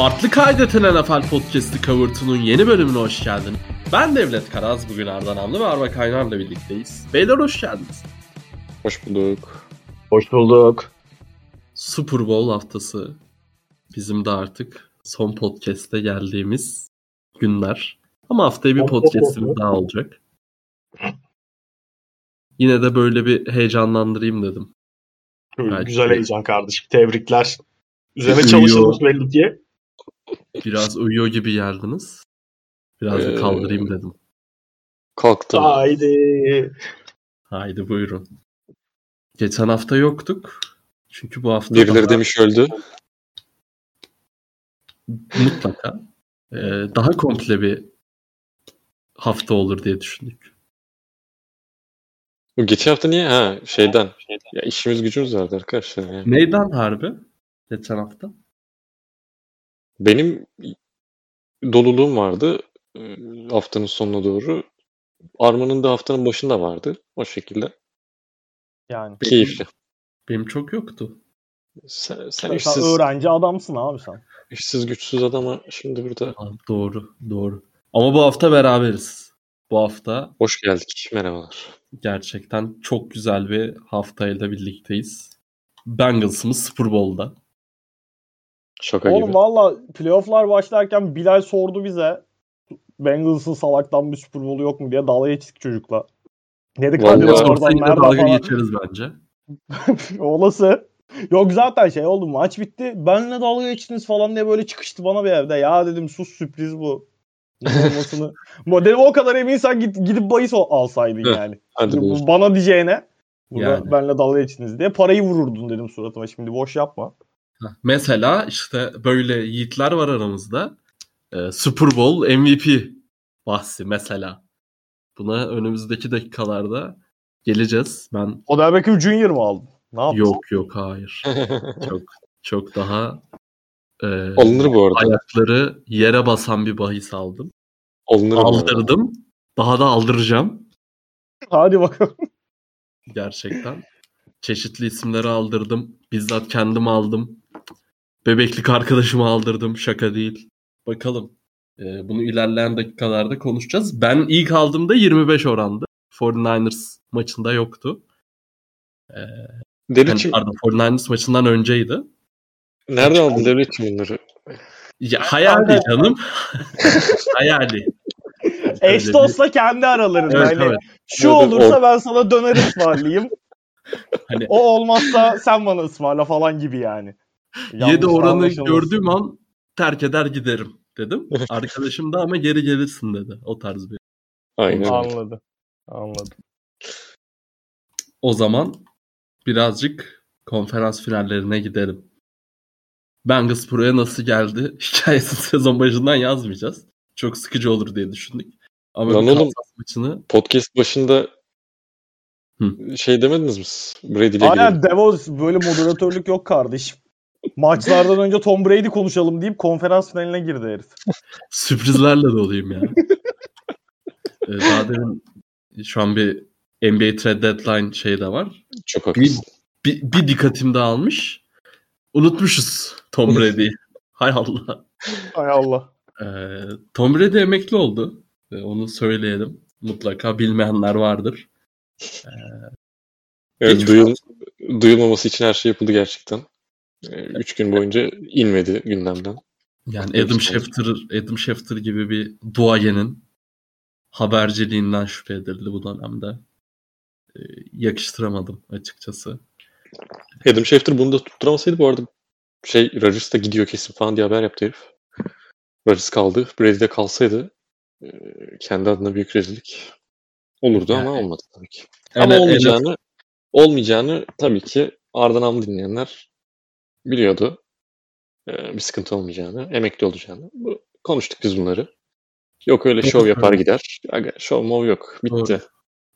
Farklı kaydeten NFL Podcast'ı Covert'unun yeni bölümüne hoş geldin. Ben Devlet Karaz, bugün Ardan Amlı ve Arba Kaynar'la birlikteyiz. Beyler hoş geldiniz. Hoş bulduk. Hoş bulduk. Super Bowl haftası bizim de artık son podcast'e geldiğimiz günler. Ama haftaya bir podcast'imiz daha olacak. Yine de böyle bir heyecanlandırayım dedim. Belki. Güzel heyecan kardeşim. Tebrikler. Üzerine çalışılmış belli ki. Biraz uyuyor gibi geldiniz. Biraz da Ee, kaldırayım dedim. Kalktım. Haydi. Haydi buyurun. Geçen hafta yoktuk. Çünkü bu hafta Birileri daha- demiş öldü. mutlaka e, daha komple bir hafta olur diye düşündük. Geçen hafta niye? Ha şeyden. Ya işimiz gücümüz vardı arkadaşlar. Yani. Neyden harbi? Geçen hafta. Benim doluluğum vardı e, haftanın sonuna doğru. Arman'ın da haftanın başında vardı. O şekilde. Yani. Keyifli. Benim çok yoktu. Sen, sen Sen işsiz, öğrenci adamsın abi sen. işsiz güçsüz adama şimdi burada Aa, doğru, doğru. Ama bu hafta beraberiz. Bu hafta hoş geldik. Merhabalar. gerçekten çok güzel bir haftayla birlikteyiz. Bengals'ımız Super Bowl'da. Şaka Oğlum gibi. valla playofflar başlarken Bilal sordu bize. Bengals'ın salaktan bir Super Bowl yok mu diye dalga geçtik çocukla. Dedik hadi oradan nerede dalga falan. geçeriz bence. Olası. Yok zaten şey oldu maç bitti. Benle dalga geçtiniz falan diye böyle çıkıştı bana bir evde. Ya dedim sus sürpriz bu. Olmasını. Dedim o kadar eminsen git, gidip bahis al- alsaydın yani. Hadi Bana diyeceğine. Burada Yani. benle dalga geçtiniz diye parayı vururdun dedim suratıma. Şimdi boş yapma. Mesela işte böyle yiğitler var aramızda. Ee, Super Bowl MVP bahsi mesela. Buna önümüzdeki dakikalarda geleceğiz. Ben Odell Beckham Junior mu aldın? Ne yaptın? yok yok hayır. Çok çok daha e, Alınır bu arada. ayakları yere basan bir bahis aldım. Alınır bu arada. Aldırdım. Daha da aldıracağım Hadi bakalım. gerçekten. Çeşitli isimleri aldırdım. Bizzat kendim aldım. Bebeklik arkadaşımı aldırdım. Şaka değil. Bakalım. Ee, bunu ilerleyen dakikalarda konuşacağız. Ben ilk aldığımda 25 orandı. 49ers maçında yoktu. Yani, Devletçim pardon 49ers maçından önceydi. nerede aldın devletçim bunları? Ya, hayali canım. hayali. Eş dostla kendi aralarında. Evet, hani evet. şu Evet, olursa or- ben sana döner ısmarlayayım. Hani o olmazsa sen bana ısmarla falan gibi yani. 7 Yanlış oranı gördüğüm an terk eder giderim dedim. Arkadaşım da ama geri gelirsin dedi. O tarz bir. Aynen. öyle. Anladı. Anladım. O zaman birazcık konferans finallerine gidelim. Bengals buraya nasıl geldi? Hikayesini sezon başından yazmayacağız. Çok sıkıcı olur diye düşündük. Ama Lan oğlum. Maçını Podcast başında Hı. şey demediniz mi? Brady ile ilgili. Aynen Devos böyle moderatörlük yok kardeşim. Maçlardan önce Tom Brady konuşalım deyip konferans finaline girdi herif. sürprizlerle doluyum ya. Ee, Daha demin şu an bir NBA trade deadline şey de var. Çok Bir, haklısın. bir, bir dikkatim dağılmış. Unutmuşuz Tom Brady'yi. Hay Allah. Hay Allah. Ee, Tom Brady emekli oldu. Ee, onu söyleyelim. Mutlaka bilmeyenler vardır. Evet, Geçmiş duyul, duyulmaması için her şey yapıldı gerçekten. Ee, Üç gün boyunca inmedi gündemden. Yani Adam olsun. Schefter, Adam Schefter gibi bir duayenin haberciliğinden şüphe edildi bu dönemde. Ee, yakıştıramadım açıkçası. Adam Schefter bunu da tutturamasaydı bu arada şey Rodgers da gidiyor kesin falan diye haber yaptı herif. Rodgers kaldı. Brady de kalsaydı e, kendi adına büyük rezillik olurdu ama Yani- olmadı tabii ki. Ama Ele- olmayacağını olmayacağını tabii ki Ardan Amlı dinleyenler biliyordu. Ee, bir sıkıntı olmayacağını, emekli olacağını. Bu, konuştuk biz bunları. Yok öyle şov yapar gider. Aga, şov mov yok. Bitti. Doğru.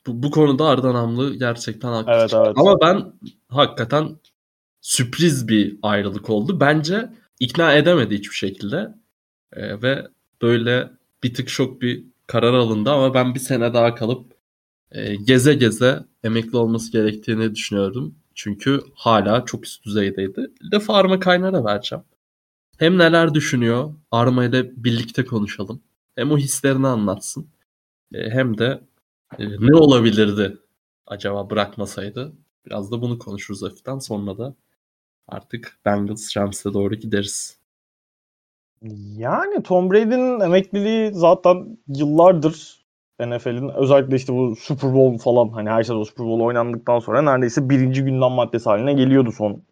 bu, bu konuda Ardan Amlı gerçekten haklı. Evet evet. Ama ben hakikaten sürpriz bir ayrılık oldu. Bence ikna edemedi hiçbir şekilde. Ee, ve böyle bir tık şok bir karar alındı ama ben bir sene daha kalıp e, geze geze emekli olması gerektiğini düşünüyordum. Çünkü hala çok üst düzeydeydi. De Farma Kaynar'a vereceğim. Hem neler düşünüyor Arma ile birlikte konuşalım. Hem o hislerini anlatsın. E, hem de e, ne olabilirdi acaba bırakmasaydı. Biraz da bunu konuşuruz hafiften. Sonra da artık Bengals Rams'e doğru gideriz. Yani Tom Brady'nin emekliliği zaten yıllardır NFL'in özellikle işte bu Super Bowl falan hani her sezon Super Bowl oynandıktan sonra neredeyse birinci gündem maddesi haline geliyordu son.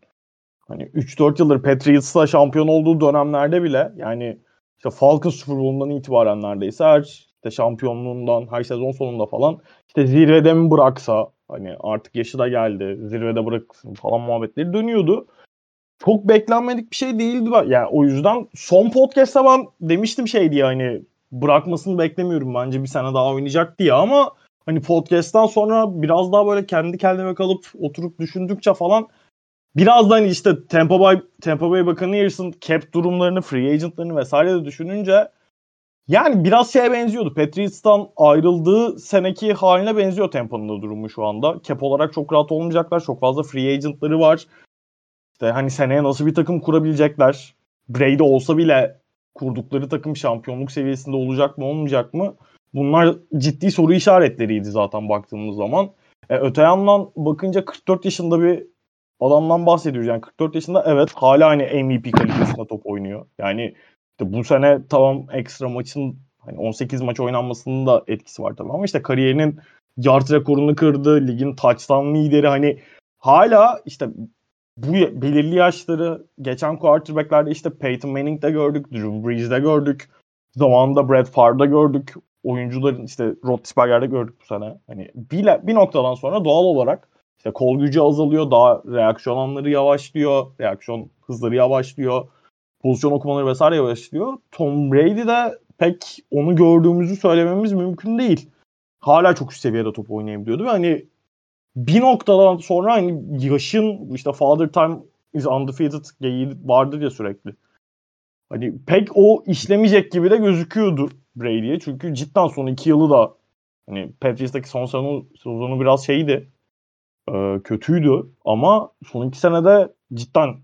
Hani 3-4 yıldır Patriots'la şampiyon olduğu dönemlerde bile yani işte Falcons Super Bowl'undan itibaren neredeyse her işte şampiyonluğundan her sezon sonunda falan işte zirvede mi bıraksa hani artık yaşı da geldi zirvede bıraksın falan muhabbetleri dönüyordu. Çok beklenmedik bir şey değildi. Yani o yüzden son podcast'ta ben demiştim şey diye hani bırakmasını beklemiyorum bence bir sene daha oynayacak diye ama hani podcast'tan sonra biraz daha böyle kendi kendime kalıp oturup düşündükçe falan biraz da hani işte Tampa Bay, Tampa Bay Buccaneers'ın cap durumlarını, free agentlarını vesaire de düşününce yani biraz şeye benziyordu. Patriots'tan ayrıldığı seneki haline benziyor Tampa'nın da durumu şu anda. Cap olarak çok rahat olmayacaklar. Çok fazla free agentları var. İşte hani seneye nasıl bir takım kurabilecekler? Brady olsa bile kurdukları takım şampiyonluk seviyesinde olacak mı olmayacak mı? Bunlar ciddi soru işaretleriydi zaten baktığımız zaman. E, öte yandan bakınca 44 yaşında bir adamdan bahsediyoruz. Yani 44 yaşında evet hala hani MVP kalitesinde top oynuyor. Yani işte bu sene tamam ekstra maçın hani 18 maç oynanmasının da etkisi var tabii ama işte kariyerinin yard rekorunu kırdı. Ligin touchdown lideri hani hala işte bu belirli yaşları geçen quarterback'lerde işte Peyton Manning'de gördük, Drew Brees'de gördük. Zamanında Brett Favre'da gördük. Oyuncuların işte Roethlisberger'de gördük bu sene. Hani bir, bir noktadan sonra doğal olarak işte kol gücü azalıyor, daha reaksiyon anları yavaşlıyor, reaksiyon hızları yavaşlıyor, pozisyon okumaları vesaire yavaşlıyor. Tom Brady de pek onu gördüğümüzü söylememiz mümkün değil. Hala çok üst seviyede top oynayabiliyordu ve hani bir noktadan sonra hani yaşın işte Father Time is undefeated geyiği vardır ya sürekli. Hani pek o işlemeyecek gibi de gözüküyordu Brady'ye. Çünkü cidden son iki yılı da hani Patriots'taki son sezonu, sezonu biraz şeydi. E, kötüydü ama son iki senede cidden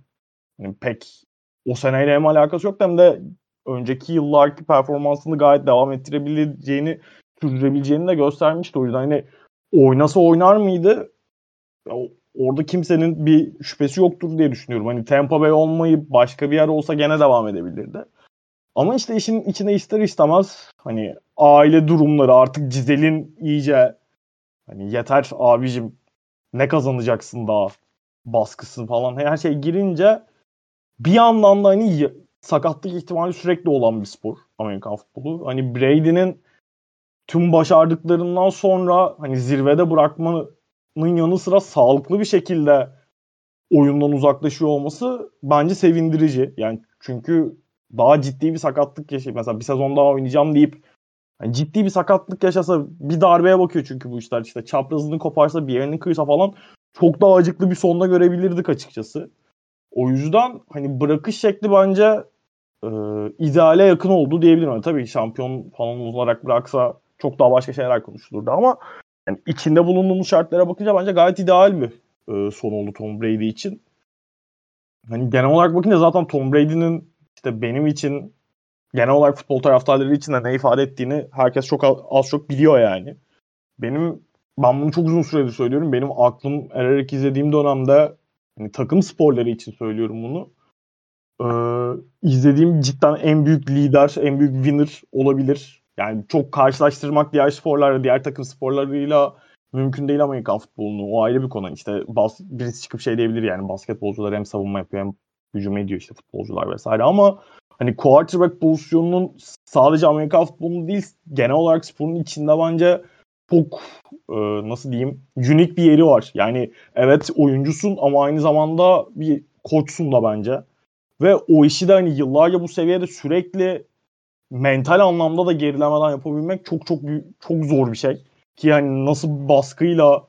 hani pek o seneyle hem alakası yok hem de önceki yıllarki performansını gayet devam ettirebileceğini sürdürebileceğini de göstermişti. O yüzden hani oynasa oynar mıydı? Orada kimsenin bir şüphesi yoktur diye düşünüyorum. Hani Tampa Bay olmayıp başka bir yer olsa gene devam edebilirdi. Ama işte işin içine ister istemez hani aile durumları artık Cizel'in iyice hani yeter abicim ne kazanacaksın daha baskısı falan her şey girince bir yandan da hani sakatlık ihtimali sürekli olan bir spor Amerikan futbolu. Hani Brady'nin tüm başardıklarından sonra hani zirvede bırakmanın yanı sıra sağlıklı bir şekilde oyundan uzaklaşıyor olması bence sevindirici. Yani çünkü daha ciddi bir sakatlık yaşayıp mesela bir sezon daha oynayacağım deyip yani ciddi bir sakatlık yaşasa bir darbeye bakıyor çünkü bu işler işte çaprazını koparsa bir yerini kırsa falan çok daha acıklı bir sonda görebilirdik açıkçası. O yüzden hani bırakış şekli bence e, ideale yakın oldu diyebilirim. Yani tabii şampiyon falan olarak bıraksa çok daha başka şeyler konuşulurdu ama yani içinde bulunduğumuz şartlara bakınca bence gayet ideal bir e, son oldu Tom Brady için. Hani genel olarak bakınca zaten Tom Brady'nin işte benim için genel olarak futbol taraftarları için de ne ifade ettiğini herkes çok az çok biliyor yani. Benim ben bunu çok uzun süredir söylüyorum. Benim aklım ererek izlediğim dönemde hani takım sporları için söylüyorum bunu. Ee, izlediğim cidden en büyük lider, en büyük winner olabilir. Yani çok karşılaştırmak diğer sporlarla, diğer takım sporlarıyla mümkün değil Amerikan futbolunu. O ayrı bir konu. İşte bas, birisi çıkıp şey diyebilir yani basketbolcular hem savunma yapıyor hem hücum ediyor işte futbolcular vesaire ama hani quarterback pozisyonunun sadece Amerikan futbolunu değil genel olarak sporun içinde bence çok e, nasıl diyeyim unik bir yeri var. Yani evet oyuncusun ama aynı zamanda bir koçsun da bence. Ve o işi de hani yıllarca bu seviyede sürekli mental anlamda da gerilemeden yapabilmek çok çok çok zor bir şey. Ki yani nasıl baskıyla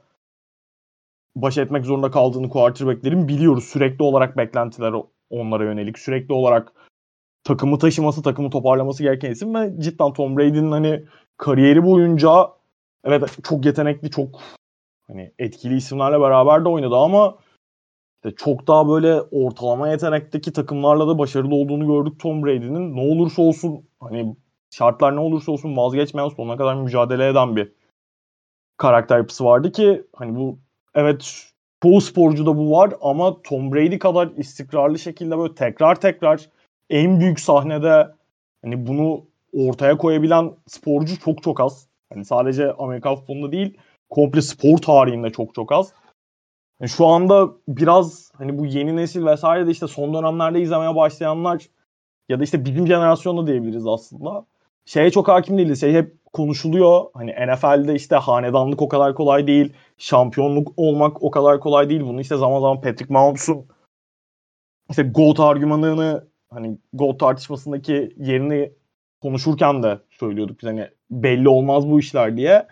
baş etmek zorunda kaldığını quarterback'lerin biliyoruz. Sürekli olarak beklentiler onlara yönelik. Sürekli olarak takımı taşıması, takımı toparlaması gereken isim ve cidden Tom Brady'nin hani kariyeri boyunca evet çok yetenekli, çok hani etkili isimlerle beraber de oynadı ama işte çok daha böyle ortalama yetenekteki takımlarla da başarılı olduğunu gördük Tom Brady'nin. Ne olursa olsun hani şartlar ne olursa olsun vazgeçmeyen sonuna kadar mücadele eden bir karakter yapısı vardı ki hani bu evet çoğu sporcuda bu var ama Tom Brady kadar istikrarlı şekilde böyle tekrar tekrar en büyük sahnede hani bunu ortaya koyabilen sporcu çok çok az. Hani sadece Amerikan futbolunda değil komple spor tarihinde çok çok az. Yani şu anda biraz hani bu yeni nesil vesaire de işte son dönemlerde izlemeye başlayanlar ya da işte bizim jenerasyonda diyebiliriz aslında. Şeye çok hakim değiliz. Şey hep konuşuluyor. Hani NFL'de işte hanedanlık o kadar kolay değil. Şampiyonluk olmak o kadar kolay değil. Bunu işte zaman zaman Patrick Mahomes'un işte GOAT argümanını hani GOAT tartışmasındaki yerini konuşurken de söylüyorduk. Biz hani belli olmaz bu işler diye.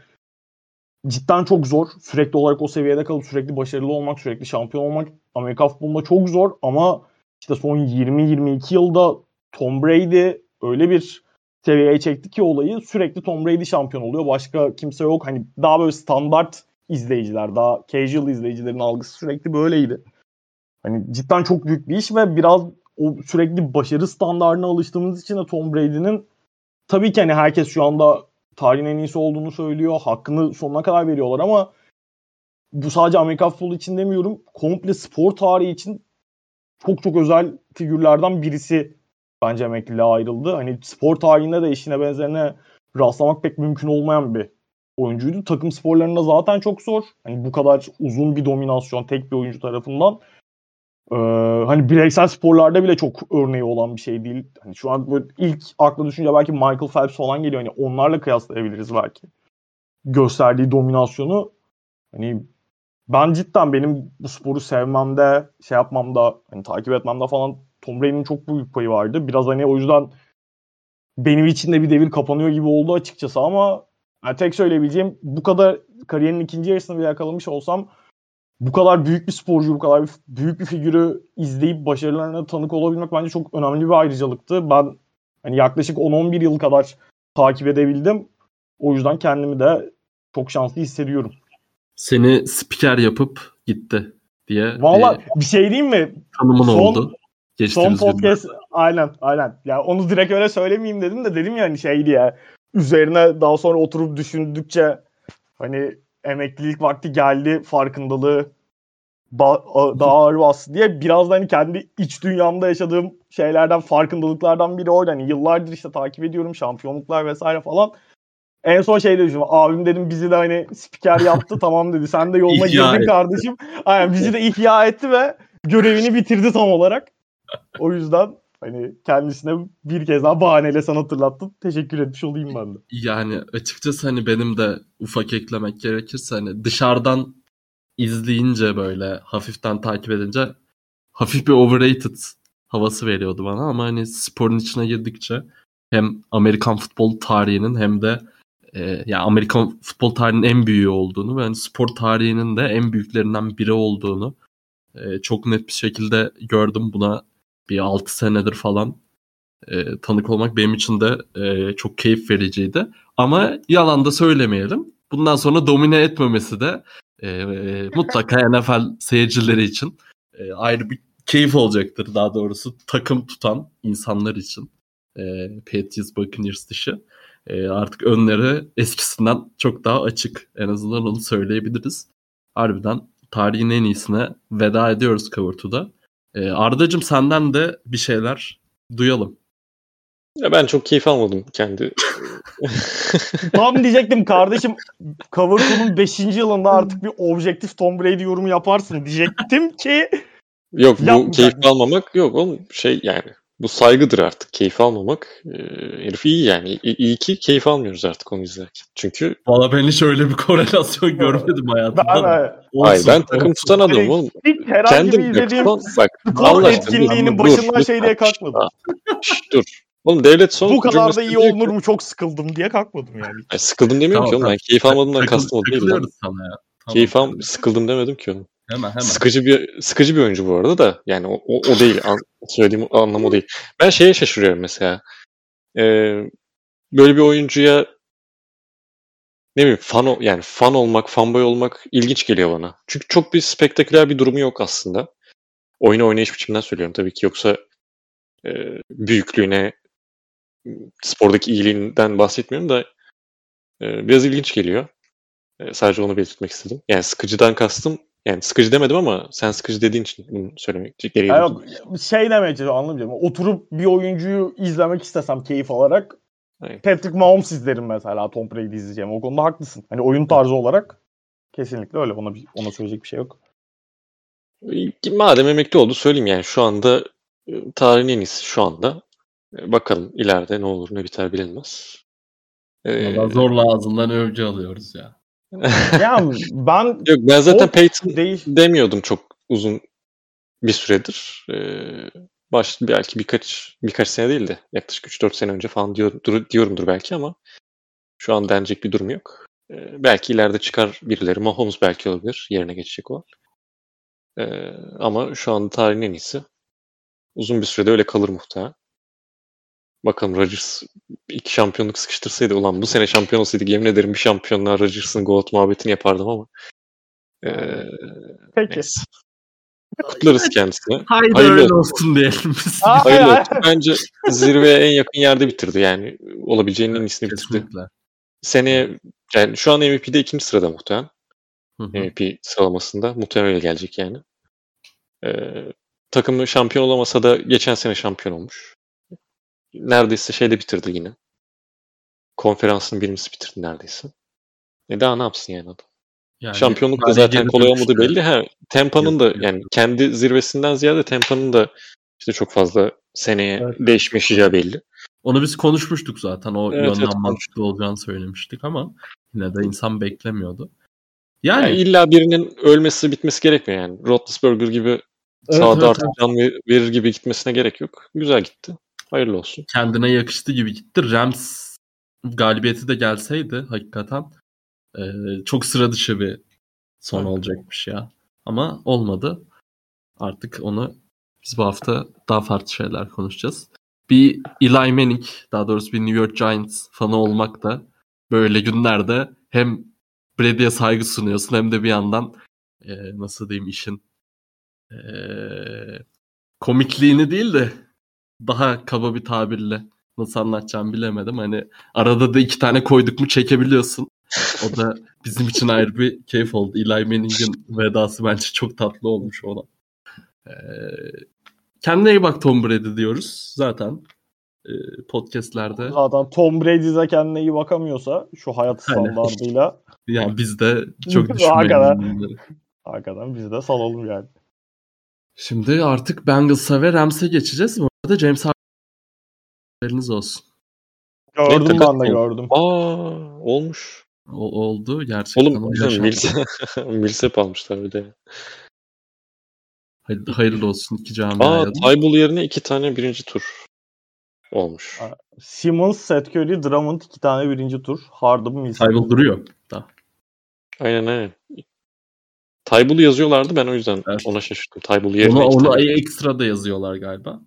Cidden çok zor. Sürekli olarak o seviyede kalıp sürekli başarılı olmak, sürekli şampiyon olmak Amerika futbolunda çok zor ama işte son 20-22 yılda Tom Brady öyle bir seviyeye çekti ki olayı sürekli Tom Brady şampiyon oluyor. Başka kimse yok. Hani daha böyle standart izleyiciler, daha casual izleyicilerin algısı sürekli böyleydi. Hani cidden çok büyük bir iş ve biraz o sürekli başarı standartına alıştığımız için de Tom Brady'nin tabii ki hani herkes şu anda tarihin en iyisi olduğunu söylüyor. Hakkını sonuna kadar veriyorlar ama bu sadece Amerika futbolu için demiyorum. Komple spor tarihi için çok çok özel figürlerden birisi bence emekliliğe ayrıldı. Hani spor tarihinde de eşine benzerine rastlamak pek mümkün olmayan bir oyuncuydu. Takım sporlarında zaten çok zor. Hani bu kadar uzun bir dominasyon tek bir oyuncu tarafından. Ee, hani bireysel sporlarda bile çok örneği olan bir şey değil. Hani şu an böyle ilk akla düşünce belki Michael Phelps falan geliyor. Hani onlarla kıyaslayabiliriz belki. Gösterdiği dominasyonu. Hani ben cidden benim bu sporu sevmemde, şey yapmamda, hani takip etmemde falan Tom Brady'nin çok büyük payı vardı. Biraz hani o yüzden benim için de bir devir kapanıyor gibi oldu açıkçası ama yani tek söyleyebileceğim bu kadar kariyerin ikinci yarısını bile yakalamış olsam bu kadar büyük bir sporcu, bu kadar büyük bir figürü izleyip başarılarına tanık olabilmek bence çok önemli bir ayrıcalıktı. Ben hani yaklaşık 10-11 yıl kadar takip edebildim. O yüzden kendimi de çok şanslı hissediyorum. Seni spiker yapıp gitti diye Valla bir şey diyeyim mi? tanımın Son- oldu. Son podcast aynen aynen. Ya onu direkt öyle söylemeyeyim dedim de dedim ya hani şey diye üzerine daha sonra oturup düşündükçe hani emeklilik vakti geldi farkındalığı ba- daha ağır bastı diye biraz da hani kendi iç dünyamda yaşadığım şeylerden farkındalıklardan biri oydu. Hani yıllardır işte takip ediyorum şampiyonluklar vesaire falan. En son şey dedim abim dedim bizi de hani spiker yaptı tamam dedi sen de yoluna girdin kardeşim. Aynen bizi de ihya etti ve görevini bitirdi tam olarak. O yüzden hani kendisine bir kez daha bahaneyle sana hatırlattım. Teşekkür etmiş olayım ben de. Yani açıkçası hani benim de ufak eklemek gerekirse hani dışarıdan izleyince böyle hafiften takip edince hafif bir overrated havası veriyordu bana ama hani sporun içine girdikçe hem Amerikan futbol tarihinin hem de e, yani Amerikan futbol tarihinin en büyüğü olduğunu ve hani spor tarihinin de en büyüklerinden biri olduğunu e, çok net bir şekilde gördüm. Buna bir 6 senedir falan e, tanık olmak benim için de e, çok keyif vericiydi. Ama yalan da söylemeyelim. Bundan sonra domine etmemesi de e, e, mutlaka NFL seyircileri için e, ayrı bir keyif olacaktır daha doğrusu. Takım tutan insanlar için. E, Patriots Buccaneers dışı. E, artık önleri eskisinden çok daha açık. En azından onu söyleyebiliriz. Harbiden tarihin en iyisine veda ediyoruz Cover 2'da. E, Arda'cığım senden de bir şeyler duyalım. Ya ben çok keyif almadım kendi. Tam diyecektim kardeşim Cover 2'nun 5. yılında artık bir objektif Tom Brady yorumu yaparsın diyecektim ki Yok bu keyif almamak yok oğlum şey yani bu saygıdır artık keyif almamak. Ee, herif iyi yani. İ- iyi ki keyif almıyoruz artık onu izlerken. Çünkü Valla ben hiç öyle bir korelasyon görmedim hayatımda. ben da. e, Olsun, hayır ben takım olsun. tutan adamım oğlum. ilk herhangi Kendim bir izlediğim Son- bak spor Allah etkinliğinin başından şey diye kalkmadım. Şşş, dur. Oğlum devlet son Bu kadar da iyi olunur mu çok sıkıldım diye kalkmadım yani. Ay, sıkıldım demiyorum Tamam, ki oğlum. tamam. Ben keyif almadığımdan kastım o değil. Tamam, Keyif al sıkıldım demedim ki oğlum. Hemen hemen. Sıkıcı bir sıkıcı bir oyuncu bu arada da yani o, o, o değil an, söylediğim anlam o değil. Ben şeye şaşırıyorum mesela. Ee, böyle bir oyuncuya ne bileyim fan yani fan olmak, fanboy olmak ilginç geliyor bana. Çünkü çok bir spektaküler bir durumu yok aslında. oyunu oynayış biçiminden söylüyorum tabii ki. Yoksa e, büyüklüğüne, spordaki iyiliğinden bahsetmiyorum da e, biraz ilginç geliyor. E, sadece onu belirtmek istedim. Yani sıkıcıdan kastım yani sıkıcı demedim ama sen sıkıcı dediğin için bunu söylemek gereği Ya duydum. yok, şey demeye çalışıyorum anlamayacağım. Oturup bir oyuncuyu izlemek istesem keyif alarak Aynen. Patrick Mahomes izlerim mesela Tom Brady izleyeceğim. O konuda haklısın. Hani oyun tarzı olarak kesinlikle öyle. Ona, bir- ona söyleyecek bir şey yok. E, Madem emekli oldu söyleyeyim yani şu anda e, tarihin en iyisi şu anda. E, Bakalım ileride ne olur ne biter bilinmez. E, Valla zorla ağzından övgü alıyoruz ya. Yani ben Yok ben zaten Peyton değil. demiyordum çok uzun bir süredir. Ee, baş, belki birkaç birkaç sene değil de yaklaşık 3-4 sene önce falan diyor, dur- diyorumdur belki ama şu an denecek bir durum yok. Ee, belki ileride çıkar birileri. Mahomes belki olabilir. Yerine geçecek o. Ee, ama şu anda tarihin en iyisi. Uzun bir sürede öyle kalır muhtemelen. Bakalım Rodgers iki şampiyonluk sıkıştırsaydı ulan bu sene şampiyon olsaydı yemin ederim bir şampiyonluğa Rodgers'ın GOAT muhabbetini yapardım ama. Ee, Peki. neyse. Kutlarız kendisini. Haydi Hayırlı öyle olsun. olsun diyelim biz. Hayırlı olsun. Bence zirveye en yakın yerde bitirdi yani. Olabileceğinin en iyisini bitirdi. Seneye yani şu an MVP'de ikinci sırada muhtemelen. Hı hı. MVP sıralamasında. Muhtemelen öyle gelecek yani. Ee, takımı şampiyon olamasa da geçen sene şampiyon olmuş. Neredeyse şeyde bitirdi yine. Konferansın birincisi bitirdi neredeyse. E daha ne yapsın yani adam? Yani Şampiyonluk da zaten kolay olmadı belli. Ha, Tampa'nın da yok. yani kendi zirvesinden ziyade Tampa'nın da işte çok fazla seneye Evet. değişme yaşayacağı belli. Onu biz konuşmuştuk zaten. O Evet, yönden evet, mantıklı olacağını söylemiştik ama yine de insan beklemiyordu. Yani, Yani, illa birinin ölmesi bitmesi gerekmiyor yani. Roethlisberger gibi Evet, sahada evet, artık can ver- verir gibi gitmesine gerek yok. Güzel gitti. Hayırlı olsun. kendine yakıştı gibi gitti. Rams galibiyeti de gelseydi hakikaten e, çok sıra dışı bir son Evet. olacakmış ya. Ama olmadı. Artık onu biz bu hafta daha farklı şeyler konuşacağız. Bir Eli Manning, daha doğrusu bir New York Giants fanı olmak da böyle günlerde hem Brady'ye saygı sunuyorsun hem de bir yandan e, nasıl diyeyim işin e, komikliğini değil de daha kaba bir tabirle nasıl anlatacağımı bilemedim. Hani arada da iki tane koyduk mu çekebiliyorsun. O da bizim için ayrı bir keyif oldu. Eli Manning'in vedası bence çok tatlı olmuş ona. Ee, kendine iyi bak Tom Brady diyoruz zaten e, podcastlerde. Zaten Tom Brady de kendine iyi bakamıyorsa şu hayat standartıyla Yani biz de çok düşünmeyelim. hakikaten biz de salalım yani. Şimdi artık Bengals'a ve Rams'e geçeceğiz. Bu arada James Harden'iniz olsun. Gördüm ben de gördüm. Aa olmuş. O, oldu gerçekten. Oğlum. Milsep, Milsep almışlar bir de. Hay- Hayırlı olsun iki Aa camiaya. da. Tybull yerine iki tane birinci tur olmuş. Aa. Simmons, Seth Curry, Drummond iki tane birinci tur. Harden, Millsap. Tybull duruyor. Da. Aynen aynen. Tybull'u yazıyorlardı ben o yüzden Evet. ona şaşırdım. Tybull yerine Onu, iki onu tane. ekstra da yazıyorlar galiba.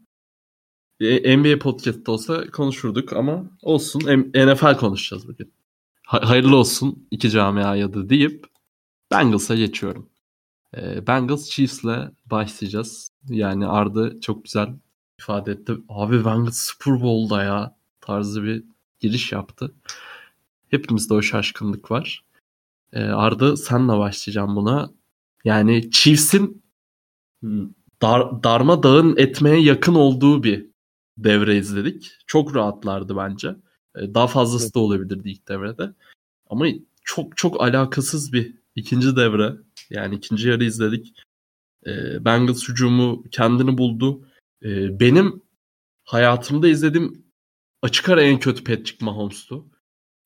E, NBA podcast'ta olsa konuşurduk ama olsun. NFL konuşacağız bugün. Ha- hayırlı olsun iki camiaya da deyip Bengals'a geçiyorum. E, Bengals Chiefs'le başlayacağız. Yani Arda çok güzel ifade etti. Abi Bengals Super Bowl'da ya tarzı bir giriş yaptı. Hepimizde o şaşkınlık var. E, Arda senle başlayacağım buna. Yani Chiefs'in dar, darmadağın etmeye yakın olduğu bir devre izledik. Çok rahatlardı bence. E, Daha fazlası da olabilirdi ilk devrede. Ama çok çok alakasız bir ikinci devre. Yani ikinci yarı izledik. E, Bengals hücumu kendini buldu. E, Benim hayatımda izlediğim açık ara en kötü Patrick Mahomes'tu.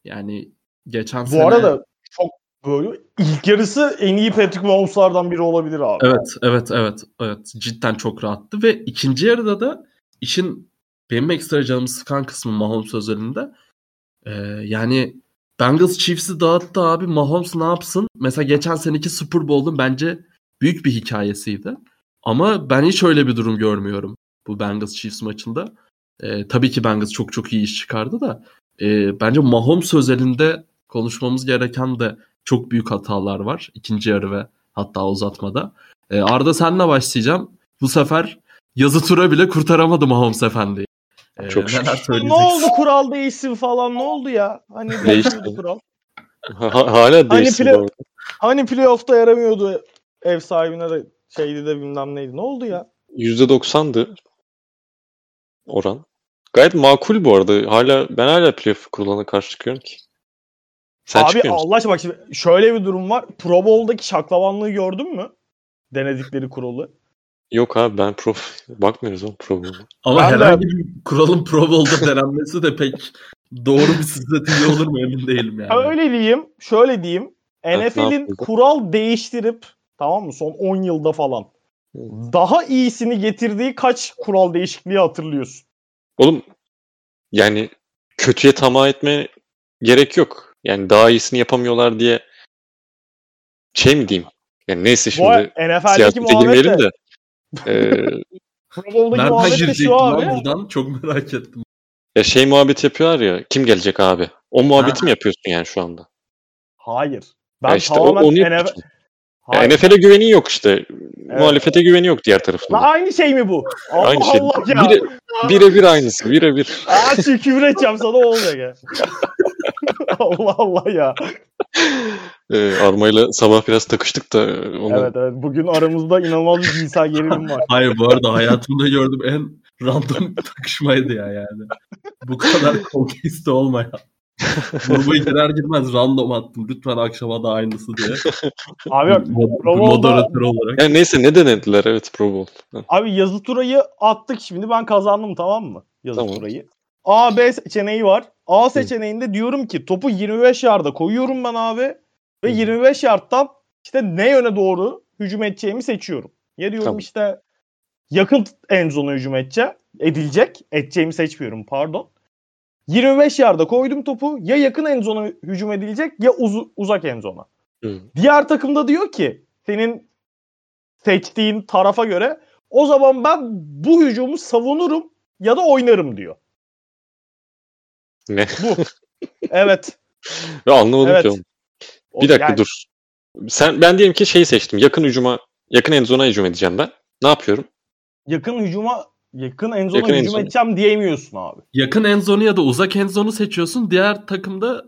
Yani geçen Bu sene... arada çok böyle ilk yarısı en iyi Patrick Mahomes'lardan biri olabilir abi. Evet, evet, evet, evet. Cidden çok rahattı ve ikinci yarıda da işin benim ekstra canımı sıkan kısmı Mahomes özelinde. Ee, yani Bengals Chiefs'i dağıttı abi. Mahomes ne yapsın? Mesela geçen seneki Super Bowl'un bence büyük bir hikayesiydi. Ama ben hiç öyle bir durum görmüyorum bu Bengals Chiefs maçında. Ee, tabii ki Bengals çok çok iyi iş çıkardı da e, bence Mahomes özelinde konuşmamız gereken de çok büyük hatalar var. ikinci yarı ve hatta uzatmada. Ee, Arda senle başlayacağım. Bu sefer yazı tura bile kurtaramadı Mahomes Efendi'yi. Ee, Çok şükür. Ne oldu kural değişsin falan ne oldu ya? Hani Değişti. değişti kural. Ha- ha- hala değişsin play- bu arada. Hani playoff'ta yaramıyordu ev sahibine de şeydi de bilmem neydi. Ne oldu ya? %90'dı oran. Gayet makul bu arada. Hala ben hala playoff kurulana karşı çıkıyorum ki. Sen Abi? Allah aşkına bak şimdi şöyle bir durum var. Pro Bowl'daki şaklavanlığı gördün mü? Denedikleri kuralı. Yok abi ben pro bakmıyoruz oğlum pro Bowl'a. Ama Ben de- herhangi bir kuralın Pro Bowl'da denenmesi de pek doğru bir strateji olur mu emin değilim yani. Öyle diyeyim, şöyle diyeyim. NFL'in kural değiştirip tamam mı son 10 yılda falan daha iyisini getirdiği kaç kural değişikliği hatırlıyorsun? Oğlum yani kötüye tamah etme gerek yok. Yani daha iyisini yapamıyorlar diye şey mi diyeyim? Yani neyse şimdi NFL'deki siyasete muhabbet girmeyelim de, de. Bowl'daki Nereden muhabbet de girecektim şu abi. lan buradan? Çok merak ettim. ya şey muhabbet yapıyorlar ya. Kim gelecek abi? O muhabbeti mi yapıyorsun yani şu anda? Hayır. Ben Ya işte o- tamamen onu NFL... Ya Hayır. NFL'e güveni yok işte. Muhalefete güveni yok diğer La tarafında. aynı şey mi bu? Allah Aynı şey. Allah ya. Bire, birebir aynısı. Birebir. Aa şimdi küfür edeceğim sana olacak ya. Allah Allah ya. Ee, Arma'yla sabah biraz takıştık da onu Evet evet bugün aramızda inanılmaz bir cinsel gerilim var. Hayır bu arada hayatımda gördüğüm en random takışmaydı ya yani. Bu kadar konkiste olmayan. Gruba girer girmez random attım. Lütfen akşama da aynısı diye. Abi yok. Mod- Pro Bowl'da- moderatör olarak. yani neyse ne denediler evet Pro Bowl. Abi yazı turayı attık şimdi ben kazandım tamam mı? Yazı Tamam. turayı. A, B seçeneği var. A seçeneğinde diyorum ki topu 25 yarda koyuyorum ben abi. Ve Hı. 25 yardtan işte ne yöne doğru hücum edeceğimi seçiyorum. Ya diyorum Tamam. işte yakın en zona hücum edeceğim. Edilecek. Edeceğimi seçmiyorum pardon. 25 yarda koydum topu. Ya yakın en zona hücum edilecek ya uzu- uzak en zona. Hı. Diğer takımda diyor ki senin seçtiğin tarafa göre o zaman ben bu hücumu savunurum ya da oynarım diyor. Ne? Bu. Evet. Ve anlamadım Evet. ki oğlum. O- Bir dakika yani dur. Sen ben diyelim ki şeyi seçtim. Yakın hücuma, yakın en zona hücum edeceğim ben. Ne yapıyorum? Yakın hücuma yakın en zona Yakın hücum zona. edeceğim diyemiyorsun abi. Yakın en zonu ya da uzak en zonu seçiyorsun. Diğer takımda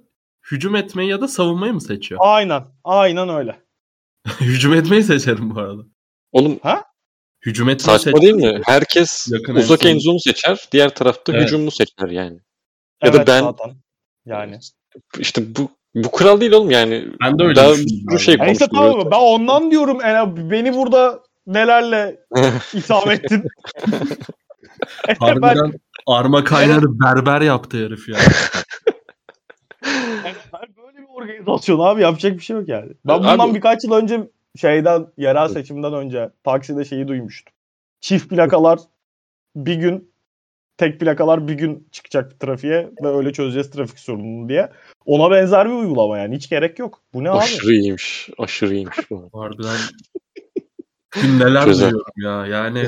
hücum etmeyi ya da savunmayı mı seçiyor? Aynen. Aynen öyle. hücum etmeyi seçerim bu arada. Oğlum Hücum etmeyi saçma değil mi? Herkes Yakın uzak zonu. en zonu seçer. Diğer tarafta Evet. hücumunu seçer yani. Ya da ben- zaten. Yani. İşte bu bu kural değil oğlum yani. Ben de öyle Daha abi. şey Ya işte tamam mı? Ben ondan diyorum. Yani beni burada nelerle itham ettin. ben, Harbiden Arma kaynarı berber yaptı herif ya. ben böyle bir organizasyon abi yapacak bir şey yok yani. Ben bundan Abi- birkaç yıl önce şeyden yerel seçimden önce takside şeyi duymuştum. Çift plakalar bir gün tek plakalar bir gün çıkacak trafiğe ve öyle çözeceğiz trafik sorununu diye. Ona benzer bir uygulama yani. Hiç gerek yok. Bu ne abi? Aşırı iyiymiş. Aşırı iyiymiş bu. Harbiden gün neler Çözer. duyuyorum ya. Yani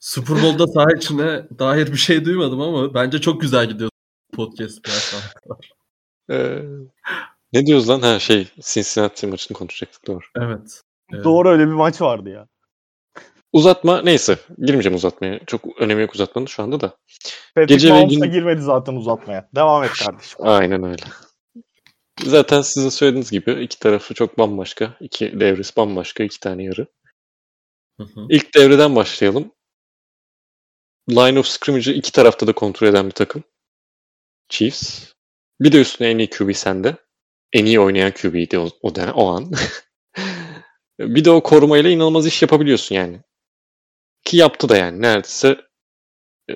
Super Bowl'da saha içine dair bir şey duymadım ama bence çok güzel gidiyor podcast. Ee, ne diyoruz lan? Ha şey Cincinnati maçını konuşacaktık doğru. Evet. Evet. Doğru öyle bir maç vardı ya. Uzatma neyse. Girmeyeceğim uzatmaya. Çok önemi yok uzatmanın şu anda da. Patrick Gece ve Mahomes gün- girmedi zaten uzatmaya. Devam et kardeşim. Aynen öyle. Zaten sizin söylediğiniz gibi iki tarafı çok bambaşka. İki devresi bambaşka. iki tane yarı. Hı hı. İlk devreden başlayalım. Line of scrimmage'ı iki tarafta da kontrol eden bir takım. Chiefs. Bir de üstüne en iyi QB sende. En iyi oynayan QB'ydi o, o, o an. bir de o korumayla inanılmaz iş yapabiliyorsun yani. Ki yaptı da yani. Neredeyse e,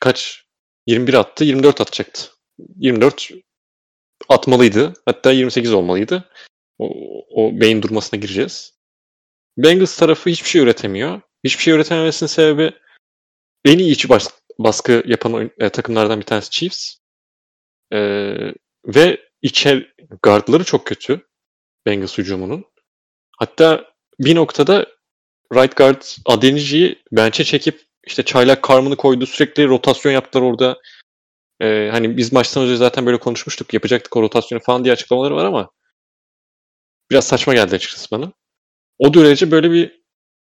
kaç? 21 attı, 24 atacaktı. 24 atmalıydı. Hatta 28 olmalıydı. O, o beyin durmasına gireceğiz. Bengals tarafı hiçbir şey üretemiyor. Hiçbir şey üretememesinin sebebi en iyi iç bas- baskı yapan e, takımlardan bir tanesi Chiefs. E, ve içer guardları çok kötü. Bengals hücumunun. Hatta bir noktada right guard Adenici'yi bench'e çekip işte çaylak Carmen'ı koydu. Sürekli rotasyon yaptılar orada. E, hani biz maçtan önce zaten böyle konuşmuştuk. Yapacaktık o rotasyonu falan diye açıklamaları var ama biraz saçma geldi açıkçası bana. O derece böyle bir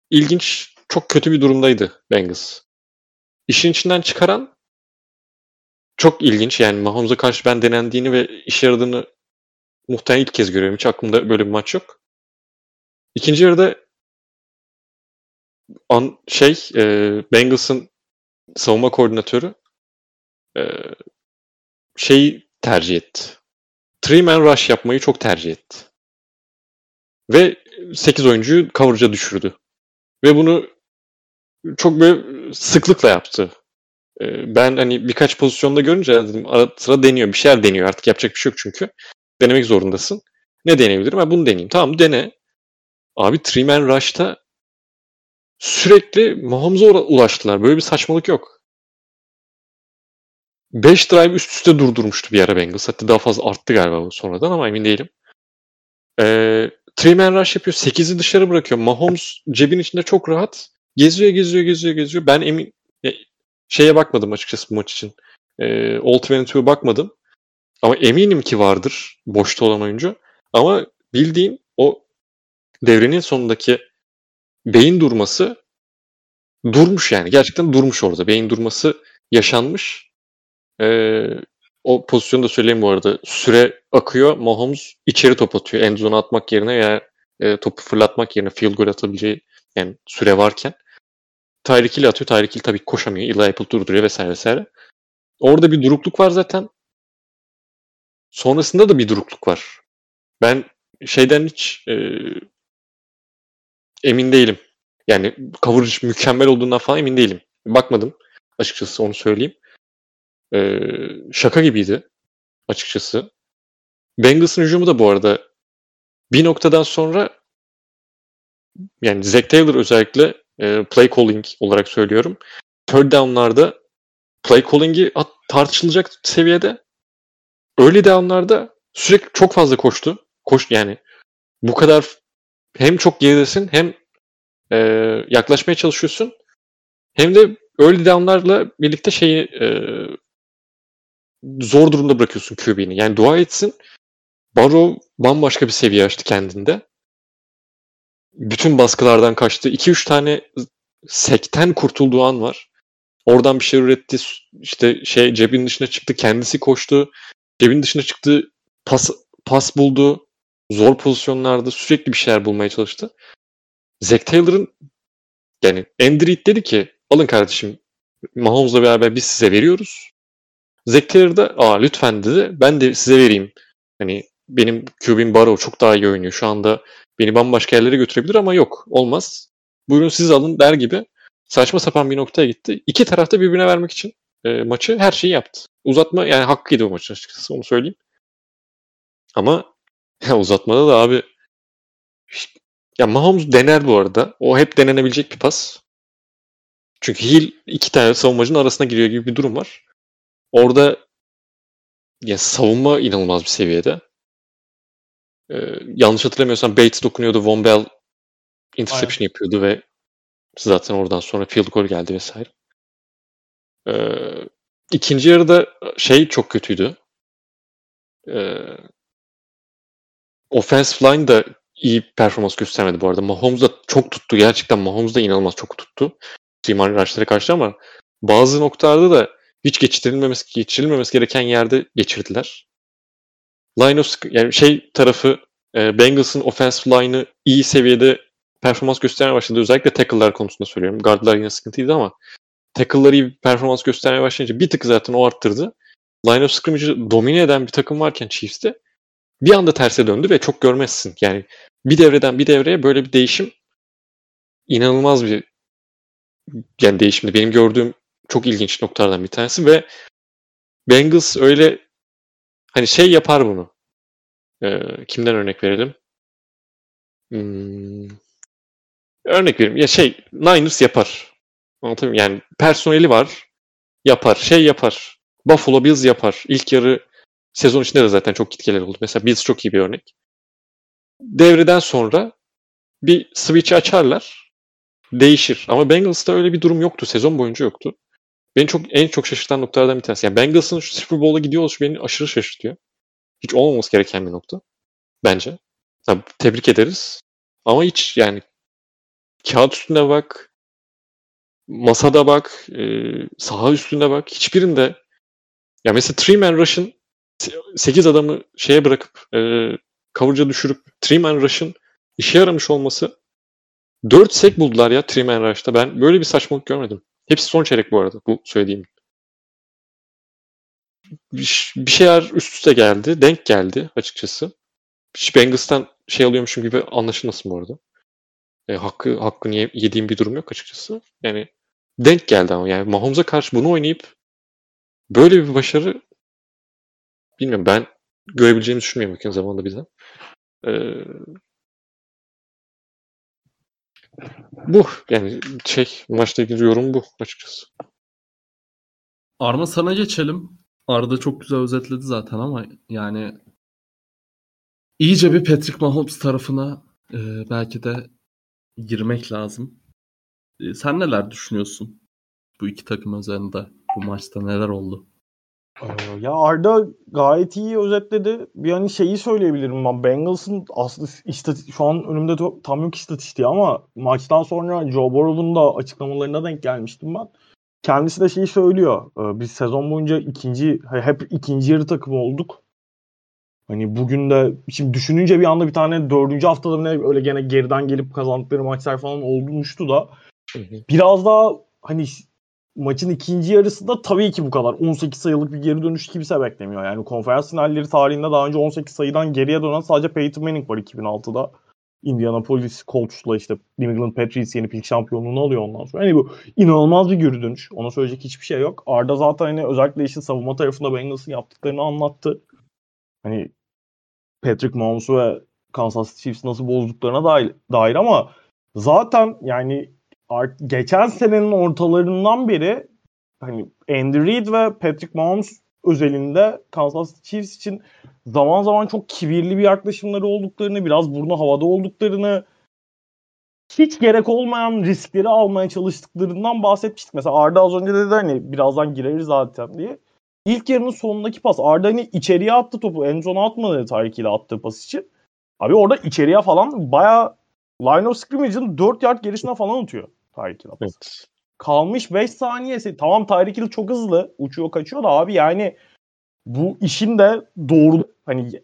ilginç çok kötü bir durumdaydı Bengals. İşin içinden çıkaran çok ilginç. Yani Mahomes'a karşı ben denendiğini ve işe yaradığını muhtemelen ilk kez görüyorum. Hiç aklımda böyle bir maç yok. İkinci yarıda an, şey e, Bengals'ın savunma koordinatörü e, şeyi tercih etti. Three man rush yapmayı çok tercih etti. Ve 8 oyuncuyu coverage'a düşürdü. Ve bunu çok böyle sıklıkla yaptı. E, ben hani birkaç pozisyonda görünce dedim ara sıra deniyor. Bir şeyler deniyor. Artık yapacak bir şey yok çünkü. Denemek zorundasın. Ne deneyebilirim? Ben bunu deneyeyim. Tamam dene. Abi Three Man Rush'ta sürekli Mahomes'a ulaştılar. Böyle bir saçmalık yok. 5 drive üst üste durdurmuştu bir ara Bengals. Hatta daha fazla arttı galiba sonradan ama emin değilim. Ee, three man rush yapıyor. 8'i dışarı bırakıyor. Mahomes cebin içinde çok rahat. Geziyor, geziyor, geziyor, geziyor. Ben emin şeye bakmadım açıkçası bu maç için. Ee, Ultimate bakmadım. Ama eminim ki vardır boşta olan oyuncu. Ama bildiğim o devrenin sonundaki beyin durması durmuş yani. Gerçekten durmuş orada. Beyin durması yaşanmış. Ee, o pozisyonu da söyleyeyim bu arada. Süre akıyor. Mahomes içeri top atıyor. Endzone atmak yerine veya e, topu fırlatmak yerine field goal atabileceği yani süre varken. Tyreek Hill atıyor. Tyreek Hill tabii koşamıyor. Eli Apple durduruyor vesaire vesaire. Orada bir durukluk var zaten. Sonrasında da bir durukluk var. Ben şeyden hiç e, emin değilim. Yani coverage mükemmel olduğundan falan emin değilim. Bakmadım açıkçası onu söyleyeyim. Ee, şaka gibiydi açıkçası. Bengals'ın hücumu da bu arada bir noktadan sonra yani Zach Taylor özellikle e, play calling olarak söylüyorum. Third down'larda play calling'i tartışılacak seviyede. Early down'larda sürekli çok fazla koştu. Koş yani bu kadar hem çok geridesin hem e, yaklaşmaya çalışıyorsun hem de early down'larla birlikte şeyi e, zor durumda bırakıyorsun QB'ni. Yani dua etsin Barrow bambaşka bir seviye açtı kendinde. Bütün baskılardan kaçtı. 2-3 tane sekten kurtulduğu an var. Oradan bir şey üretti. İşte şey cebin dışına çıktı. Kendisi koştu. Cebin dışına çıktı. Pas, pas buldu. Zor pozisyonlarda sürekli bir şeyler bulmaya çalıştı. Zack Taylor'ın yani Andy Reid dedi ki alın kardeşim Mahomes'la beraber biz size veriyoruz. Zack Taylor da aa lütfen dedi ben de size vereyim. Hani benim QB'm Barrow çok daha iyi oynuyor. Şu anda beni bambaşka yerlere götürebilir ama yok olmaz. Buyurun siz alın der gibi saçma sapan bir noktaya gitti. İki tarafta birbirine vermek için e, maçı her şeyi yaptı. Uzatma yani hakkıydı o maçın açıkçası onu söyleyeyim. Ama ya uzatmada da abi ya Mahomes dener bu arada. O hep denenebilecek bir pas. Çünkü Hill iki tane savunmacının arasına giriyor gibi bir durum var. Orada ya savunma inanılmaz bir seviyede. Ee, yanlış hatırlamıyorsam Bates dokunuyordu. Von Bell interception Aynen. yapıyordu ve zaten oradan sonra field goal geldi vesaire. Ee, ikinci yarıda şey çok kötüydü. Ee, offensive line da iyi performans göstermedi bu arada. Mahomes da çok tuttu. Gerçekten Mahomes da inanılmaz çok tuttu. Simani Rush'lara karşı ama bazı noktalarda da hiç geçirilmemesi, geçirilmemesi gereken yerde geçirdiler. Line of, yani şey tarafı e, Bengals'ın offensive line'ı iyi seviyede performans göstermeye başladı. Özellikle tackle'lar konusunda söylüyorum. Guard'lar yine sıkıntıydı ama tackle'ları iyi performans göstermeye başlayınca bir tık zaten o arttırdı. Line of scrimmage'ı domine eden bir takım varken Chiefs'te bir anda terse döndü ve çok görmezsin. Yani bir devreden bir devreye böyle bir değişim inanılmaz bir yani değişimdi. Benim gördüğüm çok ilginç noktalardan bir tanesi ve Bengals öyle hani şey yapar bunu. Ee, kimden örnek verelim? Hmm, örnek vereyim. Ya şey Niners yapar. Anlatayım Yani personeli var. Yapar. Şey yapar. Buffalo Bills yapar. İlk yarı sezon içinde de zaten çok gitgeler oldu. Mesela Bills çok iyi bir örnek devreden sonra bir switch açarlar. Değişir. Ama Bengals'ta öyle bir durum yoktu. Sezon boyunca yoktu. Beni çok en çok şaşırtan noktalardan bir tanesi. Yani Bengals'ın şu Super Bowl'a gidiyor oluşu beni aşırı şaşırtıyor. Hiç olmaması gereken bir nokta. Bence. Tabii, tebrik ederiz. Ama hiç yani kağıt üstünde bak. masada bak, e, saha üstünde bak. Hiçbirinde ya mesela three man rush'ın 8 adamı şeye bırakıp e, coverage'a düşürüp three man rush'ın işe yaramış olması 4 sek buldular ya three man rush'ta. Ben böyle bir saçmalık görmedim. Hepsi son çeyrek bu arada bu söylediğim. Bir, bir şeyler üst üste geldi. Denk geldi açıkçası. Hiç Bengals'tan şey alıyormuşum gibi anlaşılmasın bu arada. E, hakkı hakkını ye- yediğim bir durum yok açıkçası. Yani denk geldi ama yani Mahomes'a karşı bunu oynayıp böyle bir başarı bilmiyorum ben görebileceğimi düşünmüyorum yakın zamanda bize. Ee, bu yani şey maçla ilgili yorum bu açıkçası. Arma sana geçelim. Arda çok güzel özetledi zaten ama yani iyice bir Patrick Mahomes tarafına e, belki de girmek lazım. E, sen neler düşünüyorsun bu iki takım üzerinde bu maçta neler oldu? Ya Arda gayet iyi özetledi. Bir hani şeyi söyleyebilirim ben. Bengals'ın aslında istati- şu an önümde tam yok istatistiği ama maçtan sonra Joe Burrow'un da açıklamalarına denk gelmiştim ben. Kendisi de şeyi söylüyor. Ee, Biz sezon boyunca ikinci hep ikinci yarı takımı olduk. Hani bugün de şimdi düşününce bir anda bir tane dördüncü haftada ne öyle gene geriden gelip kazandıkları maçlar falan olmuştu da biraz daha hani maçın ikinci yarısında tabii ki bu kadar 18 sayılık bir geri dönüş kimse beklemiyor. Yani konferans finalleri tarihinde daha önce 18 sayıdan geriye dönen sadece Peyton Manning var 2006'da. Indianapolis Colts'la işte New England Patriots yenip ilk şampiyonluğunu alıyor ondan sonra. Yani bu inanılmaz bir geri dönüş. Ona söyleyecek hiçbir şey yok. Arda zaten hani özellikle işin savunma tarafında Bengals'ın yaptıklarını anlattı. Hani Patrick Mahomes'u ve Kansas City Chiefs'i nasıl bozduklarına dair, dair ama zaten yani art- geçen senenin ortalarından beri hani Andy Reid ve Patrick Mahomes özelinde Kansas City Chiefs için zaman zaman çok kibirli bir yaklaşımları olduklarını, biraz burnu havada olduklarını, hiç gerek olmayan riskleri almaya çalıştıklarından bahsetmiştik. Mesela Arda az önce dedi hani birazdan gireriz zaten diye. İlk yarının sonundaki pas. Arda hani içeriye attı topu. En zona atmadı Tyreek ile attığı pas için. Abi orada içeriye falan bayağı line of scrimmage'ın 4 yard gerisine falan atıyor Tyreek Hill. Evet. Kalmış 5 saniyesi. Tamam Tyreek Hill çok hızlı. Uçuyor kaçıyor da abi yani bu işin de doğru hani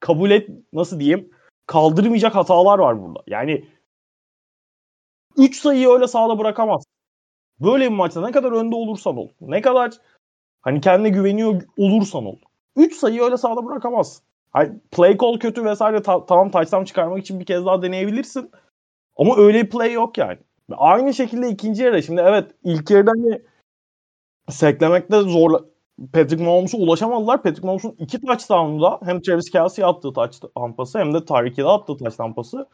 kabul et nasıl diyeyim kaldırmayacak hatalar var burada. Yani 3 sayıyı öyle sağda bırakamaz. Böyle bir maçta ne kadar önde olursan ol. Ne kadar hani kendine güveniyor olursan ol. 3 sayıyı öyle sağda bırakamaz. Hani play call kötü vesaire ta- tamam touchdown çıkarmak için bir kez daha deneyebilirsin. Ama öyle bir play yok yani. Aynı şekilde ikinci yarıda şimdi evet ilk yarıda hani seklemekte zorla Patrick Mahomes'a ulaşamadılar. Patrick Mahomes'un iki touchdown'da hem Travis Kelsey attığı touchdown pası hem de Tyreek Hill'e attığı touchdown pası.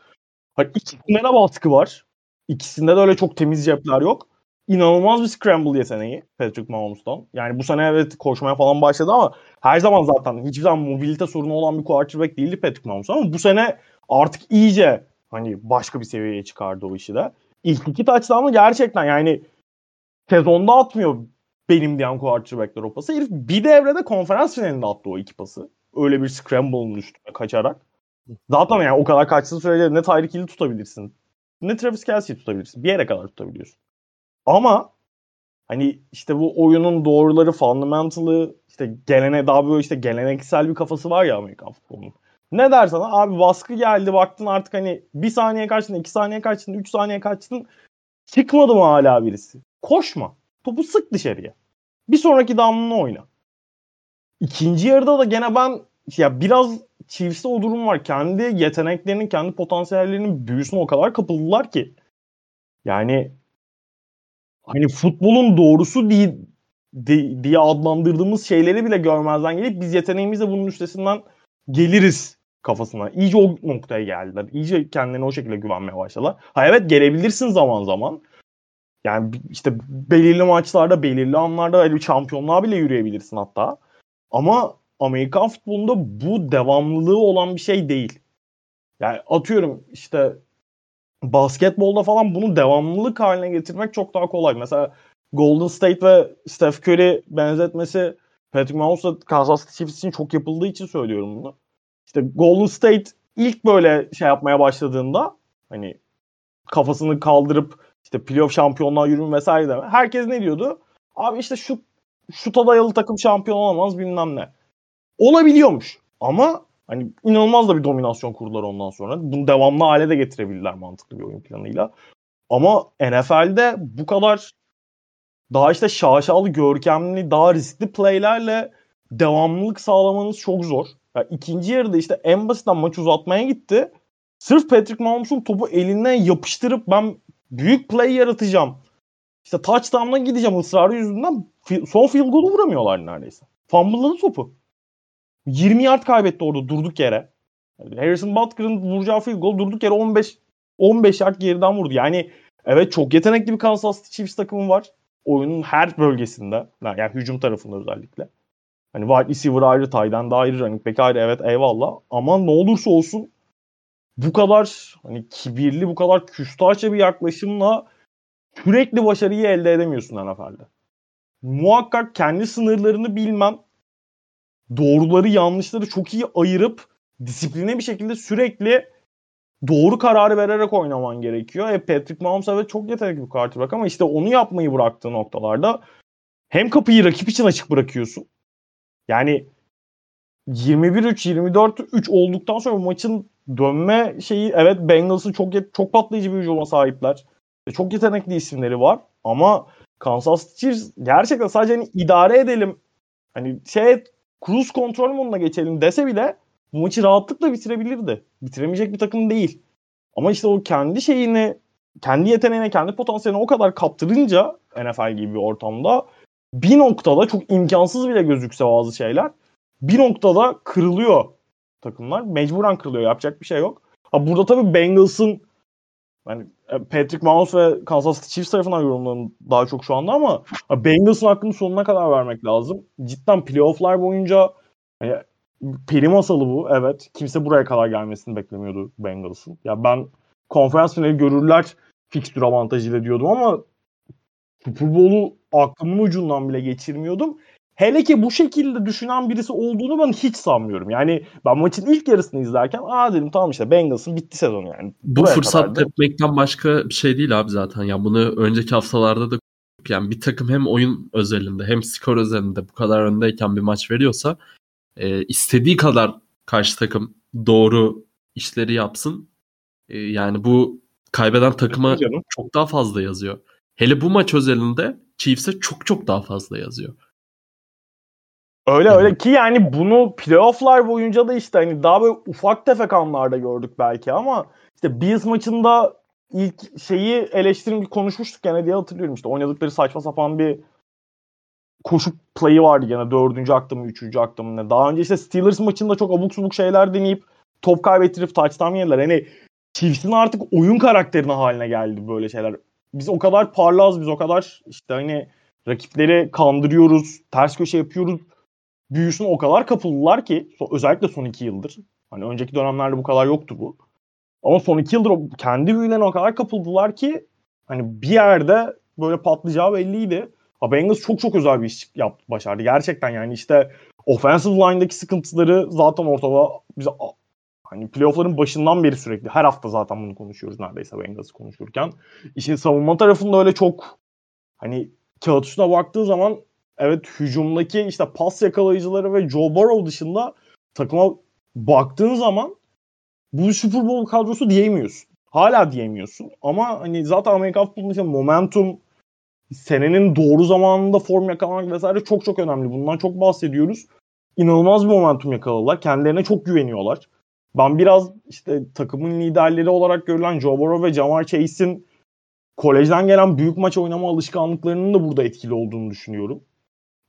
Hani ikisinde de baskı var. İkisinde de öyle çok temiz cepler yok. İnanılmaz bir scramble yeteneği Patrick Mahomes'tan. Yani bu sene evet koşmaya falan başladı ama her zaman zaten hiçbir zaman mobilite sorunu olan bir quarterback değildi Patrick Mahomes ama bu sene artık iyice hani başka bir seviyeye çıkardı o işi de. İlk iki touchdown'ı gerçekten yani sezonda atmıyor benim diyen quarterbackler o pası. Herif bir devrede konferans finalinde attı o iki pası. Öyle bir scramble'ın üstüne kaçarak. Zaten yani o kadar kaçtığı sürece ne Tyreek Hill'i tutabilirsin ne Travis Kelsey'i tutabilirsin. Bir yere kadar tutabiliyorsun. Ama hani işte bu oyunun doğruları, fundamental'ı işte gelene daha böyle işte geleneksel bir kafası var ya Amerikan futbolunun. Ne dersen abi baskı geldi baktın artık hani bir saniye kaçtın, iki saniye kaçtın, üç saniye kaçtın. Çıkmadı mı hala birisi? Koşma. Topu sık dışarıya. Bir sonraki damlını oyna. İkinci yarıda da gene ben ya biraz Chiefs'te o durum var. Kendi yeteneklerinin, kendi potansiyellerinin büyüsüne o kadar kapıldılar ki. Yani hani futbolun doğrusu di- diye adlandırdığımız şeyleri bile görmezden gelip biz yeteneğimizle bunun üstesinden geliriz kafasına. İyice o noktaya geldiler. İyice kendilerine o şekilde güvenmeye başladılar. Ha evet gelebilirsin zaman zaman. Yani işte belirli maçlarda, belirli anlarda hani şampiyonluğa bile yürüyebilirsin hatta. Ama Amerikan futbolunda bu devamlılığı olan bir şey değil. Yani atıyorum işte basketbolda falan bunu devamlılık haline getirmek çok daha kolay. Mesela Golden State ve Steph Curry benzetmesi Patrick Mahomes'la Kansas City Chiefs için çok yapıldığı için söylüyorum bunu. İşte Golden State ilk böyle şey yapmaya başladığında hani kafasını kaldırıp işte playoff şampiyonluğa yürüme vesaire deme. Herkes ne diyordu? Abi işte şu şuta dayalı takım şampiyon olamaz bilmem ne. Olabiliyormuş. Ama hani inanılmaz da bir dominasyon kurdular ondan sonra. Bunu devamlı hale de getirebilirler mantıklı bir oyun planıyla. Ama NFL'de bu kadar daha işte şaşalı, görkemli, daha riskli playlerle devamlılık sağlamanız çok zor. Yani ikinci yarıda işte en basitten maç uzatmaya gitti. Sırf Patrick Mahomes'un topu elinden yapıştırıp ben büyük play yaratacağım. İşte touchdown'a gideceğim ısrarı yüzünden son field goal'u vuramıyorlar neredeyse. Fumble'ladı topu. 20 yard kaybetti orada durduk yere. Harrison Butker'ın vuracağı field goal durduk yere 15 15 yard geriden vurdu. Yani evet çok yetenekli bir Kansas City Chiefs takımı var. Oyunun her bölgesinde. Yani hücum tarafında özellikle. Hani wide receiver ayrı, tight ayrı, running back ayrı evet eyvallah. Ama ne olursa olsun bu kadar hani kibirli, bu kadar küstahça bir yaklaşımla sürekli başarıyı elde edemiyorsun NFL'de. Muhakkak kendi sınırlarını bilmem, doğruları yanlışları çok iyi ayırıp disipline bir şekilde sürekli doğru kararı vererek oynaman gerekiyor. E Patrick Mahomes evet çok yetenekli bir quarterback ama işte onu yapmayı bıraktığı noktalarda hem kapıyı rakip için açık bırakıyorsun. Yani 21-3, 24-3 olduktan sonra maçın dönme şeyi evet Bengals'ın çok çok patlayıcı bir hücuma sahipler. Çok yetenekli isimleri var ama Kansas City gerçekten sadece hani idare edelim. Hani şey cruise kontrol moduna geçelim dese bile bu maçı rahatlıkla bitirebilirdi. Bitiremeyecek bir takım değil. Ama işte o kendi şeyini, kendi yeteneğine, kendi potansiyeline o kadar kaptırınca NFL gibi bir ortamda bir noktada çok imkansız bile gözükse bazı şeyler bir noktada kırılıyor takımlar. Mecburen kırılıyor. Yapacak bir şey yok. Ha burada tabii Bengals'ın yani e, Patrick Mahomes ve Kansas City Chiefs tarafından yorumlarım daha çok şu anda ama Bengals'ın hakkını sonuna kadar vermek lazım. Cidden playofflar boyunca yani peri masalı bu evet. Kimse buraya kadar gelmesini beklemiyordu Bengals'ın. Ya ben konferans finali görürler fikstür avantajıyla diyordum ama Super Bowl'u aklımın ucundan bile geçirmiyordum. Hele ki bu şekilde düşünen birisi olduğunu ben hiç sanmıyorum. Yani ben maçın ilk yarısını izlerken aa dedim tamam işte Bengals'ın bitti sezonu yani. Bu Buraya fırsat tepmekten başka bir şey değil abi zaten. Ya bunu önceki haftalarda da yani bir takım hem oyun özelinde hem skor özelinde bu kadar öndeyken bir maç veriyorsa e, istediği kadar karşı takım doğru işleri yapsın. E, yani bu kaybeden takıma çok daha fazla yazıyor. Hele bu maç özelinde Chiefs'e çok çok daha fazla yazıyor. Öyle öyle ki yani bunu playofflar boyunca da işte hani daha böyle ufak tefek anlarda gördük belki ama işte Bills maçında ilk şeyi eleştirim konuşmuştuk gene diye hatırlıyorum işte oynadıkları saçma sapan bir koşu play'i vardı gene dördüncü akta mı üçüncü akta mı ne. Daha önce işte Steelers maçında çok abuk subuk şeyler deneyip top kaybettirip touchdown yediler. Hani Chiefs'in artık oyun karakterine haline geldi böyle şeyler. Biz o kadar parlaz biz o kadar işte hani rakipleri kandırıyoruz, ters köşe yapıyoruz büyüsüne o kadar kapıldılar ki özellikle son iki yıldır. Hani önceki dönemlerde bu kadar yoktu bu. Ama son iki yıldır kendi büyülerine o kadar kapıldılar ki hani bir yerde böyle patlayacağı belliydi. Ha Bengals çok çok özel bir iş yaptı, başardı. Gerçekten yani işte offensive line'daki sıkıntıları zaten ortada bize hani playoff'ların başından beri sürekli her hafta zaten bunu konuşuyoruz neredeyse Bengals'ı konuşurken. İşin savunma tarafında öyle çok hani kağıt üstüne baktığı zaman evet hücumdaki işte pas yakalayıcıları ve Joe Burrow dışında takıma baktığın zaman bu Super Bowl kadrosu diyemiyorsun. Hala diyemiyorsun. Ama hani zaten Amerikan futbolunda işte momentum senenin doğru zamanında form yakalamak vesaire çok çok önemli. Bundan çok bahsediyoruz. İnanılmaz bir momentum yakaladılar. Kendilerine çok güveniyorlar. Ben biraz işte takımın liderleri olarak görülen Joe Burrow ve Jamar Chase'in kolejden gelen büyük maç oynama alışkanlıklarının da burada etkili olduğunu düşünüyorum.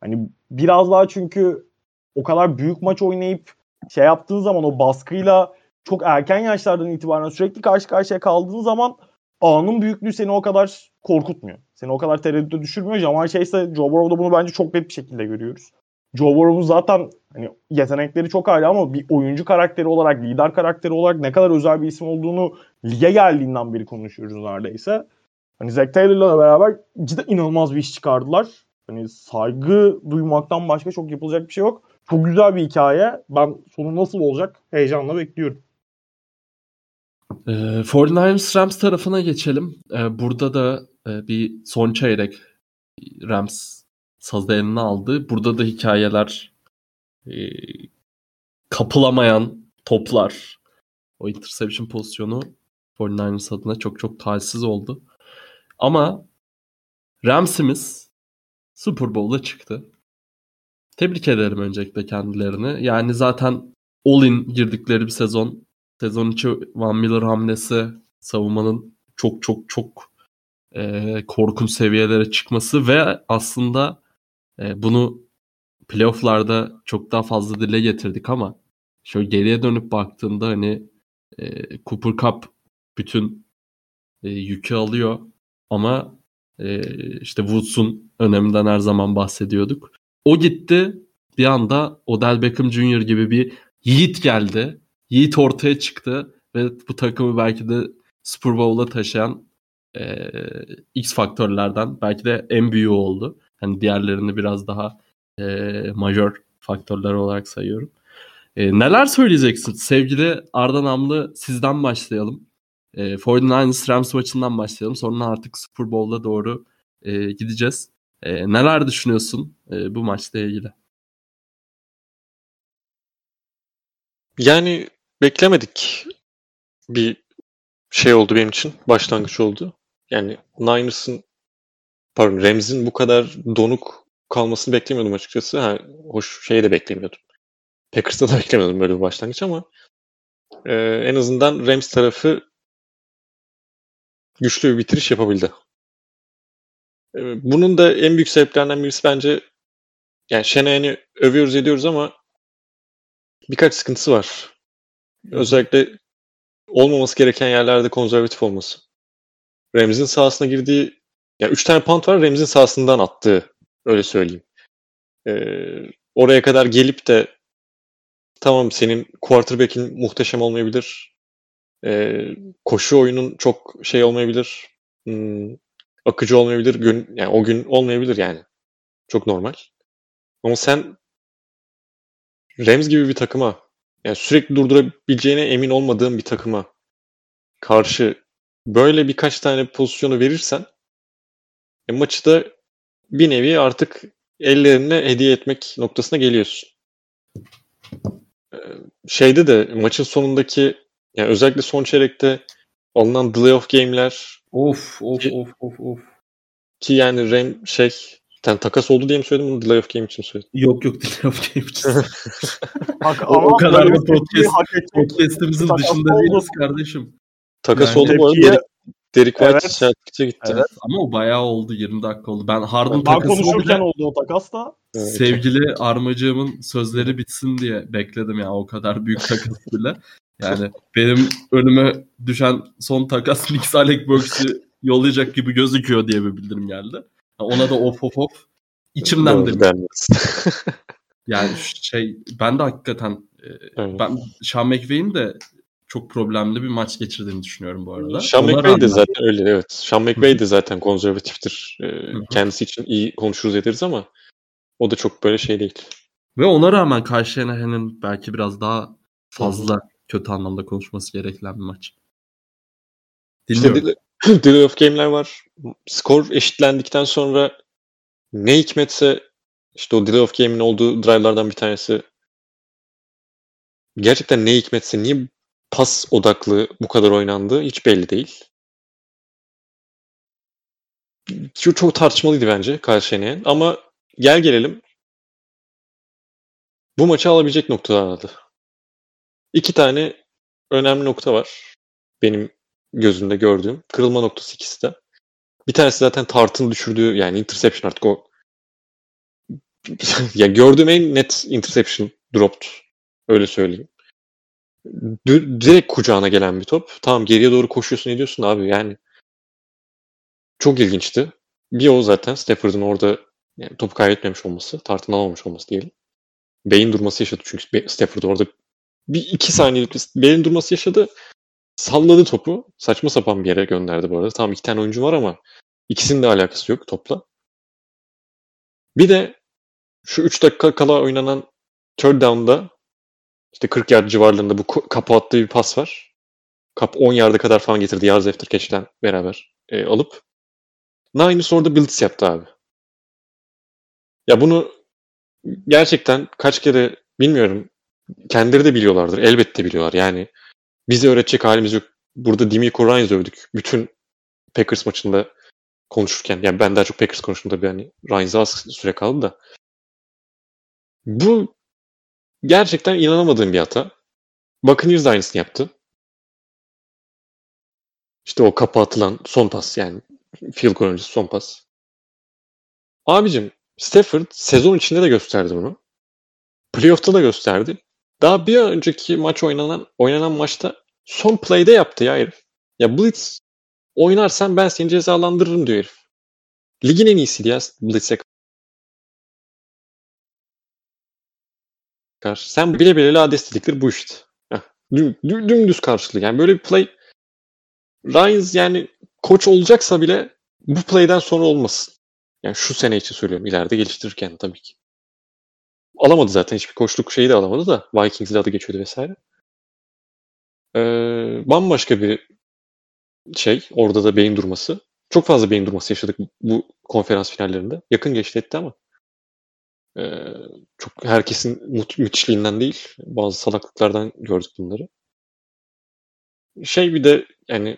Hani biraz daha çünkü o kadar büyük maç oynayıp şey yaptığın zaman o baskıyla çok erken yaşlardan itibaren sürekli karşı karşıya kaldığın zaman anın büyüklüğü seni o kadar korkutmuyor. Seni o kadar tereddüte düşürmüyor. Jamal Chase Joe Burrow'da bunu bence çok net bir şekilde görüyoruz. Joe Burrow'un zaten hani yetenekleri çok ayrı ama bir oyuncu karakteri olarak, lider karakteri olarak ne kadar özel bir isim olduğunu lige geldiğinden beri konuşuyoruz neredeyse. Hani Zach Taylor'la beraber cidden inanılmaz bir iş çıkardılar. Hani saygı duymaktan başka çok yapılacak bir şey yok. Çok güzel bir hikaye. Ben sonu nasıl olacak heyecanla bekliyorum. Ee, 49ers Rams tarafına geçelim. Ee, burada da e, bir son çeyrek Rams sazı eline aldı. Burada da hikayeler e, kapılamayan toplar o interception pozisyonu 49ers adına çok çok talihsiz oldu. Ama Rams'imiz Super Bowl'a çıktı. Tebrik ederim öncelikle kendilerini. Yani zaten all-in girdikleri bir sezon. Sezon içi Van Miller hamlesi savunmanın çok çok çok e, korkunç seviyelere çıkması ve aslında e, bunu playofflarda çok daha fazla dile getirdik ama şöyle geriye dönüp baktığında hani e, Cooper Cup bütün e, yükü alıyor ama e, işte Woods'un öneminden her zaman bahsediyorduk. O gitti bir anda Odell Beckham Jr. gibi bir yiğit geldi. Yiğit ortaya çıktı ve bu takımı belki de Super Bowl'a taşıyan e, X faktörlerden belki de en büyüğü oldu. Hani diğerlerini biraz daha e, majör faktörler olarak sayıyorum. E, neler söyleyeceksin? Sevgili Arda Namlı sizden başlayalım. E, 49ers Rams maçından başlayalım. Sonra artık Super Bowl'a doğru e, gideceğiz. E, neler düşünüyorsun e, bu maçla ilgili? Yani beklemedik bir şey oldu benim için. Başlangıç oldu. Yani Niners'ın pardon Rams'in bu kadar donuk kalmasını beklemiyordum açıkçası. Ha, hoş şeyi de beklemiyordum. Packers'ta da beklemiyordum böyle bir başlangıç ama e, en azından Rams tarafı güçlü bir bitiriş yapabildi. E, bunun da en büyük sebeplerinden birisi bence yani Shanahan'i övüyoruz ediyoruz ama birkaç sıkıntısı var. Özellikle olmaması gereken yerlerde konservatif olması. Rams'in sahasına girdiği yani 3 tane punt var Rams'in sahasından attığı öyle söyleyeyim. Ee, oraya kadar gelip de tamam senin quarterback'in muhteşem olmayabilir. Ee, koşu oyunun çok şey olmayabilir. Hmm, akıcı olmayabilir. Gün, yani o gün olmayabilir yani. Çok normal. Ama sen Rams gibi bir takıma yani sürekli durdurabileceğine emin olmadığın bir takıma karşı böyle birkaç tane pozisyonu verirsen e, maçı da bir nevi artık ellerine hediye etmek noktasına geliyorsun. Ee, şeyde de maçın sonundaki yani özellikle son çeyrekte alınan delay of game'ler Of of Ki- of of of. ki yani Ram şey sen takas oldu diye mi söyledim bunu delay of game için söyledim. Yok yok delay of game için. Hak, O- o kadar da podcast- edecek. Podcast'imizin dışında değiliz kardeşim. Takas Yani oldu bu arada Derek, White Evet. Celtics'e gitti. Evet. Ama o bayağı oldu 20 dakika oldu. Ben Harden Ben takası konuşurken bile oldu o takas da. Evet. sevgili armacığımın sözleri bitsin diye bekledim ya o kadar büyük takas bile. Yani benim önüme düşen son takas Knicks Alec Burks'ü yollayacak gibi gözüküyor diye bir bildirim geldi. Ona da of of of. İçimden denmez. Yani şey ben de hakikaten e, Evet. ben Sean McVay'in de çok problemli bir maç geçirdiğini düşünüyorum bu arada. Sean McVay de zaten öyle evet. Sean McVay de zaten konservatiftir. Ee, kendisi için iyi konuşuruz ederiz ama o da çok böyle şey değil. Ve ona rağmen karşı Shanahan'ın belki biraz daha fazla kötü anlamda konuşması gereken bir maç. İşte Dinliyorum. delay- delay of game'ler var. Skor eşitlendikten sonra ne hikmetse işte o delay of game'in olduğu drive'lardan bir tanesi gerçekten ne hikmetse niye pas odaklı bu kadar oynandı hiç belli değil. Çok, tartışmalıydı bence karşı ama gel gelelim bu maçı alabilecek noktalardı. İki tane önemli nokta var. Benim gözümde gördüğüm. Kırılma noktası ikisi de. Bir tanesi zaten Tart'ın düşürdüğü yani interception artık o ya gördüğüm en net interception dropped. Öyle söyleyeyim. Direkt kucağına gelen bir top. Tamam geriye doğru koşuyorsun ediyorsun abi yani. Çok ilginçti. Bir o zaten Stafford'ın orada yani topu kaybetmemiş olması, Tart'ın almamış olması diyelim. Beyin durması yaşadı çünkü Stafford orada bir iki saniyelik bir beyin durması yaşadı. Salladı topu. Saçma sapan bir yere gönderdi bu arada. Tamam iki tane oyuncu var ama ikisinin de alakası yok topla. Bir de şu 3 dakika kala oynanan third down'da işte 40 yard civarlarında bu kapı attığı bir pas var. Cup 10 yarda kadar falan getirdi yards after catch'ten beraber e, alıp Niners orada blitz yaptı abi. Ya bunu gerçekten kaç kere bilmiyorum. Kendileri de biliyorlardır. Elbette biliyorlar. Yani bize öğretecek halimiz yok. Burada Demico Ryans övdük. Bütün Packers maçında konuşurken. Yani ben daha çok Packers konuştum tabii. Yani Ryans'a az süre kaldı da. Bu gerçekten inanamadığım bir hata. Buccaneers de aynısını yaptı. İşte o kapatılan son pas yani field goal öncesi son pas. Abicim Stafford sezon içinde de gösterdi bunu. Playoff'ta da gösterdi. Daha bir önceki maç oynanan oynanan maçta son play'de yaptı ya herif. Ya Blitz oynarsan ben seni cezalandırırım diyor herif. Ligin en iyisiydi ya Blitz'e karşı. Sen bile bile lades dedikleri bu işte. Düm, düm, dümdüz karşılığı. Yani böyle bir play Ryans yani koç olacaksa bile bu play'den sonra olmasın. Yani şu sene için söylüyorum. ileride geliştirirken tabii ki. Alamadı zaten. Hiçbir koçluk şeyi de alamadı da. Vikings'de adı geçiyordu vesaire. Ee, bambaşka bir şey. Orada da beyin durması. Çok fazla beyin durması yaşadık bu konferans finallerinde. Yakın geçti etti ama. Ee, çok herkesin mut, müthişliğinden değil. Bazı salaklıklardan gördük bunları. Şey bir de yani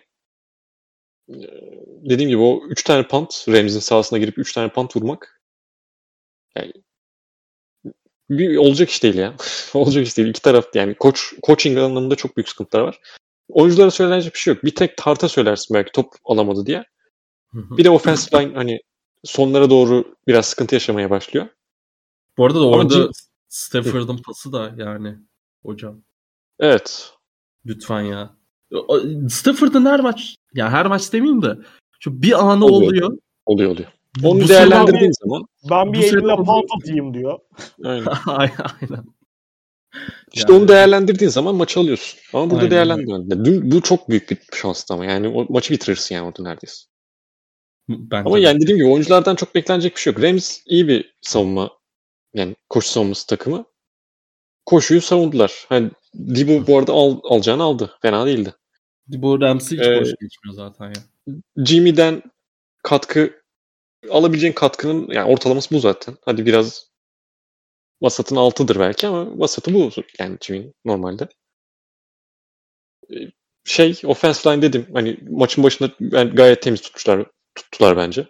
dediğim gibi o 3 tane punt Rams'in sahasına girip 3 tane punt vurmak yani bir, olacak iş değil ya. olacak iş değil. İki taraf yani koç coaching anlamında çok büyük sıkıntılar var. Oyunculara söylenecek bir şey yok. Bir tek tarta söylersin belki top alamadı diye. Bir de offensive line hani sonlara doğru biraz sıkıntı yaşamaya başlıyor. Bu arada da orada Jim... Stafford'ın pası da yani hocam. Evet. Lütfen ya. Stafford'ın her maç ya her maç demeyeyim de şu bir anı oluyor. Oluyor oluyor. oluyor. Onu bu değerlendirdiğin zaman ben bir elimle pant atayım diyor. Aynen. aynen. İşte yani. onu değerlendirdiğin zaman maçı alıyorsun. Ama burada değerlendirmiyorsun. Bu çok büyük bir şans ama yani o maçı bitirirsin yani orada neredeyse. Bence ama yani dediğim gibi oyunculardan çok beklenecek bir şey yok. Rams iyi bir savunma yani koşu savunması takımı. Koşuyu savundular. Hani Dibu bu arada al, alacağını aldı. Fena değildi. Dibu Ramsey hiç ee, boş geçmiyor zaten ya. Jimmy'den katkı alabileceğin katkının yani ortalaması bu zaten. Hadi biraz vasatın altıdır belki ama vasatı bu yani Jimmy'nin normalde. Ee, şey offense line dedim. Hani maçın başında yani gayet temiz tutmuşlar. Tuttular bence.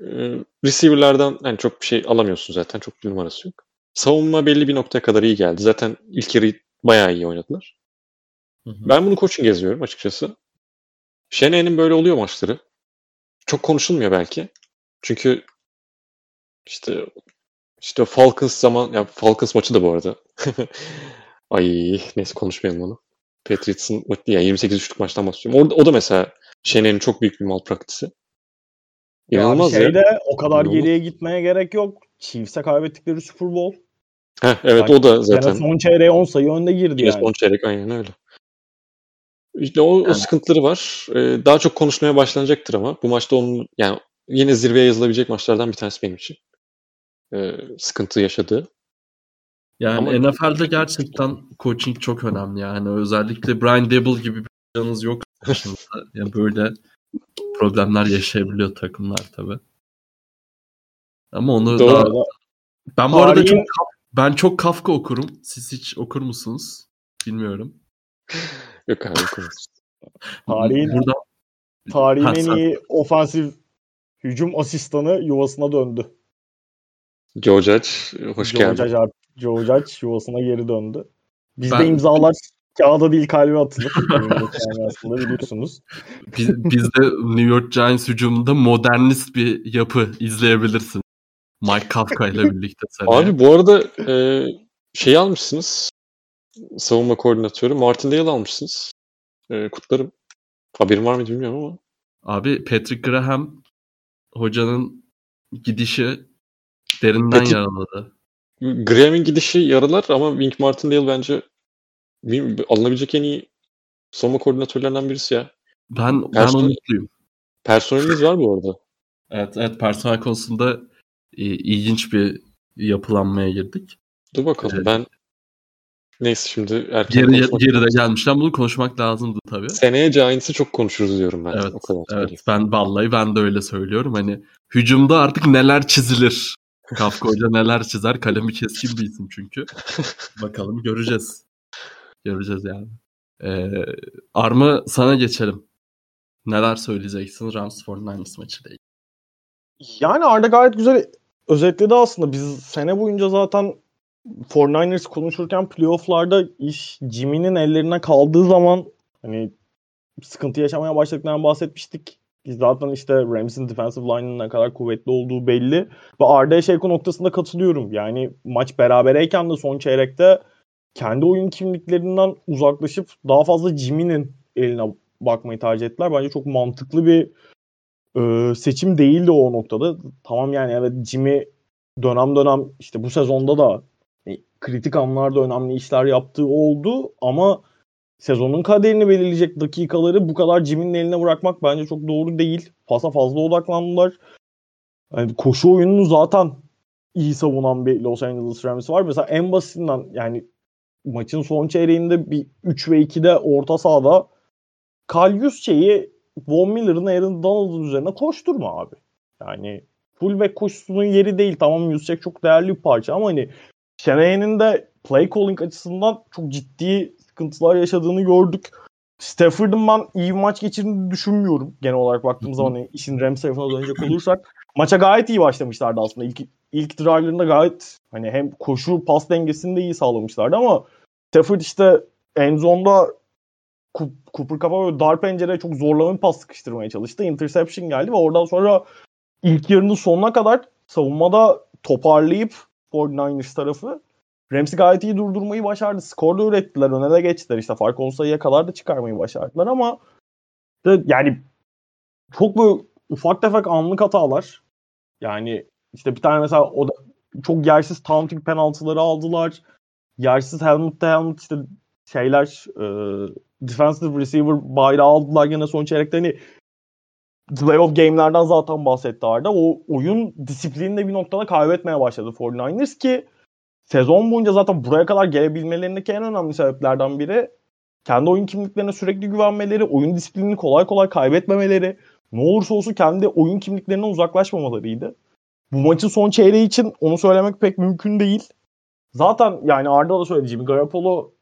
Ee, receiver'lardan yani çok bir şey alamıyorsun zaten. Çok bir numarası yok. Savunma belli bir noktaya kadar iyi geldi. Zaten ilk yarıyı bayağı iyi oynadılar. Hı hı. Ben bunu coaching yazıyorum açıkçası. Şene'nin böyle oluyor maçları. Çok konuşulmuyor belki. Çünkü işte işte Falcons zaman ya Falcons maçı da bu arada. Ay neyse konuşmayalım onu. Patriots'ın yani 28 üçlük maçtan bahsediyorum. Orada, o da mesela Şene'nin çok büyük bir malpraktisi. İnanılmaz ya. Şeyde ya. o kadar İnanılmaz. geriye gitmeye gerek yok. Chiefs'e kaybettikleri Super Bowl. Heh, evet yani, o da zaten. son çeyreğe 10 sayı önde girdi Yine yani. Son çeyrek aynen öyle. İşte o, yani. o sıkıntıları var. Ee, daha çok konuşmaya başlanacaktır ama bu maçta onun yani yine zirveye yazılabilecek maçlardan bir tanesi benim için. Ee, sıkıntı yaşadığı. Yani ama... NFL'de gerçekten coaching çok önemli yani. Özellikle Brian Dable gibi bir canınız yok. yani böyle problemler yaşayabiliyor takımlar tabii. Ama onu Doğru. daha... Ben bu arada çok ben çok Kafka okurum. Siz hiç okur musunuz? Bilmiyorum. Yok abi okuruz. Tarihin, Burada... tarihin ha, en iyi ofansif hücum asistanı yuvasına döndü. Joe Judge hoş Joe geldin. Judge, Joe Judge yuvasına geri döndü. Bizde ben... imzalar kağıda değil kalbe atılır. aslında biliyorsunuz. Biz, bizde New York Giants hücumunda modernist bir yapı izleyebilirsin. Mike Kafka ile birlikte. Seneye. Abi bu arada e, şey almışsınız. Savunma koordinatörü Martin Dale almışsınız. E, kutlarım. Haberin var mı bilmiyorum ama. Abi Patrick Graham hocanın gidişi derinden Patrick, yaraladı. Graham'in gidişi yaralar ama Wink Martindale bence alınabilecek en iyi savunma koordinatörlerinden birisi ya. Ben, ben umutluyum. Personeliniz var bu arada. Evet, evet personel konusunda e, ilginç bir yapılanmaya girdik. Dur bakalım evet. ben Neyse şimdi erken Geri, konuşmak geride gelmişken bunu konuşmak lazımdı tabii. Seneye Giants'ı çok konuşuruz diyorum ben. Evet, o kadar evet söyleyeyim. ben vallahi ben de öyle söylüyorum. Hani hücumda artık neler çizilir. Kafka Hoca neler çizer. Kalemi keskin bir isim çünkü. Bakalım göreceğiz. Göreceğiz yani. Ee, Armı sana geçelim. Neler söyleyeceksin Rams 49ers maçıyla ilgili? Yani Arda gayet güzel özetledi aslında. Biz sene boyunca zaten 49ers konuşurken playofflarda iş Jimmy'nin ellerine kaldığı zaman hani sıkıntı yaşamaya başladıklarından bahsetmiştik. Zaten işte Rams'in defensive line'ın ne kadar kuvvetli olduğu belli. Ve Arda'ya şey noktasında katılıyorum. Yani maç berabereyken de son çeyrekte kendi oyun kimliklerinden uzaklaşıp daha fazla Jimmy'nin eline bakmayı tercih ettiler. Bence çok mantıklı bir e, seçim değildi o noktada. Tamam yani evet Jimmy dönem dönem işte bu sezonda da e, kritik anlarda önemli işler yaptığı oldu ama sezonun kaderini belirleyecek dakikaları bu kadar Jimmy'nin eline bırakmak bence çok doğru değil. Pasa fazla odaklandılar. Yani koşu oyununu zaten iyi savunan bir Los Angeles Rams var. Mesela en basitinden yani maçın son çeyreğinde bir 3 ve 2'de orta sahada Kal şeyi Von Miller'ın Aaron Donald'ın üzerine koşturma abi. Yani fullback koşusunun yeri değil. Tamam Yusek çok değerli bir parça ama hani Shanahan'ın de play calling açısından çok ciddi sıkıntılar yaşadığını gördük. Stafford'ın ben iyi bir maç geçirdiğini düşünmüyorum. Genel olarak baktığım zaman hani işin Rams tarafına dönecek olursak. Maça gayet iyi başlamışlardı aslında. İlk, ilk drive'larında gayet hani hem koşu pas dengesini de iyi sağlamışlardı ama Stafford işte en zonda Cooper Cup'a böyle dar pencereye çok zorlama bir pas sıkıştırmaya çalıştı. Interception geldi ve oradan sonra ilk yarının sonuna kadar savunmada toparlayıp 49ers tarafı Rams'i gayet iyi durdurmayı başardı. Skor da ürettiler. Öne de geçtiler. İşte fark 10 sayıya kadar da çıkarmayı başardılar ama yani çok böyle ufak tefek anlık hatalar. Yani işte bir tane mesela o da çok yersiz taunting penaltıları aldılar. Yersiz helmet to helmet işte şeyler e, defensive receiver bayrağı aldılar gene son çeyrekte hani playoff game'lerden zaten bahsetti Arda. O oyun disiplinini bir noktada kaybetmeye başladı 49ers ki sezon boyunca zaten buraya kadar gelebilmelerindeki en önemli sebeplerden biri kendi oyun kimliklerine sürekli güvenmeleri, oyun disiplinini kolay kolay kaybetmemeleri, ne olursa olsun kendi oyun kimliklerinden uzaklaşmamalarıydı. Bu maçın son çeyreği için onu söylemek pek mümkün değil. Zaten yani Arda da söyledi Jimmy Garoppolo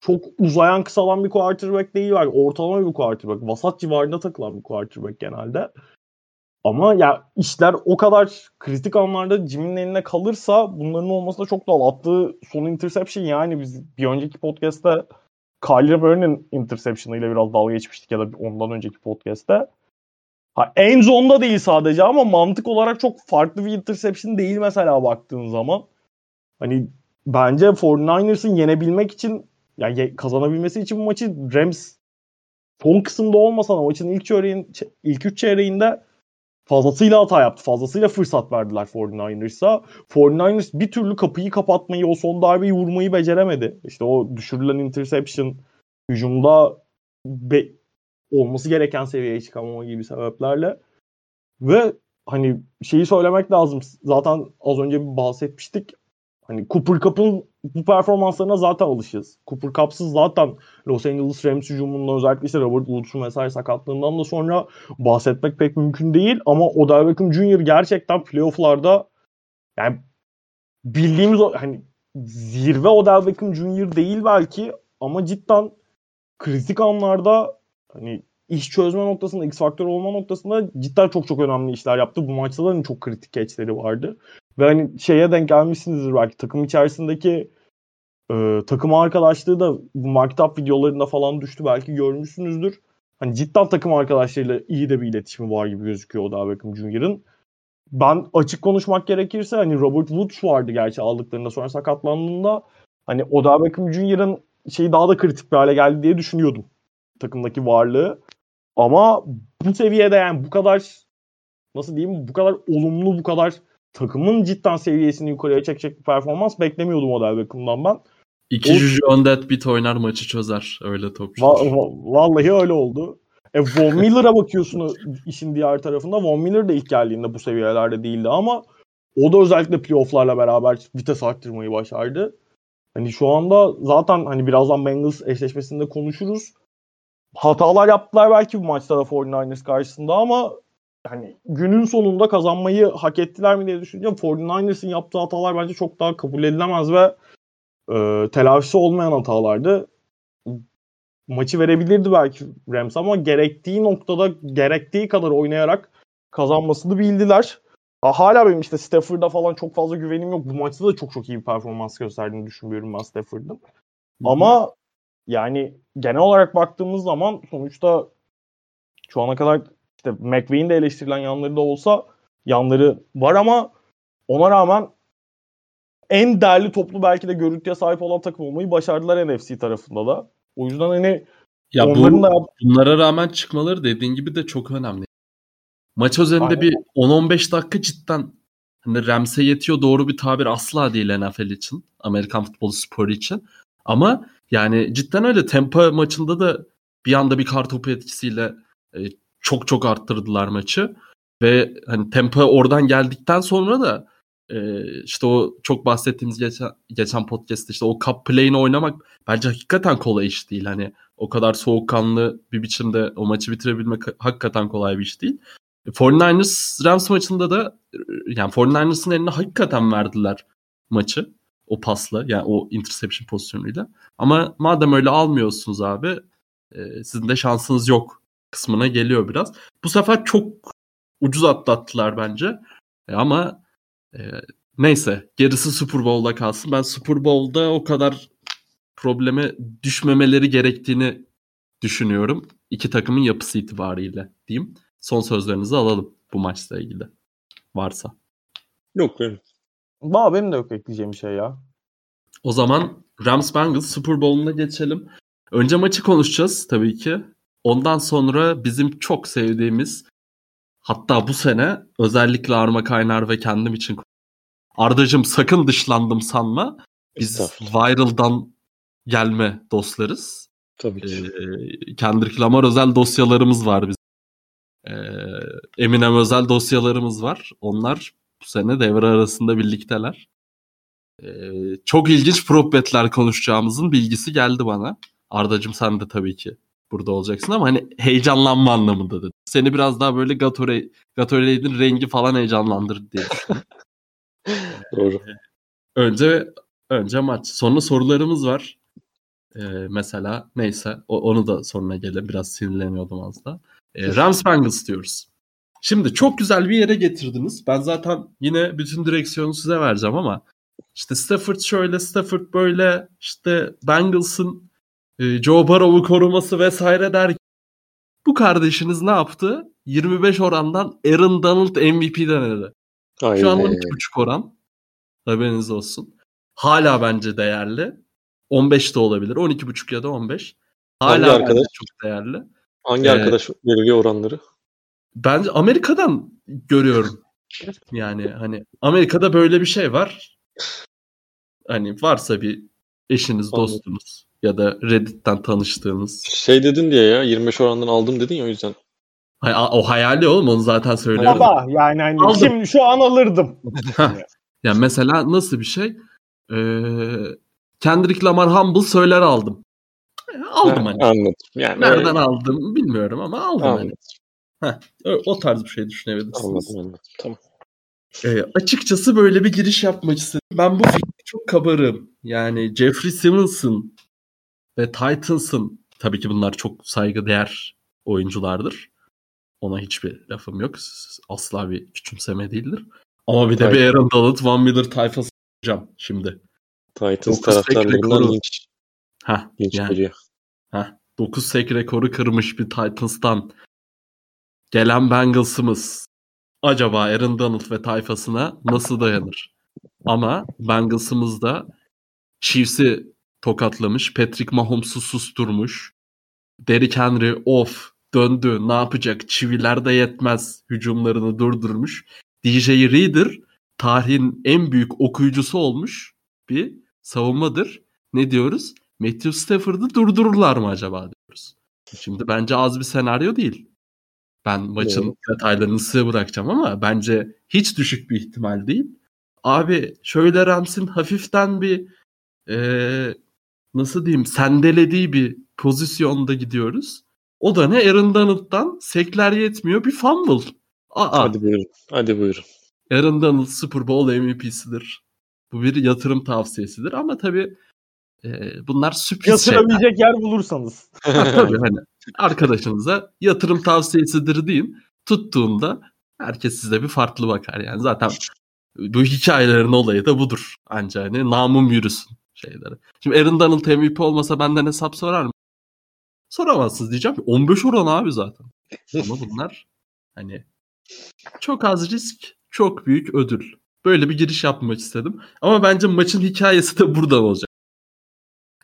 çok uzayan kısalan bir quarterback değil. Yani ortalama bir quarterback. Vasat civarında takılan bir quarterback genelde. Ama ya işler o kadar kritik anlarda Jimmy'nin eline kalırsa bunların olması da çok doğal. Attığı son interception yani biz bir önceki podcast'te Kyler Murray'nin interception'ı ile biraz dalga geçmiştik ya da ondan önceki podcast'te. Ha, en zonda değil sadece ama mantık olarak çok farklı bir interception değil mesela baktığın zaman. Hani bence 49ers'ın yenebilmek için yani kazanabilmesi için bu maçı Rams son kısımda olmasa da maçın ilk çeyreğin ilk üç çeyreğinde fazlasıyla hata yaptı. Fazlasıyla fırsat verdiler 49ers'a. 49ers bir türlü kapıyı kapatmayı, o son darbeyi vurmayı beceremedi. İşte o düşürülen interception hücumda be- olması gereken seviyeye çıkamama gibi sebeplerle. Ve hani şeyi söylemek lazım. Zaten az önce bahsetmiştik. Hani Cooper Cup'ın bu performanslarına zaten alışığız. Cooper Cup'sız zaten Los Angeles Rams hücumundan özellikle işte Robert Woods'un vesaire sakatlığından da sonra bahsetmek pek mümkün değil. Ama Odell Beckham Jr. gerçekten playoff'larda yani bildiğimiz hani zirve Odell Beckham Jr. değil belki ama cidden kritik anlarda hani iş çözme noktasında, X faktör olma noktasında cidden çok çok önemli işler yaptı. Bu maçta da hani çok kritik keçleri vardı. Ve hani şeye denk gelmişsinizdir belki takım içerisindeki e, takım arkadaşlığı da bu market videolarında falan düştü belki görmüşsünüzdür. Hani cidden takım arkadaşlarıyla iyi de bir iletişimi var gibi gözüküyor Odell Beckham Jr.'ın. Ben açık konuşmak gerekirse hani Robert Woods vardı gerçi aldıklarında sonra sakatlandığında. Hani Odell Beckham Jr.'ın şeyi daha da kritik bir hale geldi diye düşünüyordum. Takımdaki varlığı. Ama bu seviyede yani bu kadar nasıl diyeyim bu kadar olumlu bu kadar takımın cidden seviyesini yukarıya çekecek bir performans beklemiyordum Odell Beckham'dan ben. İki o... Juju on that bit oynar maçı çözer. Öyle topçu. Va- va- vallahi öyle oldu. E, Von Miller'a bakıyorsun işin diğer tarafında. Von Miller de ilk geldiğinde bu seviyelerde değildi ama o da özellikle playofflarla beraber vites arttırmayı başardı. Hani şu anda zaten hani birazdan Bengals eşleşmesinde konuşuruz. Hatalar yaptılar belki bu maçta da 49ers karşısında ama hani günün sonunda kazanmayı hak ettiler mi diye düşünüyorum. 49ers'ın yaptığı hatalar bence çok daha kabul edilemez ve e, telafisi olmayan hatalardı. Maçı verebilirdi belki Rams ama gerektiği noktada gerektiği kadar oynayarak kazanmasını bildiler. Ha, hala benim işte Stafford'a falan çok fazla güvenim yok. Bu maçta da çok çok iyi bir performans gösterdiğini düşünmüyorum ben Stafford'ın. Ama yani genel olarak baktığımız zaman sonuçta şu ana kadar işte McVay'in de eleştirilen yanları da olsa yanları var ama ona rağmen en değerli toplu belki de görüntüye sahip olan takım olmayı başardılar NFC tarafında da. O yüzden hani Ya onların bu, da bunlara rağmen çıkmaları dediğin gibi de çok önemli. Maç üzerinde Aynen. bir 10-15 dakika cidden hani Rams'e yetiyor doğru bir tabir asla değil NFL için. Amerikan futbolu sporu için. Ama yani cidden öyle Tampa maçında da bir anda bir kar topu etkisiyle e, çok çok arttırdılar maçı. Ve hani Tampa oradan geldikten sonra da e, işte o çok bahsettiğimiz geçen, geçen podcast'te işte o cup play'ini oynamak bence hakikaten kolay iş değil. Hani o kadar soğukkanlı bir biçimde o maçı bitirebilmek hakikaten kolay bir iş değil. 49ers Rams maçında da yani 49ers'ın eline hakikaten verdiler maçı o pasla yani o interception pozisyonuyla. Ama madem öyle almıyorsunuz abi e, sizin de şansınız yok kısmına geliyor biraz. Bu sefer çok ucuz atlattılar bence. E, ama e, neyse gerisi Super Bowl'da kalsın. Ben Super Bowl'da o kadar probleme düşmemeleri gerektiğini düşünüyorum. İki takımın yapısı itibariyle diyeyim. Son sözlerinizi alalım bu maçla ilgili. Varsa. Yok benim. Valla benim de yok ekleyeceğim bir şey ya. O zaman Rams Bengals Super Bowl'una geçelim. Önce maçı konuşacağız tabii ki. Ondan sonra bizim çok sevdiğimiz hatta bu sene özellikle Arma Kaynar ve kendim için Ardacım sakın dışlandım sanma. Biz. Viral'dan gelme dostlarız. Tabii ki. Ee, Kendrick Lamar özel dosyalarımız var bizim. Ee, Eminem özel dosyalarımız var. Onlar bu sene devre arasında birlikteler. Ee, çok ilginç prop betler konuşacağımızın bilgisi geldi bana. Ardacım sen de tabii ki burada olacaksın ama hani heyecanlanma anlamında dedi. Seni biraz daha böyle Gatorade, Gatorade'in rengi falan heyecanlandırdı diye. Doğru. Önce önce maç. Sonra sorularımız var. Ee, mesela neyse o, onu da sonra gelelim. Biraz sinirleniyordum az da. Ee, Rams Bengals diyoruz. Şimdi çok güzel bir yere getirdiniz. Ben zaten yine bütün direksiyonu size vereceğim ama işte Stafford şöyle, Stafford böyle, işte Bengals'ın e, Joe Burrow'u koruması vesaire der. Bu kardeşiniz ne yaptı? 25 orandan Aaron Donald MVP denedi. Aynen. Şu an 12.5 oran. Haberiniz olsun. Hala bence değerli. 15 de olabilir. 12.5 ya da 15. Hala Hangi arkadaş? çok değerli. Hangi Ee, arkadaş belirliyor oranları? Bence Amerika'dan görüyorum. Yani hani Amerika'da böyle bir şey var. Hani varsa bir eşiniz, Anladım. dostunuz ya da Reddit'ten tanıştığınız. Şey dedin diye ya 25 orandan aldım dedin ya o yüzden. Hay- O hayali oğlum onu zaten söylüyorum. Ama yani hani Aldım. şimdi şu an alırdım. Yani mesela nasıl bir şey? Ee, Kendrick Lamar Humble söyler aldım. Aldım Ha, hani. Anladım. Yani Nereden aldım bilmiyorum ama aldım hani. Ö- O tarz bir şey düşünebilirsiniz. Anladım anladım. Tamam. Ee, açıkçası böyle bir giriş yapmak istedim. Ben bu fikri çok kabarım. Yani Jeffrey Simmons'ın ve Titans'ın tabii ki bunlar çok saygıdeğer oyunculardır. Ona hiçbir lafım yok. Asla bir küçümseme değildir. Ama bir de bir Titan. Aaron Donald, Van Miller tayfası yapacağım şimdi. Titans taraftarlarından linç, Heh, linç yani, heh, 9 sek rekoru kırmış bir Titans'tan gelen Bengals'ımız acaba Aaron Donald ve tayfasına nasıl dayanır? Ama Bengals'ımız da Chiefs'i tokatlamış. Patrick Mahomes'u susturmuş. Derrick Henry off döndü. Ne yapacak? Çiviler de yetmez. Hücumlarını durdurmuş. DJ Reader tarihin en büyük okuyucusu olmuş bir savunmadır. Ne diyoruz? Matthew Stafford'ı durdururlar mı acaba diyoruz. Şimdi bence az bir senaryo değil. Ben maçın Doğru. detaylarını size bırakacağım ama bence hiç düşük bir ihtimal değil. Abi şöyle Rams'in hafiften bir eee, nasıl diyeyim sendelediği bir pozisyonda gidiyoruz. O da ne Aaron Donald'dan sekler yetmiyor bir fumble. Aa, Hadi buyurun. Hadi buyurun. Aaron Donald Super Bowl MVP'sidir. Bu bir yatırım tavsiyesidir ama tabii e, bunlar sürpriz şeyler. Yatırabilecek yer bulursanız. tabii hani arkadaşınıza yatırım tavsiyesidir deyin. Tuttuğunda herkes size bir farklı bakar yani. Zaten bu hikayelerin olayı da budur. Anca hani namım yürüsün şeyleri. Şimdi Aaron Donald MVP olmasa benden hesap sorar mı? Soramazsınız diyeceğim ki 15 oran abi zaten. Ama bunlar hani çok az risk, çok büyük ödül. Böyle bir giriş yapmak istedim. Ama bence maçın hikayesi de buradan olacak.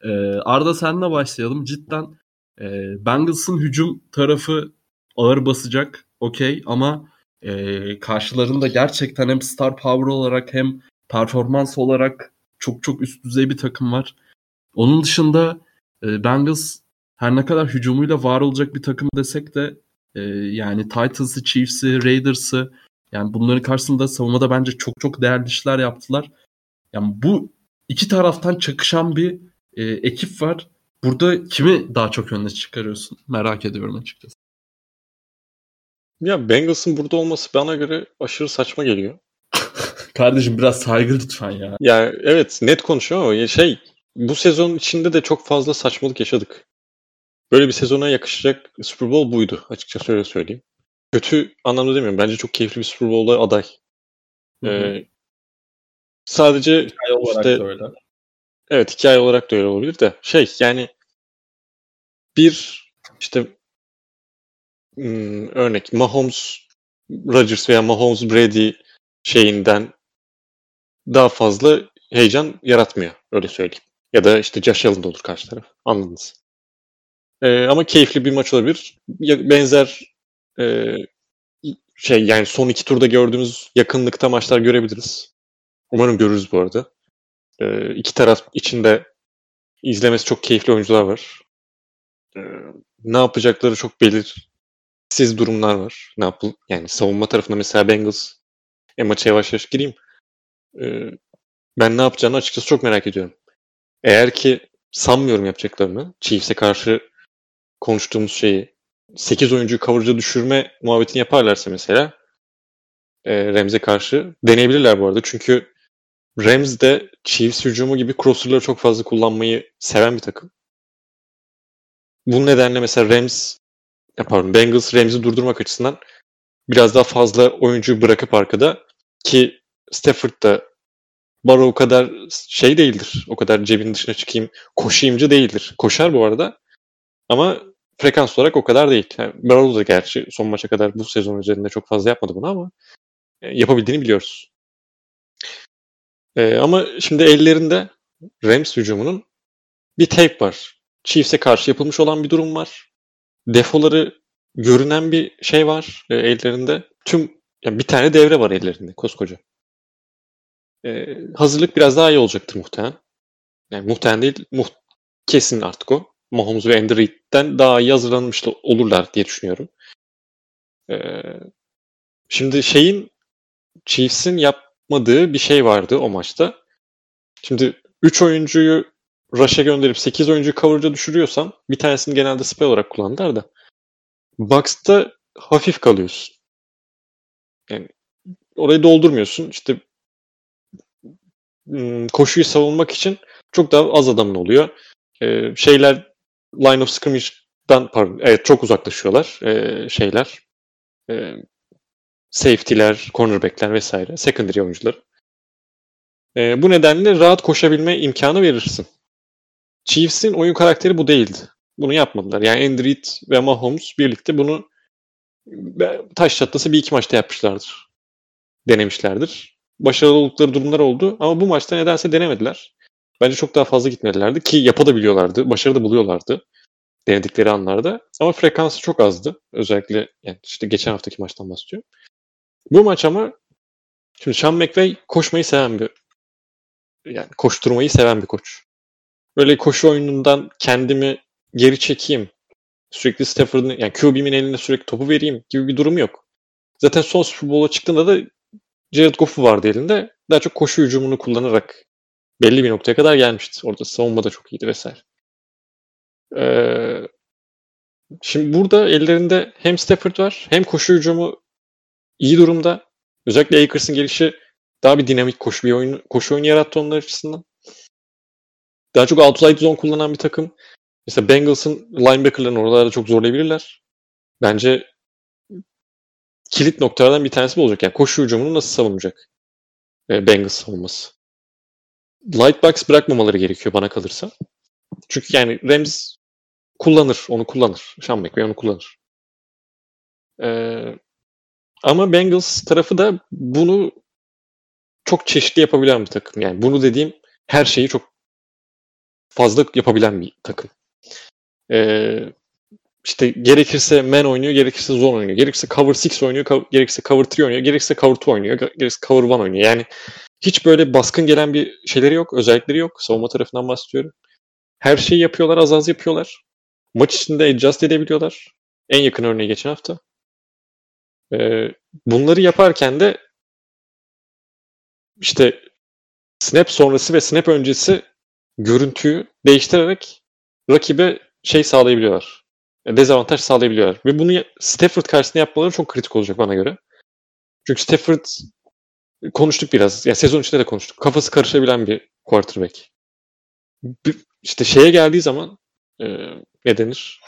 Ee, Arda senle başlayalım. Cidden e, Bengals'ın hücum tarafı ağır basacak. Okey ama e, karşılarında gerçekten hem star power olarak hem performans olarak çok çok üst düzey bir takım var. Onun dışında e, Bengals her ne kadar hücumuyla var olacak bir takım desek de e, yani Titans'ı, Chiefs'i, Raiders'ı yani bunların karşısında savunmada bence çok çok değerli işler yaptılar. Yani bu iki taraftan çakışan bir e, ekip var. Burada kimi daha çok önüne çıkarıyorsun? Merak ediyorum açıkçası. Ya Bengals'ın burada olması bana göre aşırı saçma geliyor. Kardeşim biraz saygı lütfen ya. Ya evet net konuşuyor ama şey bu sezon içinde de çok fazla saçmalık yaşadık. Böyle bir sezona yakışacak Super Bowl buydu açıkçası öyle söyleyeyim. Kötü anlamda demiyorum. Bence çok keyifli bir Super Bowl'a aday. Hı hı. Ee, sadece işte- öyle. Evet hikaye olarak da öyle olabilir de şey yani bir işte hmm, örnek Mahomes Rodgers veya Mahomes Brady şeyinden daha fazla heyecan yaratmıyor öyle söyleyeyim. Ya da işte Josh Allen olur karşı taraf. Anladınız. Ee, ama keyifli bir maç olabilir. Benzer e, şey yani son iki turda gördüğümüz yakınlıkta maçlar görebiliriz. Umarım görürüz bu arada. Ee, iki taraf içinde izlemesi çok keyifli oyuncular var. Ee, ne yapacakları çok belirsiz durumlar var. Ne yapıl yani savunma tarafında mesela Bengals e, maça yavaş yavaş gireyim. Ee, ben ne yapacağını açıkçası çok merak ediyorum. Eğer ki sanmıyorum yapacaklarını Chiefs'e karşı konuştuğumuz şeyi 8 oyuncuyu coverage'a düşürme muhabbetini yaparlarsa mesela e, Rams'e karşı deneyebilirler bu arada. Çünkü Rams de Chiefs hücumu gibi crosser'ları çok fazla kullanmayı seven bir takım. Bu nedenle mesela Rams pardon Bengals Rams'i durdurmak açısından biraz daha fazla oyuncu bırakıp arkada ki Stafford da Barrow kadar şey değildir. O kadar cebin dışına çıkayım, koşayımcı değildir. Koşar bu arada. Ama frekans olarak o kadar değil. Yani Barrow da gerçi son maça kadar bu sezon üzerinde çok fazla yapmadı bunu ama e, yapabildiğini biliyoruz. E, ama şimdi ellerinde Rams hücumunun bir tape var. Chiefs'e karşı yapılmış olan bir durum var. Defoları görünen bir şey var e, ellerinde. Tüm yani bir tane devre var ellerinde koskoca. E, hazırlık biraz daha iyi olacaktır muhtemelen. Yani muhtemelen değil, muht kesin artık o. Mahomes ve Andy daha iyi hazırlanmış olurlar diye düşünüyorum. E, şimdi şeyin Chiefs'in yapmadığı bir şey vardı o maçta. Şimdi 3 oyuncuyu rush'a gönderip 8 oyuncuyu coverage'a düşürüyorsan bir tanesini genelde spy olarak kullanırlar da box'ta hafif kalıyorsun. Yani orayı doldurmuyorsun. İşte hmm, koşuyu savunmak için çok daha az adamın oluyor. Ee, şeyler line of scrimmage'dan pardon evet çok uzaklaşıyorlar ee, şeyler. Ee, safety'ler, cornerback'ler vesaire, secondary oyuncular. Ee, bu nedenle rahat koşabilme imkanı verirsin. Chiefs'in oyun karakteri bu değildi. Bunu yapmadılar. Yani Andy Reid ve Mahomes birlikte bunu taş çatlası bir iki maçta yapmışlardır. Denemişlerdir. Başarılı oldukları durumlar oldu ama bu maçta nedense denemediler. Bence çok daha fazla gitmedilerdi ki yapabiliyorlardı. Başarı da buluyorlardı denedikleri anlarda. Ama frekansı çok azdı. Özellikle yani işte geçen haftaki maçtan bahsediyorum. Bu maç ama şimdi Sean McVay koşmayı seven bir yani koşturmayı seven bir koç. Böyle koşu oyunundan kendimi geri çekeyim. Sürekli Stafford'ın yani QB'min eline sürekli topu vereyim gibi bir durum yok. Zaten son Super Bowl'a çıktığında da Jared Goff'u vardı elinde. Daha çok koşu hücumunu kullanarak belli bir noktaya kadar gelmişti. Orada savunma da çok iyiydi vesaire. Ee, şimdi burada ellerinde hem Stafford var hem koşu hücumu iyi durumda. Özellikle Akers'ın gelişi daha bir dinamik koşu bir oyun koşu oyunu yarattı onlar açısından. Daha çok outside zone kullanan bir takım. Mesela Bengals'ın linebacker'larını oralarda çok zorlayabilirler. Bence kilit noktalardan bir tanesi bu olacak. Yani koşu hücumunu nasıl savunacak e, Bengals savunması. Light bırakmamaları gerekiyor bana kalırsa. Çünkü yani Rams kullanır, onu kullanır. Sean McVay onu kullanır. Ee, ama Bengals tarafı da bunu çok çeşitli yapabilen bir takım. Yani bunu dediğim her şeyi çok fazla yapabilen bir takım. Ee, işte gerekirse man oynuyor, gerekirse zone oynuyor, gerekirse cover 6 oynuyor, gerekirse cover 3 oynuyor, gerekirse cover 2 oynuyor, gerekirse cover 1 oynuyor. Yani hiç böyle baskın gelen bir şeyleri yok, özellikleri yok. Savunma tarafından bahsediyorum. Her şeyi yapıyorlar, az az yapıyorlar. Maç içinde adjust edebiliyorlar. En yakın örneği geçen hafta. Ee, bunları yaparken de işte snap sonrası ve snap öncesi görüntüyü değiştirerek rakibe şey sağlayabiliyorlar. E, Dezavantaj sağlayabiliyorlar. Ve bunu Stafford karşısında yapmaları çok kritik olacak bana göre. Çünkü Stafford konuştuk biraz. Ya sezon içinde de konuştuk. Kafası karışabilen bir quarterback. Bir- İşte şeye geldiği zaman e, ne denir?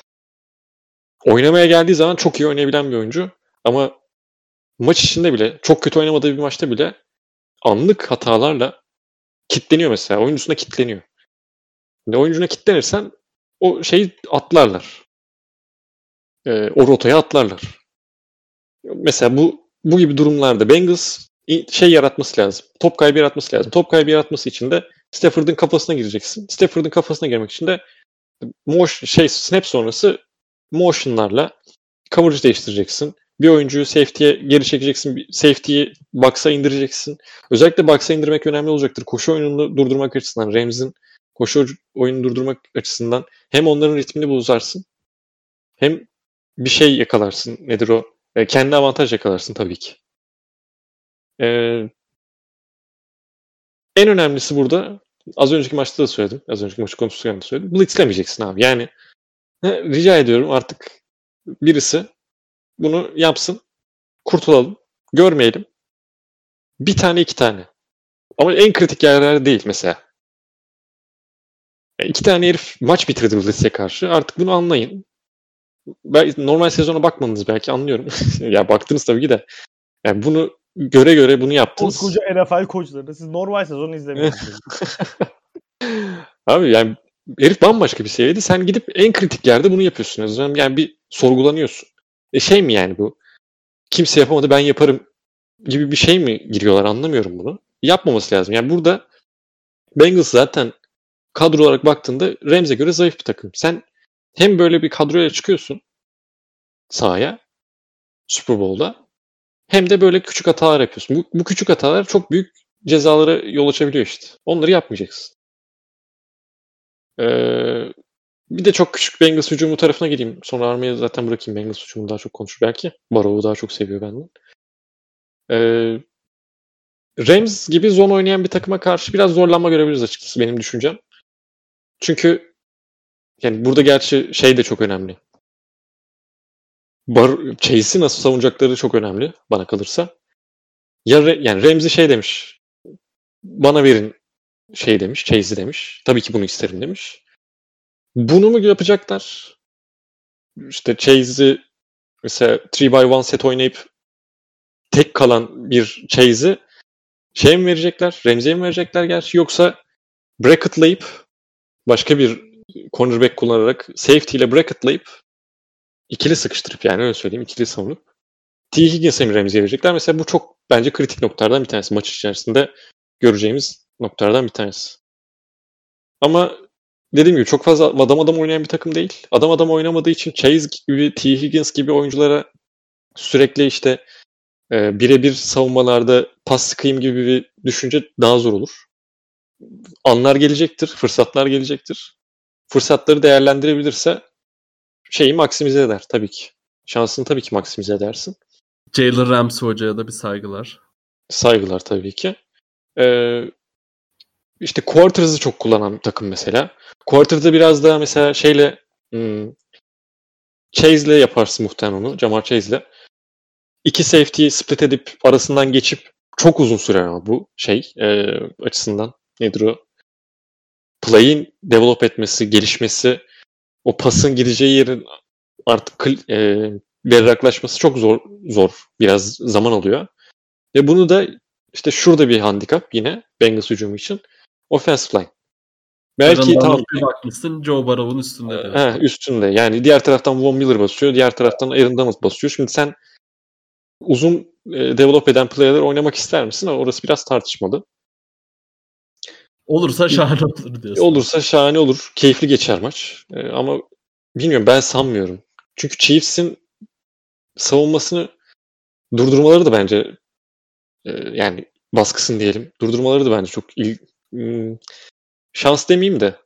Oynamaya geldiği zaman çok iyi oynayabilen bir oyuncu. Ama maç içinde bile çok kötü oynamadığı bir maçta bile anlık hatalarla kitleniyor mesela. Oyuncusuna kitleniyor. Şimdi oyuncuna kitlenirsen o şeyi atlarlar. Ee, o rotaya atlarlar. Mesela bu bu gibi durumlarda Bengals şey yaratması lazım. Top kaybı yaratması lazım. Top kaybı yaratması için de Stafford'ın kafasına gireceksin. Stafford'ın kafasına girmek için de motion, şey snap sonrası motion'larla coverage değiştireceksin. Bir oyuncuyu safety'ye geri çekeceksin. Safety'yi box'a indireceksin. Özellikle box'a indirmek önemli olacaktır. Koşu oyununu durdurmak açısından, Rams'in koşu oyununu durdurmak açısından hem onların ritmini bozarsın hem bir şey yakalarsın. Nedir o? E, kendi avantaj yakalarsın tabii ki. E, en önemlisi burada az önceki maçta da söyledim. Az önceki maçı konuşurken de söyledim. Blitzlemeyeceksin abi. Yani rica ediyorum artık birisi bunu yapsın. Kurtulalım. Görmeyelim. Bir tane iki tane. Ama en kritik yerler değil mesela. E, İki tane herif maç bitirdi Blitz'e karşı. Artık bunu anlayın. Belki normal sezona bakmadınız belki anlıyorum. ya baktınız tabii ki de. Yani bunu göre göre bunu yaptınız. Koskoca NFL koçları. Siz normal sezonu izlemiyorsunuz. Abi yani herif bambaşka bir seviyede. Sen gidip en kritik yerde bunu yapıyorsun. Yani bir sorgulanıyorsun. E şey mi yani bu? Kimse yapamadı ben yaparım gibi bir şey mi giriyorlar anlamıyorum bunu. Yapmaması lazım. Yani burada Bengals zaten kadro olarak baktığında Rams'e göre zayıf bir takım. Sen hem böyle bir kadroya çıkıyorsun sahaya Super Bowl'da hem de böyle küçük hatalar yapıyorsun. Bu, bu küçük hatalar çok büyük cezalara yol açabiliyor işte. Onları yapmayacaksın. Ee, bir de çok küçük Bengals hücumu tarafına gireyim. Sonra armaya zaten bırakayım. Bengals hücumunu daha çok konuşur belki. Barrow'u daha çok seviyor benden. Ee, Rams gibi zone oynayan bir takıma karşı biraz zorlanma görebiliriz açıkçası benim düşüncem. Çünkü yani burada gerçi şey de çok önemli. Bar Chase'i nasıl savunacakları çok önemli bana kalırsa. Ya yani Ramsey şey demiş. Bana verin şey demiş, Chase'i demiş. Tabii ki bunu isterim demiş. Bunu mu yapacaklar? İşte Chase'i mesela 3 by 1 set oynayıp tek kalan bir Chase'i şey mi verecekler? Ramsey'e mi verecekler gerçi? Yoksa bracketlayıp başka bir cornerback kullanarak safety ile bracketlayıp ikili sıkıştırıp yani öyle söyleyeyim ikili savunup T. Higgins'e mi Ramsey'e verecekler? Mesela bu çok bence kritik noktalardan bir tanesi. Maç içerisinde göreceğimiz noktalardan bir tanesi. Ama dediğim gibi çok fazla adam adam oynayan bir takım değil. Adam adam oynamadığı için Chase gibi, T. Higgins gibi oyunculara sürekli işte e, birebir savunmalarda pas sıkayım gibi bir düşünce daha zor olur. Anlar gelecektir, fırsatlar gelecektir. Fırsatları değerlendirebilirse şeyi maksimize eder tabii ki. Şansını tabii ki maksimize edersin. Jalen Ramsey hocaya da bir saygılar. Saygılar tabii ki. Ee, işte quarters'ı çok kullanan takım mesela. Quarters'da biraz daha mesela şeyle hmm, Chase'le yaparsın muhtemelen onu. Jamar Chase'le. İki safety'yi split edip arasından geçip çok uzun sürer ama bu şey e, açısından. Nedir o? Play'in develop etmesi, gelişmesi, o pasın gideceği yerin artık e, berraklaşması çok zor zor. Biraz zaman alıyor. Ve bunu da işte şurada bir handikap yine Bengals hücumu için. Offensive line. Belki. Donald'a bakmışsın Joe Burrow'un üstünde diyor. He, üstünde. Yani diğer taraftan Von Miller basıyor. Diğer taraftan Aaron Donald basıyor. Şimdi sen uzun e, develop eden player'lar oynamak ister misin? Orası biraz tartışmalı. Olursa şahane olur diyorsun. Olursa şahane olur. Keyifli geçer maç. E, ama bilmiyorum ben sanmıyorum. Çünkü Chiefs'in savunmasını durdurmaları da bence e, yani baskısını diyelim. Durdurmaları da bence çok il, şans demeyeyim de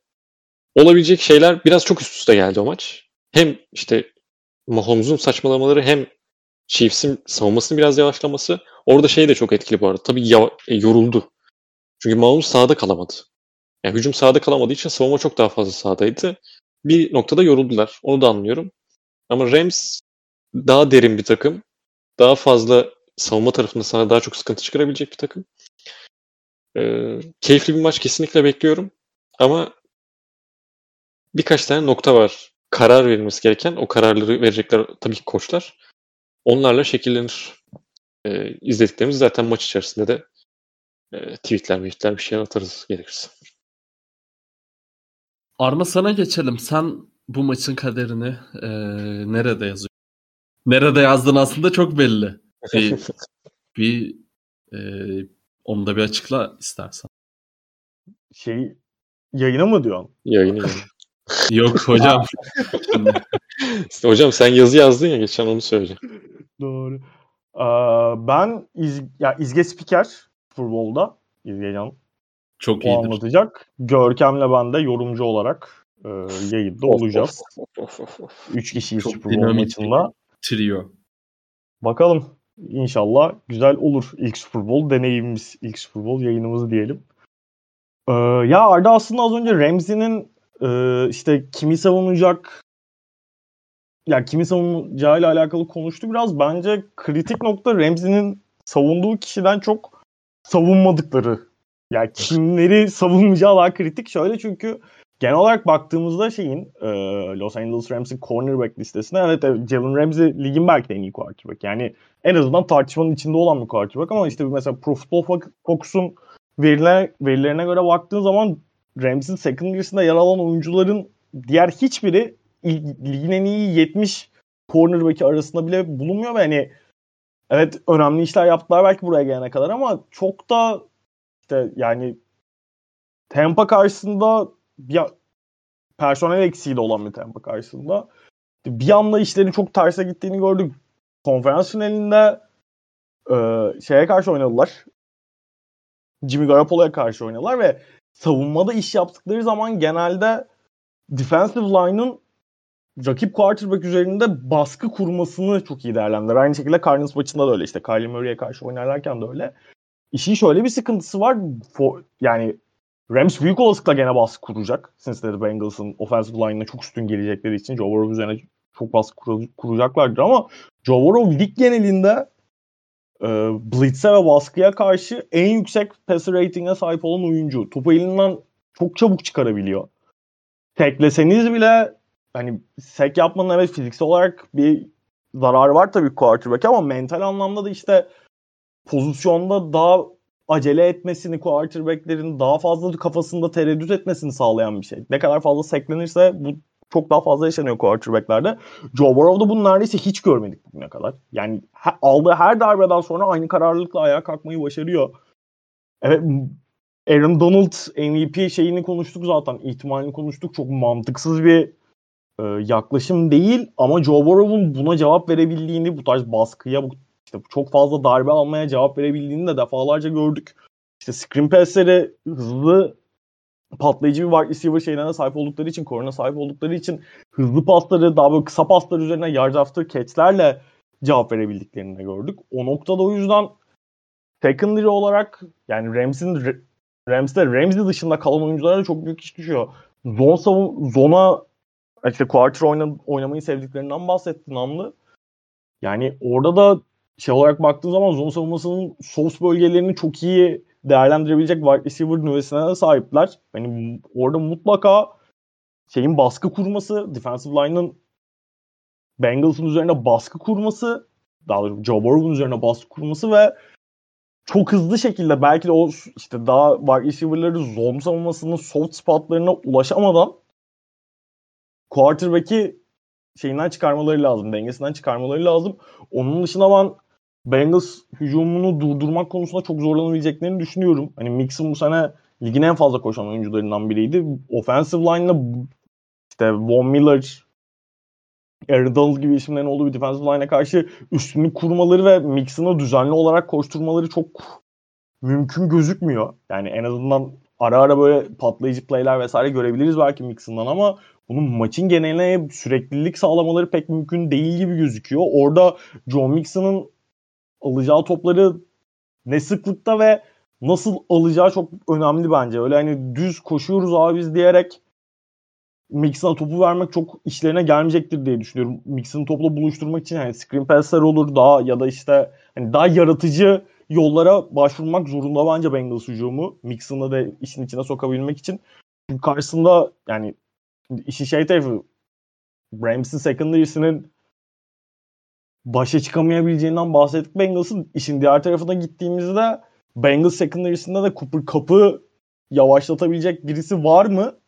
olabilecek şeyler biraz çok üst üste geldi o maç. Hem işte Mahomes'un saçmalamaları hem Chiefs'in savunmasının biraz yavaşlaması. Orada şey de çok etkili bu arada. Tabii ya, e, yoruldu. Çünkü Mahomes sahada kalamadı. Yani hücum sahada kalamadığı için savunma çok daha fazla sahadaydı. Bir noktada yoruldular. Onu da anlıyorum. Ama Rams daha derin bir takım. Daha fazla savunma tarafında sana daha çok sıkıntı çıkarabilecek bir takım. Ee, keyifli bir maç kesinlikle bekliyorum. Ama birkaç tane nokta var. Karar verilmesi gereken. O kararları verecekler tabii ki koçlar. Onlarla şekillenir. Ee, izlediklerimiz zaten maç içerisinde de e, tweetler, tweetler bir şeyler atarız gerekirse. Arma sana geçelim. Sen bu maçın kaderini e, nerede yazıyorsun? Nerede yazdın aslında çok belli. Bir, bir e, onu da bir açıkla istersen. Şey yayına mı diyorsun? Yayını yayını. Yok hocam. İşte hocam sen yazı yazdın ya geçen onu söyleyeceğim. Doğru. Ee, ben iz, ya izge spiker futbolda izleyeceğim. Çok O iyidir. anlatacak. Görkem'le ben de yorumcu olarak e, yayında olacağız. Of, of, of, of. Üç kişiyiz Çok Super Bowl dinamik maçında. Trio. Bakalım. İnşallah güzel olur ilk Super Bowl deneyimimiz, ilk Super Bowl yayınımız diyelim. Ee, ya Arda aslında az önce Ramsey'nin e, işte kimi savunacak ya kimi savunacağıyla alakalı konuştu biraz. Bence kritik nokta Ramsey'nin savunduğu kişiden çok savunmadıkları. Yani kimleri savunmayacağı daha kritik. Şöyle çünkü genel olarak baktığımızda şeyin e, Los Angeles Rams'in cornerback listesine evet Jalen Ramsey ligin belki de en iyi quarterback. Yani en azından tartışmanın içinde olan bir quarterback ama işte mesela Pro Football Focus'un veriler, verilerine göre baktığın zaman Rams'in secondary'sinde yer alan oyuncuların diğer hiçbiri ligin en iyi 70 cornerback'i arasında bile bulunmuyor ve hani evet önemli işler yaptılar belki buraya gelene kadar ama çok da işte yani Tampa karşısında bir personel eksiği de olan bir Tampa karşısında bir anda işlerin çok terse gittiğini gördük. Konferans finalinde e, şeye karşı oynadılar. Jimmy Garoppolo'ya karşı oynadılar ve savunmada iş yaptıkları zaman genelde defensive line'ın rakip quarterback üzerinde baskı kurmasını çok iyi değerlendiler. Aynı şekilde Cardinals maçında da öyle işte. Kyler Murray'e karşı oynarlarken de öyle. İşin şöyle bir sıkıntısı var. Yani Rams büyük olasılıkla gene baskı kuracak. Cincinnati Bengals'ın offensive line'ına çok üstün gelecekleri için Joe Burrow üzerine çok baskı kur- kuracaklardır ama Joe Burrow lig genelinde e, blitz'e ve baskıya karşı en yüksek passer rating'e sahip olan oyuncu. Topu elinden çok çabuk çıkarabiliyor. Tekleseniz bile hani sek yapmanın evet fiziksel olarak bir zararı var tabii quarterback ama mental anlamda da işte pozisyonda daha acele etmesini, quarterback'lerin daha fazla kafasında tereddüt etmesini sağlayan bir şey. Ne kadar fazla seklenirse bu çok daha fazla yaşanıyor quarterback'lerde. Joe Burrow'da bunu neredeyse hiç görmedik bugüne kadar. Yani aldığı her darbeden sonra aynı kararlılıkla ayağa kalkmayı başarıyor. Evet Aaron Donald MVP şeyini konuştuk zaten. ihtimalini konuştuk. Çok mantıksız bir e, yaklaşım değil ama Joe Burrow'un buna cevap verebildiğini, bu tarz baskıya, bu işte çok fazla darbe almaya cevap verebildiğini de defalarca gördük. İşte screen pass'leri hızlı patlayıcı bir wide receiver şeylerine sahip oldukları için, koruna sahip oldukları için hızlı pasları, daha böyle kısa paslar üzerine yard after catch'lerle cevap verebildiklerini de gördük. O noktada o yüzden secondary olarak yani Rams'in Rams'de Ramsey dışında kalan oyunculara da çok büyük iş düşüyor. Zone savun, zona işte quarter oyna, oynamayı sevdiklerinden bahsetti Namlı. Yani orada da şey olarak baktığın zaman zone savunmasının soft bölgelerini çok iyi değerlendirebilecek wide receiver nüvesine de sahipler. Yani orada mutlaka şeyin baskı kurması, defensive line'ın Bengals'ın üzerine baskı kurması, daha doğrusu Joe Burrow'un üzerine baskı kurması ve çok hızlı şekilde belki de o işte daha wide receiver'ları zone savunmasının soft spotlarına ulaşamadan quarterback'i şeyinden çıkarmaları lazım, dengesinden çıkarmaları lazım. Onun dışında ben Bengals hücumunu durdurmak konusunda çok zorlanabileceklerini düşünüyorum. Hani Mixon bu sene ligin en fazla koşan oyuncularından biriydi. Offensive line'la işte Von Miller, Donald gibi isimlerin olduğu bir defensive line'e karşı üstünlük kurmaları ve Mixon'ı düzenli olarak koşturmaları çok mümkün gözükmüyor. Yani en azından ara ara böyle patlayıcı playler vesaire görebiliriz belki Mixon'dan ama bunun maçın geneline süreklilik sağlamaları pek mümkün değil gibi gözüküyor. Orada John Mixon'ın alacağı topları ne sıklıkta ve nasıl alacağı çok önemli bence. Öyle hani düz koşuyoruz abi biz diyerek Mixon'a topu vermek çok işlerine gelmeyecektir diye düşünüyorum. Mixon'ı topla buluşturmak için hani screen pass'ler olur daha ya da işte hani daha yaratıcı yollara başvurmak zorunda bence Bengals hücumu. Mixon'ı da işin içine sokabilmek için. Çünkü karşısında yani işi şey tarafı Rams'in secondary'sinin başa çıkamayabileceğinden bahsettik Bengals'ın. işin diğer tarafına gittiğimizde Bengals secondary'sinde de Cooper Cup'ı yavaşlatabilecek birisi var mı?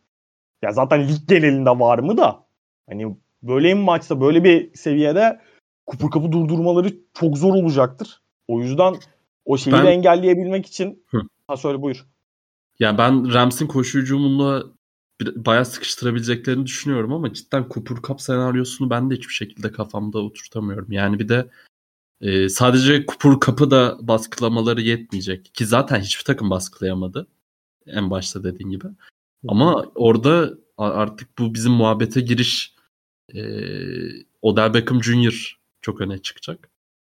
Ya zaten lig genelinde var mı da hani böyle bir maçta böyle bir seviyede Cooper Cup'ı durdurmaları çok zor olacaktır. O yüzden o şeyi ben... engelleyebilmek için Hı. ha söyle buyur. Ya ben Rams'in koşu bayağı sıkıştırabileceklerini düşünüyorum ama cidden Cooper Cup senaryosunu ben de hiçbir şekilde kafamda oturtamıyorum. Yani bir de e, sadece Cooper Cup'ı da baskılamaları yetmeyecek. Ki zaten hiçbir takım baskılayamadı. En başta dediğin gibi. Ama orada artık bu bizim muhabbete giriş e, Odell Beckham Jr. çok öne çıkacak.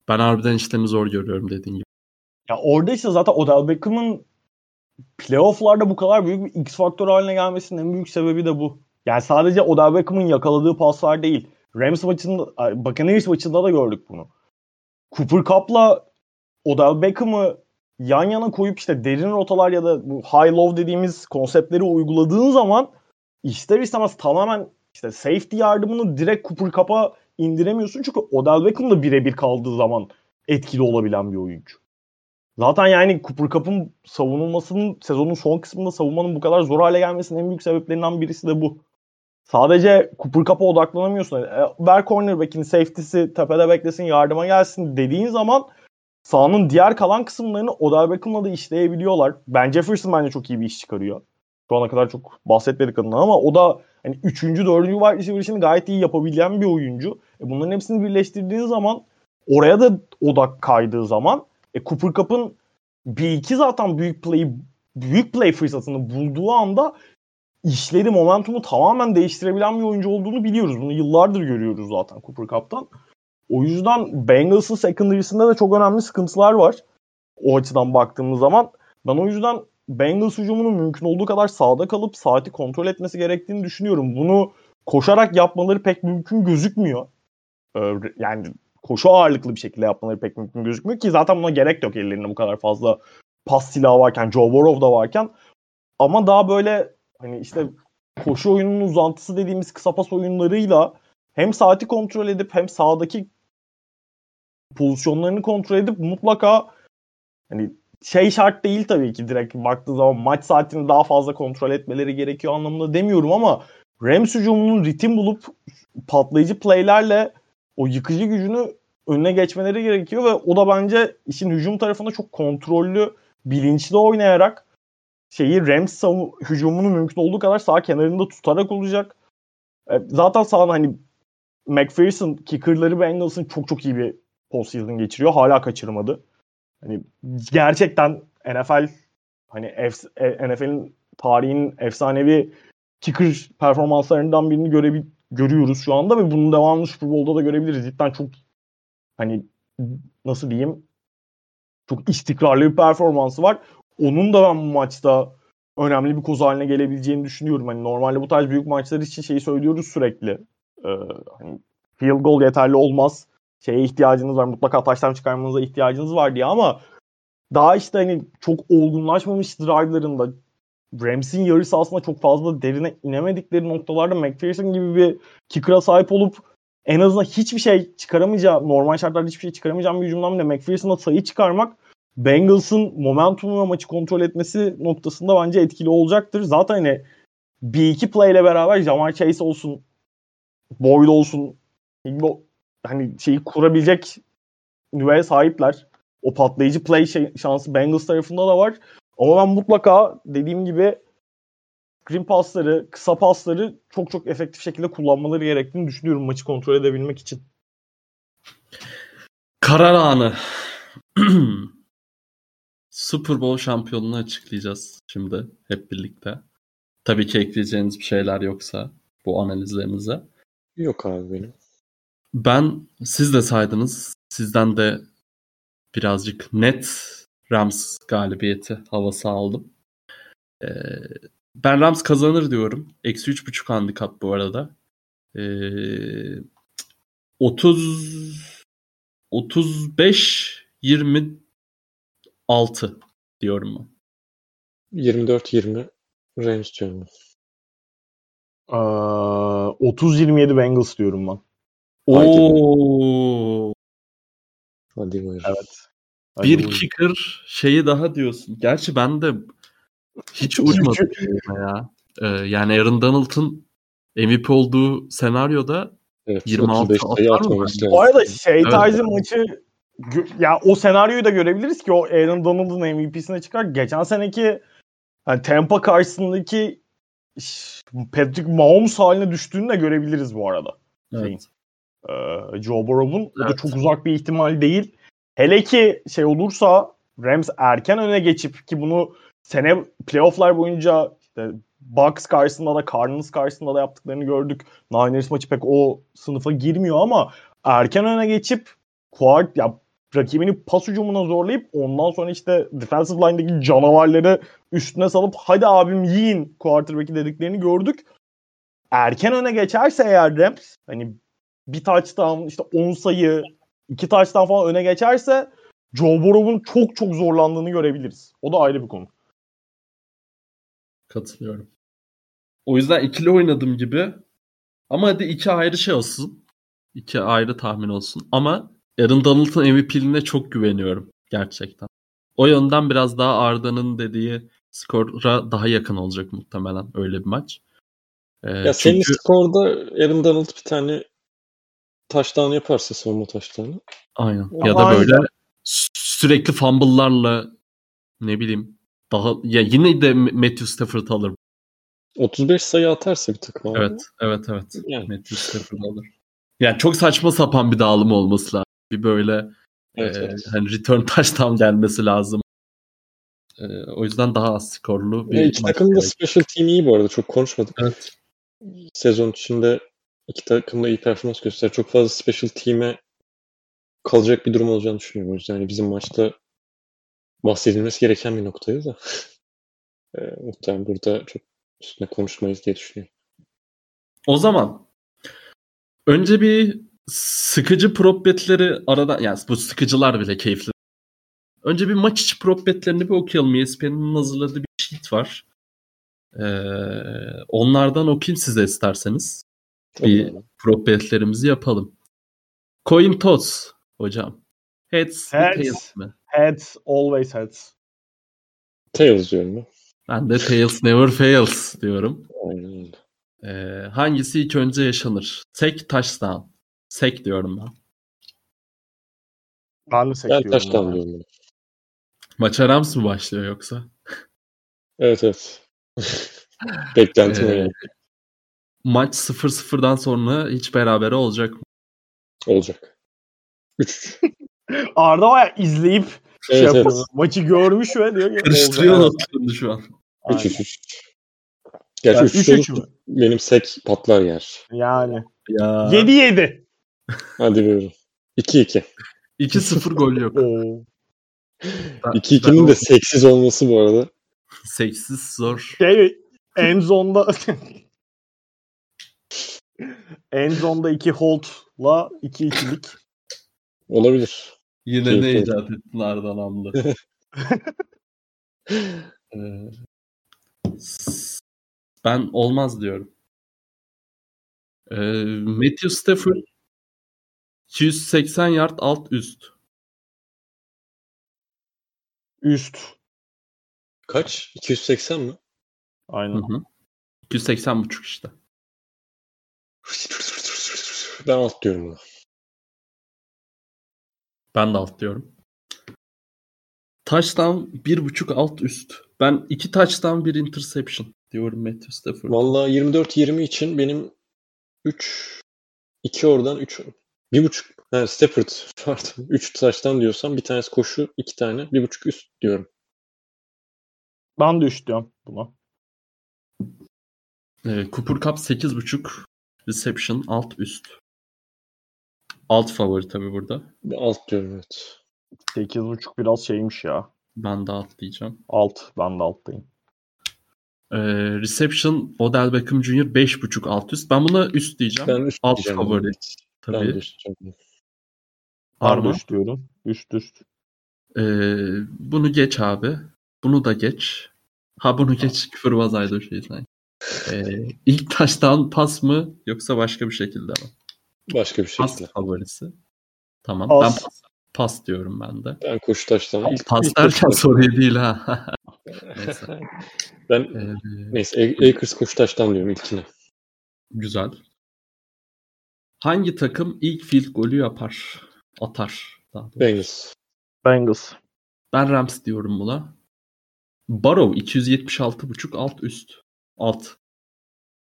Ben harbiden işlerini zor görüyorum dediğin gibi. Ya orada işte zaten Odell Beckham'ın playoff'larda bu kadar büyük bir X faktör haline gelmesinin en büyük sebebi de bu. Yani sadece Odell Beckham'ın yakaladığı paslar değil. Rams maçında, Buccaneers maçında da gördük bunu. Cooper Cup'la Odell Beckham'ı yan yana koyup işte derin rotalar ya da bu high low dediğimiz konseptleri uyguladığın zaman ister istemez tamamen işte safety yardımını direkt Cooper Cup'a indiremiyorsun. Çünkü Odell Beckham da birebir kaldığı zaman etkili olabilen bir oyuncu. Zaten yani Cooper Cup'ın savunulmasının sezonun son kısmında savunmanın bu kadar zor hale gelmesinin en büyük sebeplerinden birisi de bu. Sadece Cooper Cup'a odaklanamıyorsun. E, ver cornerback'in safety'si tepede beklesin yardıma gelsin dediğin zaman sahanın diğer kalan kısımlarını Odell Beckham'la da işleyebiliyorlar. Ben Jefferson bence çok iyi bir iş çıkarıyor. Şu ana kadar çok bahsetmedik adından ama o da hani 3. 4. wide receiver işini gayet iyi yapabilen bir oyuncu. E bunların hepsini birleştirdiğin zaman oraya da odak kaydığı zaman e, Cooper Cup'ın bir iki zaten büyük play büyük play fırsatını bulduğu anda işleri, momentumu tamamen değiştirebilen bir oyuncu olduğunu biliyoruz. Bunu yıllardır görüyoruz zaten Cooper Cup'tan. O yüzden Bengals'ın secondary'sinde de çok önemli sıkıntılar var. O açıdan baktığımız zaman. Ben o yüzden Bengals hücumunun mümkün olduğu kadar sağda kalıp saati kontrol etmesi gerektiğini düşünüyorum. Bunu koşarak yapmaları pek mümkün gözükmüyor. Ee, yani koşu ağırlıklı bir şekilde yapmaları pek mümkün gözükmüyor ki zaten buna gerek yok ellerinde bu kadar fazla pas silahı varken, Joe Burrow da varken. Ama daha böyle hani işte koşu oyununun uzantısı dediğimiz kısa pas oyunlarıyla hem saati kontrol edip hem sağdaki pozisyonlarını kontrol edip mutlaka hani şey şart değil tabii ki direkt baktığı zaman maç saatini daha fazla kontrol etmeleri gerekiyor anlamında demiyorum ama Rams hücumunun ritim bulup patlayıcı playlerle o yıkıcı gücünü önüne geçmeleri gerekiyor ve o da bence işin hücum tarafında çok kontrollü, bilinçli oynayarak şeyi Rams hücumunu mümkün olduğu kadar sağ kenarında tutarak olacak. E, zaten sağ hani McPherson kickerları Bengals'ın çok çok iyi bir postseason geçiriyor. Hala kaçırmadı. Hani gerçekten NFL hani e, NFL'in tarihinin efsanevi kicker performanslarından birini görebil görüyoruz şu anda ve bunun devamını Super Bowl'da da görebiliriz. Cidden çok hani nasıl diyeyim çok istikrarlı bir performansı var. onun da ben bu maçta önemli bir koz haline gelebileceğini düşünüyorum. Hani normalde bu tarz büyük maçlar için şeyi söylüyoruz sürekli. Ee, hani field goal yeterli olmaz. Şeye ihtiyacınız var. Mutlaka taştan çıkarmanıza ihtiyacınız var diye ama daha işte hani çok olgunlaşmamış drive'larında Rams'in yarı sahasında çok fazla derine inemedikleri noktalarda McPherson gibi bir kicker'a sahip olup en azından hiçbir şey çıkaramayacağı, normal şartlarda hiçbir şey çıkaramayacağım bir hücumdan bile McPherson'a sayı çıkarmak Bengals'ın momentumu ve maçı kontrol etmesi noktasında bence etkili olacaktır. Zaten hani bir iki play ile beraber Jamar Chase olsun, Boyd olsun hani şeyi kurabilecek nüveye sahipler. O patlayıcı play şey, şansı Bengals tarafında da var. Ama ben mutlaka dediğim gibi screen pasları, kısa pasları çok çok efektif şekilde kullanmaları gerektiğini düşünüyorum maçı kontrol edebilmek için. Karar anı. Super Bowl şampiyonunu açıklayacağız şimdi hep birlikte. Tabii ki ekleyeceğiniz bir şeyler yoksa bu analizlerinize. Yok abi benim. Ben siz de saydınız. Sizden de birazcık net Rams galibiyeti havası aldım. Ee, ben Rams kazanır diyorum. Eksi üç buçuk handikap bu arada. Ee, 30 35 26 diyorum ben. 24-20 Rams diyorum. Ee, 30-27 Bengals diyorum ben. Oo. Hadi buyur. Evet. Hadi Bir kicker şeyi daha diyorsun. Gerçi ben de hiç uymadım ya. Ee, yani Aaron Donald'ın MVP olduğu senaryoda Evet, 26 35 sayı atar mı. Bu arada şey Evet. tarzı maçı ya o senaryoyu da görebiliriz ki o Aaron Donald'ın MVP'sine çıkar. Geçen seneki yani Tampa karşısındaki Patrick Mahomes haline düştüğünü de görebiliriz bu arada. Evet. Ee, Joe Burrow'un o da Evet. çok uzak bir ihtimal değil. Hele ki şey olursa Rams erken öne geçip ki bunu sene playofflar boyunca işte Bucks karşısında da Cardinals karşısında da yaptıklarını gördük. Niners maçı pek o sınıfa girmiyor ama erken öne geçip quart ya rakibini pas hücumuna zorlayıp ondan sonra işte defensive line'daki canavarları üstüne salıp hadi abim yiyin quarterback'i dediklerini gördük. Erken öne geçerse eğer Rams hani bir touchdown işte 10 sayı iki touchdown falan öne geçerse Joe Burrow'un çok çok zorlandığını görebiliriz. O da ayrı bir konu. Katılıyorum. O yüzden ikili oynadım gibi. Ama hadi iki ayrı şey olsun. İki ayrı tahmin olsun. Ama Aaron Donald'ın MVP'liğine çok güveniyorum. Gerçekten. O yönden biraz daha Arda'nın dediği skora daha yakın olacak muhtemelen öyle bir maç. Ee, Ya senin çünkü skorda Aaron Donald bir tane touchdown yaparsa savunma touchdown'ı. aynen. Ya da Aynen. böyle sü- sürekli fumble'larla ne bileyim daha ya yine de Matthew Stafford alır. 35 sayı atarsa bir takım abi. Evet, evet, evet. Yani. Matthew Stafford alır. Yani çok saçma sapan bir dağılım olması lazım. Bir böyle Evet, e, evet. hani return touchdown gelmesi lazım. E, o yüzden daha az skorlu bir Ya iki maç takım da special team iyi bu arada. Çok konuşmadık. Evet. Sezon içinde iki takım da iyi performans göster. Çok fazla special team'e kalacak bir durum olacağını düşünüyorum. Hani bizim maçta bahsedilmesi gereken bir noktaydı da. e, muhtemelen burada çok üstüne konuşmayız diye düşünüyorum. O zaman önce bir sıkıcı prop betleri aradan yani bu sıkıcılar bile keyifli. Önce bir maç içi prop betlerini bir okuyalım. ESPN'in hazırladığı bir sheet var. Ee, onlardan okuyayım size isterseniz. Bir Tamam. prop betlerimizi yapalım. Coin toss hocam. Heads, mi, Heads. tails mi? Heads, always heads. Tails diyorum ben. Ben de tails never fails diyorum. Aynen. Ee, hangisi ilk önce yaşanır? Tek touchdown. Sek diyorum ben. Ben de Ben seçiyorum. touchdown diyorum. ben. Maça Rams mı başlıyor yoksa? Evet evet. Beklentim Ee. Maç 0-0'dan sonra hiç berabere olacak mı? Olacak. 3 Arda baya izleyip şey Evet, yapıyor. evet. Maçı görmüş ve diyor ki Karıştırıyor notlarını şu an. 3 Aynen. 3 Gerçi Yani 3 üç, 3 üç mü? benim sek patlar yer. Yani. Ya. 7-7. Hadi buyurun. 2 2. 2-0 gol yok. Oo. Ben- 2-2'nin ben de seksiz olması bu arada. seksiz zor. Şey end zone'da end zone'da 2 hold'la 2 ikilik. Olabilir. Yine Keyifli ne oldu. icat ettin Ardan Amlı? Ee, ben olmaz diyorum. Ee, Matthew Stafford 280 yard alt üst. Üst. Kaç? 280 mi? Hı Aynen. hı. 280 buçuk işte. Ben alt diyorum buna. Ben de alt diyorum. Touchdown bir buçuk alt üst. Ben iki touchdown bir interception diyorum Matthew Stafford. Vallahi 24-20 için benim 3 2 oradan 3 bir buçuk ha, Stafford pardon 3 taştan diyorsam bir tanesi koşu iki tane bir buçuk üst diyorum. Ben de üst diyorum buna. Ee, Cooper Cup 8.5 reception alt üst. Alt favori tabi burada. Alt diyorum evet. 8.5 biraz şeymiş ya. Ben de alt diyeceğim. Alt. Ben de alttayım. Ee, reception Odell Beckham Jr. 5.5 alt üst. Ben buna üst diyeceğim. Ben üst alt diyeceğim. favori Ben tabii. de üst diyeceğim. Ben Arma. üst diyorum. Üst üst. Ee, bunu geç abi. Bunu da geç. Ha bunu geç. Küfürbazaydı o şey sanki. Ee, ilk taştan pas mı yoksa başka bir şekilde mi? Başka bir Pas şekilde. favorisi. Tamam. Pas. Ben pas, pas diyorum ben de. Ben koşu taştan. ilk, pas ilk derken soruyu değil ha. Neyse. Ben Ee, neyse Akers koşu taştan diyorum ilkine. güzel. Hangi takım ilk field golü yapar? Atar. Bengals. Bengals. Ben Rams diyorum buna. Barrow 276.5 alt üst. Alt.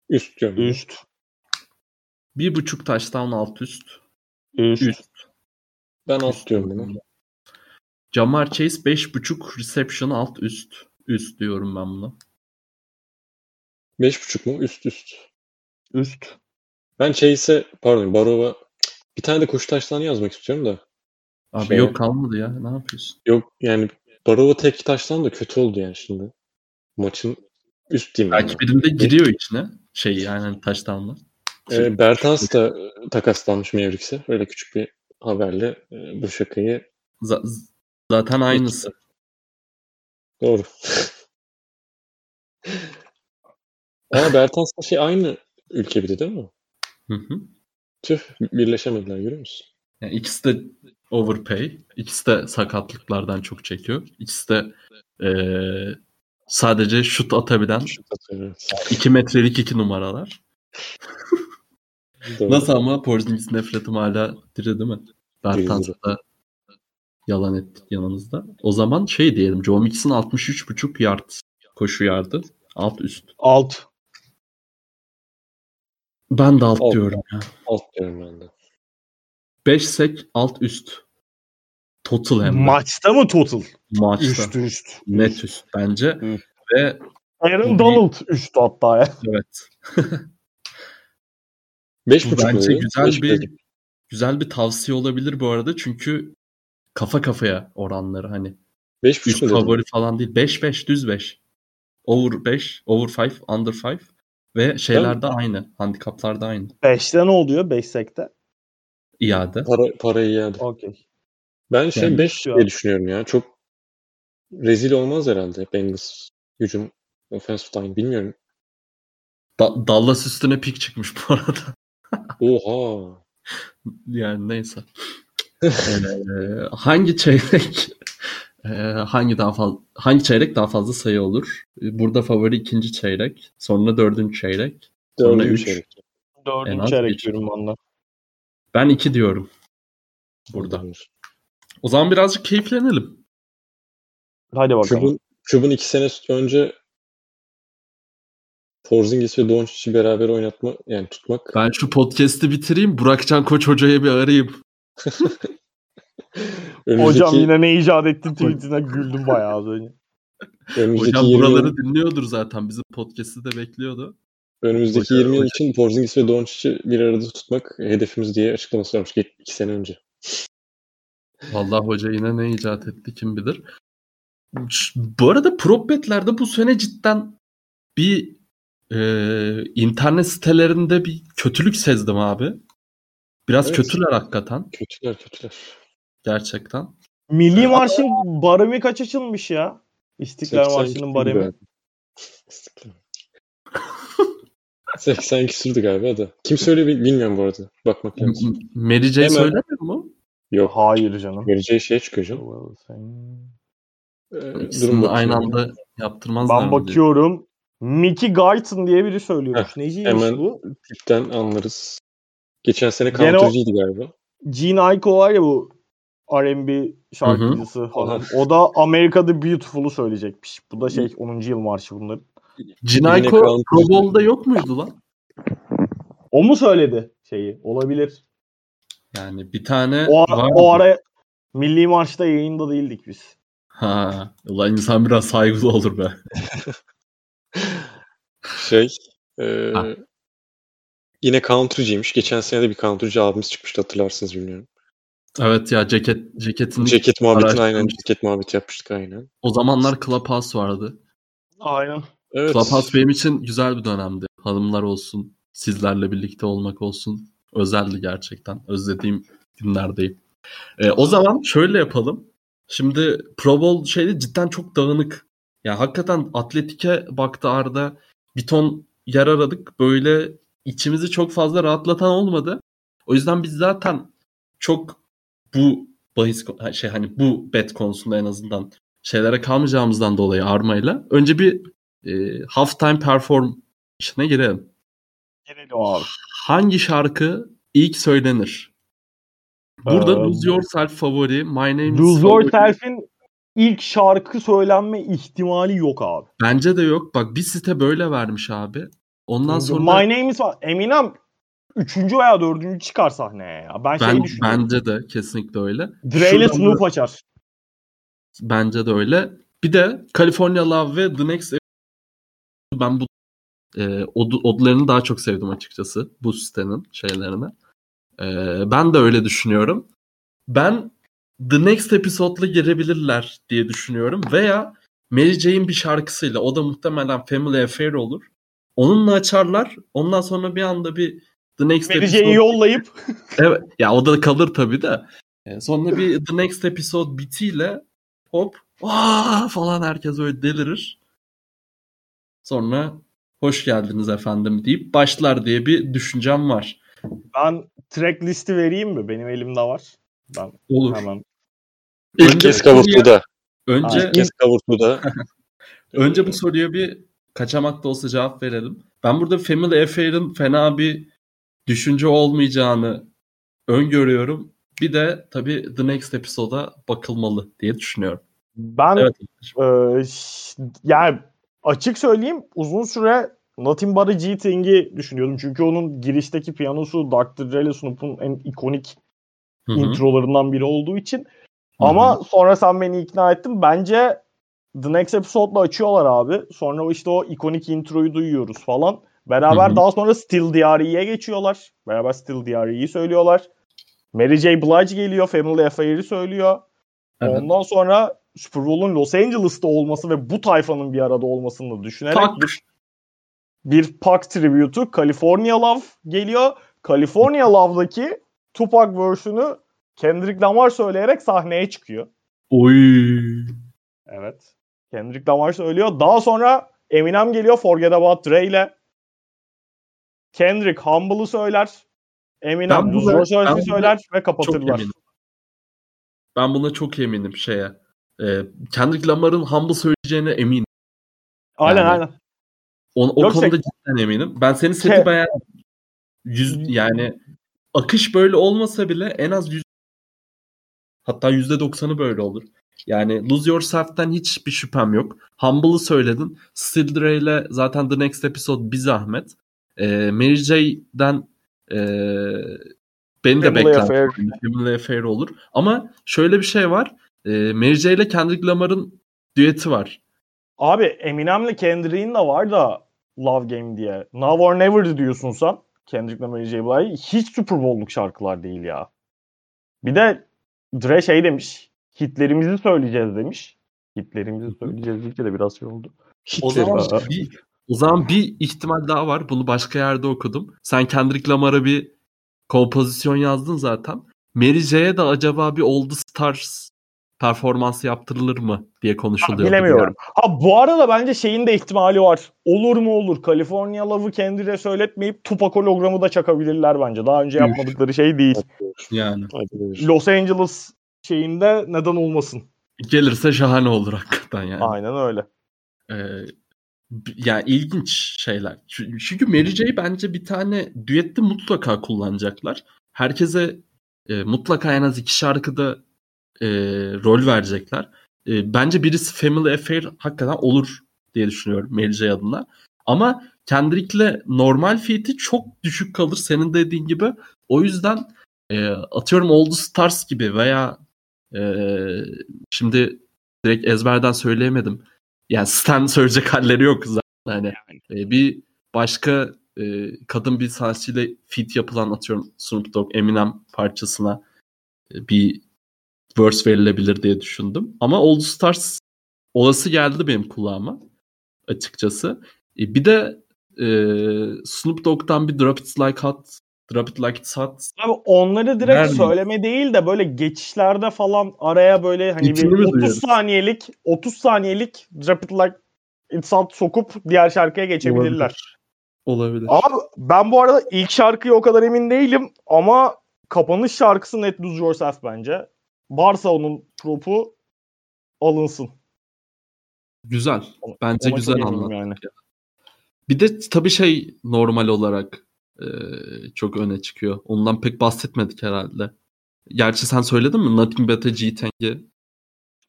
Üst diyorum. Üst. Bir buçuk touchdown alt üst. Üst. Üst. Ben alt Üst diyorum buna. Jamar Chase 5.5 reception alt üst. Üst diyorum ben buna. Beş buçuk mu? Üst üst. Üst. Ben Chase'e pardon Barova bir tane de koşu taştan yazmak istiyorum da. Abi Şey- yok kalmadı ya. Ne yapıyorsun? Yok yani Barova tek taştan da kötü oldu yani şimdi. Maçın üst ben. Belki birinde giriyor içine. Şey yani touchdown'la. Ee, Bertans da e, takaslanmış Mavericks'e. Öyle küçük bir haberle e, bu şakayı Z- zaten aynısı. doğru. Ama Bertans'la şey aynı ülke bir de değil mi? Hı hı. Tüh birleşemediler görüyor musun? Yani ikisi de overpay. İkisi de sakatlıklardan çok çekiyor. İkisi de eee, sadece şut atabilen Şut evet. 2 metrelik 2 numaralar. Nasıl ama Porzingis nefretim hala diri değil mi? Bertans'ı Diri. da yalan ettik yanımızda. O zaman şey diyelim. Joe Mixon 63.5 yard koşu yardı. Alt üst. Alt. Ben de alt, Alt. diyorum ya. Alt diyorum ben de. 5 sek alt üst. Total hem de. Maçta mı total? Maçta. Üst üst. Net üst bence. Hı. Ve Aaron Donald üst hatta ya. evet. Beş Bu buçuk bence dedin? güzel Beş bir dedim. güzel bir tavsiye olabilir bu arada. Çünkü kafa kafaya oranları hani. Beş buçuk Üst mu dedin? favori falan değil. 5-5 düz 5. Over 5, over 5, under 5 ve şeyler de aynı. Handikaplar da aynı. 5'te ne oluyor? 5 sekte. İade. Para, parayı iade. Okey. Ben şey Yani 5 ya. diye düşünüyorum ya. Çok rezil olmaz herhalde Bengals hücum offensive line bilmiyorum. Da- Dallas üstüne pik çıkmış bu arada. Oha. yani neyse. Ee, hangi çeyrek e, hangi daha fazla hangi çeyrek daha fazla sayı olur? Burada favori ikinci çeyrek, sonra dördüncü çeyrek, sonra Dördüncü üç. çeyrek. Dördüncü çeyrek diyorum ben de. Ben iki diyorum. Burada. O zaman birazcık keyiflenelim. Hadi bakalım. Çubun, Çubun iki sene önce Porzingis ve Doncic'i beraber oynatma yani tutmak Ben şu podcast'i bitireyim. Burakcan Koç Hoca'ya bir arayayım. önümüzdeki, Hocam yine ne icat ettin tweetine güldüm bayağı az önce. önümüzdeki Hocam 20 buraları yıl, dinliyordur zaten. Bizim podcast'i de bekliyordu. önümüzdeki Hoca- 20 yıl için Porzingis ve Doncic'i bir arada tutmak hedefimiz diye açıklaması varmış iki sene önce. Vallahi hoca yine ne icat etti kim bilir. Bu arada prop betlerde bu sene cidden bir e, internet sitelerinde bir kötülük sezdim abi. Biraz Evet. kötüler hakikaten. Kötüler kötüler. Gerçekten. Milli Marş'ın baremi kaç açılmış ya? İstiklal 80 Marşı'nın baremi. galiba. İstiklal. 80 küsürdü galiba da. Kim söylüyor bil- bilmiyorum bu arada. Bakmak lazım. M- Mary J Hemen. söylemiyor mu? Yok. Hayır canım. J şeye çıkıyor canım. Ee, İkisini bakayım. aynı anda yaptırmazlar Ben mı diye. bakıyorum. Mickey Guyton diye biri söylüyormuş. Neciymiş hemen- bu? Tipten anlarız. Geçen sene Gene counter'cıydı galiba. Gene Aiko var ya bu R&B şarkıcısı falan. O da Amerika'da Beautiful'u söyleyecekmiş. Bu da şey 10. yıl marşı bunların. Cinayko Yine Pro Bowl'da yok muydu lan? O mu söyledi şeyi? Olabilir. Yani bir tane O, ara, vardı. o ara Milli Marş'ta yayında değildik biz. Ha, ulan insan biraz saygılı olur be. Şey e, Ha. yine country'ciymiş. Geçen sene de bir country'ci abimiz çıkmıştı hatırlarsınız bilmiyorum. Evet ya ceket ceketin Ceket muhabbetini aynen ceket muhabbeti yapmıştık aynen. o zamanlar Clubhouse vardı. Aynen. Evet. Clubhouse benim için güzel bir dönemdi. Hanımlar olsun, sizlerle birlikte olmak olsun. Özeldi gerçekten. Özlediğim günlerdeyim. Ee, o zaman şöyle yapalım. Şimdi Pro Bowl şeyde cidden çok dağınık. Ya hakikaten atletike baktı Arda. Bir ton yer aradık. Böyle içimizi çok fazla rahatlatan olmadı. O yüzden biz zaten çok bu bahis şey hani bu bet konusunda en azından şeylere kalmayacağımızdan dolayı armayla önce bir e, halftime perform işine girelim. Gelelim abi. Hangi şarkı ilk söylenir? Burada Ee, Lose Yourself favori, My Name is Lose. Yourself'in ilk şarkı söylenme ihtimali yok abi. Bence de yok. Bak bir site böyle vermiş abi. Ondan sonra My Name is. Eminem üçüncü veya dördüncü çıkar sahneye ya. Ben, şey ben, düşünüyorum. bence de kesinlikle öyle. Dre ile Snoop da- açar. Bence de öyle. Bir de California Love ve The Next ben bu e, od, odlarını daha çok sevdim açıkçası bu sitenin şeylerine. E, ben de öyle düşünüyorum. Ben The Next Episode'la girebilirler diye düşünüyorum. Veya Mary Jane bir şarkısıyla o da muhtemelen Family Affair olur. Onunla açarlar. Ondan sonra bir anda bir The Next Mary Episode... J'yi yollayıp Evet. Ya o da kalır tabii de. E, Sonra bir The Next Episode bitiyle hop Aa! falan herkes öyle delirir. Sonra hoş geldiniz efendim deyip başlar diye bir düşüncem var. ben track listi vereyim mi? Benim elimde var. Ben Olur. hemen. İlk Önce kez kavurtuda. Önce İlk kez kavurtuda. önce bu soruya bir kaçamak da olsa cevap verelim. Ben burada Family Affair'ın fena bir düşünce olmayacağını öngörüyorum. Bir de tabii The Next Episode'a bakılmalı diye düşünüyorum. Ben Evet. Ş- yani açık söyleyeyim uzun süre Nothing But a G Thing'i düşünüyordum. Çünkü onun girişteki piyanosu Dr. Dre ile Snoop'un en ikonik Hı hı. introlarından biri olduğu için. Hı hı. Ama sonra sen beni ikna ettin. Bence The Next Episode'la açıyorlar abi. Sonra işte o ikonik introyu duyuyoruz falan. Beraber Hı hı. daha sonra Still DRE'ye geçiyorlar. Beraber Still DRE'yi söylüyorlar. Mary J. Blige geliyor. Family Affair'i söylüyor. Evet. Ondan sonra Super Bowl'un Los Angeles'ta olması ve bu tayfanın bir arada olmasını düşünerek Tak. bir, bir Pac tribute'u California Love geliyor. California Love'daki Tupac versiyonu Kendrick Lamar söyleyerek sahneye çıkıyor. Oy. Evet. Kendrick Lamar söylüyor. Daha sonra Eminem geliyor Forget About Dre ile. Kendrick Humble'ı söyler. Eminem Lose ben söyler ve kapatırlar. Ben buna çok eminim şeye. Ee, Kendrick Lamar'ın Humble söyleyeceğine eminim. Aynen Yani- aynen. O, o Yoksa- konuda cidden eminim. Ben senin seti Ke- beğendim. Yüz, yani akış böyle olmasa bile en az yüz, hatta yüzde doksanı böyle olur. Yani Lose Yourself'ten hiçbir şüphem yok. Humble'ı söyledin. Still Dre ile zaten The Next Episode bir zahmet. Ee, Mary J'den ee, beni de bekler. Family Affair olur. Ama şöyle bir şey var. Ee, Mary J ile Kendrick Lamar'ın düeti var. Abi Eminem'le Kendrick'in de var da Love Game diye. Now or Never diyorsun sen. Kendrick'le Mary J. Blige. Hiç Super Bowl'luk şarkılar değil ya. Bir de Dre şey demiş. Hitlerimizi söyleyeceğiz demiş. Hitlerimizi söyleyeceğiz deyince de biraz şey oldu. O Hitler zaman Hitler. bir, o zaman bir ihtimal daha var. Bunu başka yerde okudum. Sen Kendrick Lamar'a bir kompozisyon yazdın zaten. Mary J'ye de acaba bir the Stars performansı yaptırılır mı diye konuşuluyor. Bilemiyorum. Ha bu arada bence şeyin de ihtimali var. Olur mu olur. California Love'ı kendine söyletmeyip Tupac hologramı da çakabilirler bence. Daha önce yapmadıkları şey değil. Yani. Los Angeles şeyinde neden olmasın. Gelirse şahane olur hakikaten yani. Aynen öyle. Ee, yani ilginç şeyler. Çü- Çünkü Mary J bence bir tane düette mutlaka kullanacaklar. Herkese e, mutlaka en az iki şarkıda e, rol verecekler. E, bence birisi Family Affair hakikaten olur diye düşünüyorum Mary J adına. Ama Kendrick'le normal fiyatı çok düşük kalır senin dediğin gibi. O yüzden e, atıyorum the Stars gibi veya e, şimdi direkt ezberden söyleyemedim. Yani Stan söyleyecek halleri yok zaten. Hani e, bir başka e, kadın bir sanatçıyla feat yapılan atıyorum Snoop Dogg, Eminem parçasına e, bir verse verilebilir diye düşündüm. Ama All Stars olası geldi benim kulağıma açıkçası. E, bir de e, Snoop Dogg'dan bir Drop It Like Hot Drop It Like It's Hot Abi onları direkt Vermeyin. söyleme değil de böyle geçişlerde falan araya böyle hani İçini bir mi 30 duyuyoruz? saniyelik 30 saniyelik Drop It Like It's Hot sokup diğer şarkıya geçebilirler. olabilir. Abi ben bu arada ilk şarkıya o kadar emin değilim ama kapanış şarkısı Net Lose Yourself bence. Varsa onun propu alınsın. Güzel. Bence Ona güzel anlattı. yani. Bir de tabii şey normal olarak e, çok öne çıkıyor. Ondan pek bahsetmedik herhalde. Gerçi sen söyledin mi? Nothing But a G-Tang'i.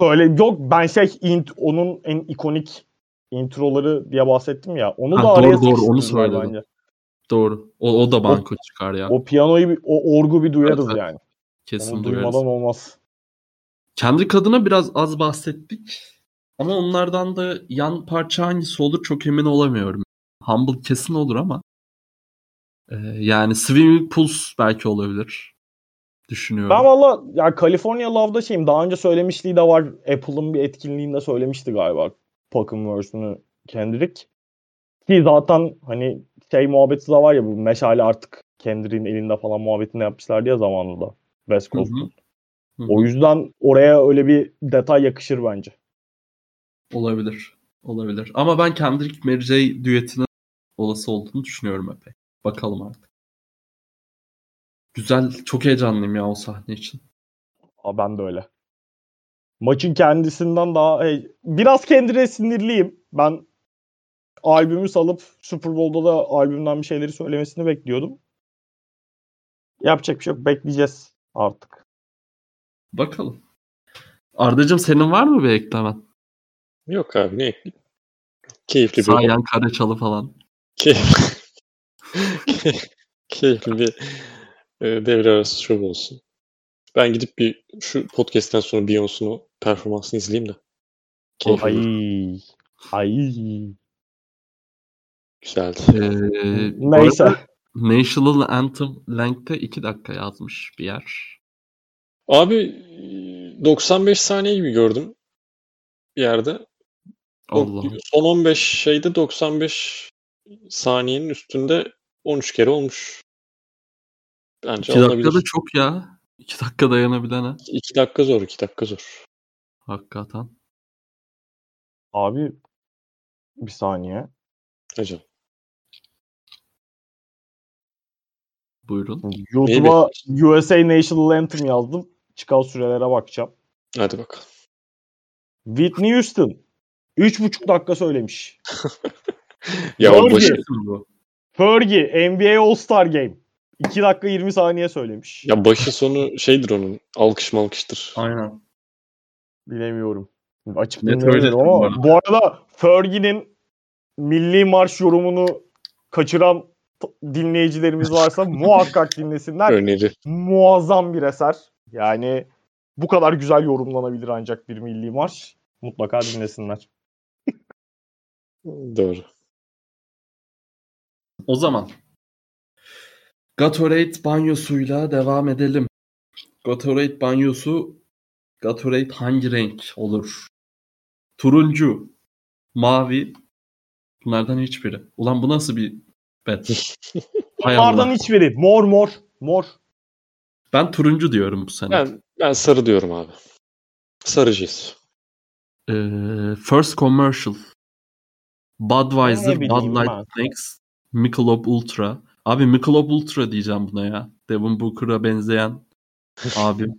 Öyle yok ben şey int, onun en ikonik introları diye bahsettim ya. Onu Ha, da doğru, araya doğru, onu söyledim. bence. Doğru. O, o da banko çıkar ya. O piyanoyu o orgu bir duyarız Evet, yani. Kesin Onu duyarız. duymadan olmaz. Kendrick adına biraz az bahsettik. Ama onlardan da yan parça hangisi olur çok emin olamıyorum. Humble kesin olur ama e, yani Swimming Pools belki olabilir. Düşünüyorum. Ben valla ya California Love'da şeyim daha önce söylemişliği de var. Apple'ın bir etkinliğinde söylemişti galiba. Versiyonu Kendrick. Ki zaten hani şey muhabbeti de var ya bu meşale artık Kendrick'in elinde falan muhabbetini yapmışlardı ya zamanında. West. Coast'un. Hı. O yüzden oraya öyle bir detay yakışır bence. Olabilir. Olabilir. Ama ben Kendrick Mary J düetinin olası olduğunu düşünüyorum epey. Bakalım artık. Güzel. Çok heyecanlıyım ya o sahne için. Aa, ben de öyle. Maçın kendisinden daha hey, biraz kendine sinirliyim. Ben albümü salıp Super Bowl'da da albümden bir şeyleri söylemesini bekliyordum. Yapacak bir şey yok. Bekleyeceğiz artık. Bakalım. Ardacığım senin var mı bir eklemen? Yok abi ne? Keyifli bir Sağ yan Karaçalı falan. Keyif- Keyifli bir e, devre arası şov olsun. Ben gidip bir şu podcast'ten sonra Beyoncé'nun performansını izleyeyim de. Keyifli bir- Ay. Ay. Güzeldi. Ee, Neyse. National Anthem length'te 2 dakika yazmış bir yer. Abi 95 saniye gibi gördüm bir yerde. Allah. Son 15 şeyde 95 saniyenin üstünde 13 kere olmuş. Bence 2 alınabilir. dakikada çok ya. 2 dakika dayanabilene. 2 dakika zor, 2 dakika zor. Hakikaten. Abi bir saniye. Hocam. Buyurun. YouTube'a USA National Anthem yazdım. Çıkan sürelere bakacağım. Hadi bakalım. Whitney Houston 3,5 dakika söylemiş. Ya. Bu. Fergie NBA All-Star Game 2 dakika 20 saniye söylemiş. ya başı sonu şeydir onun. Alkış malkıştır. Aynen. Bilemiyorum. Açık dinlemiyorum ama bu arada. bu arada Fergie'nin milli marş yorumunu kaçıran dinleyicilerimiz varsa muhakkak dinlesinler. Öneri. Muazzam bir eser. Yani bu kadar güzel yorumlanabilir ancak bir milli marş. Mutlaka dinlesinler. Doğru. O zaman Gatorade banyosuyla devam edelim. Gatorade banyosu Gatorade hangi renk olur? Turuncu, mavi. Bunlardan hiçbiri. Ulan bu nasıl bir bet? Bunlardan hiçbiri. Mor mor. Mor. Ben turuncu diyorum bu sene. Ben, ben sarı diyorum abi. Sarıcıyız. Ee, first commercial. Budweiser, Bud Light. Next, Michelob Ultra. Abi Michelob Ultra diyeceğim buna ya. Devin Booker'a benzeyen abim.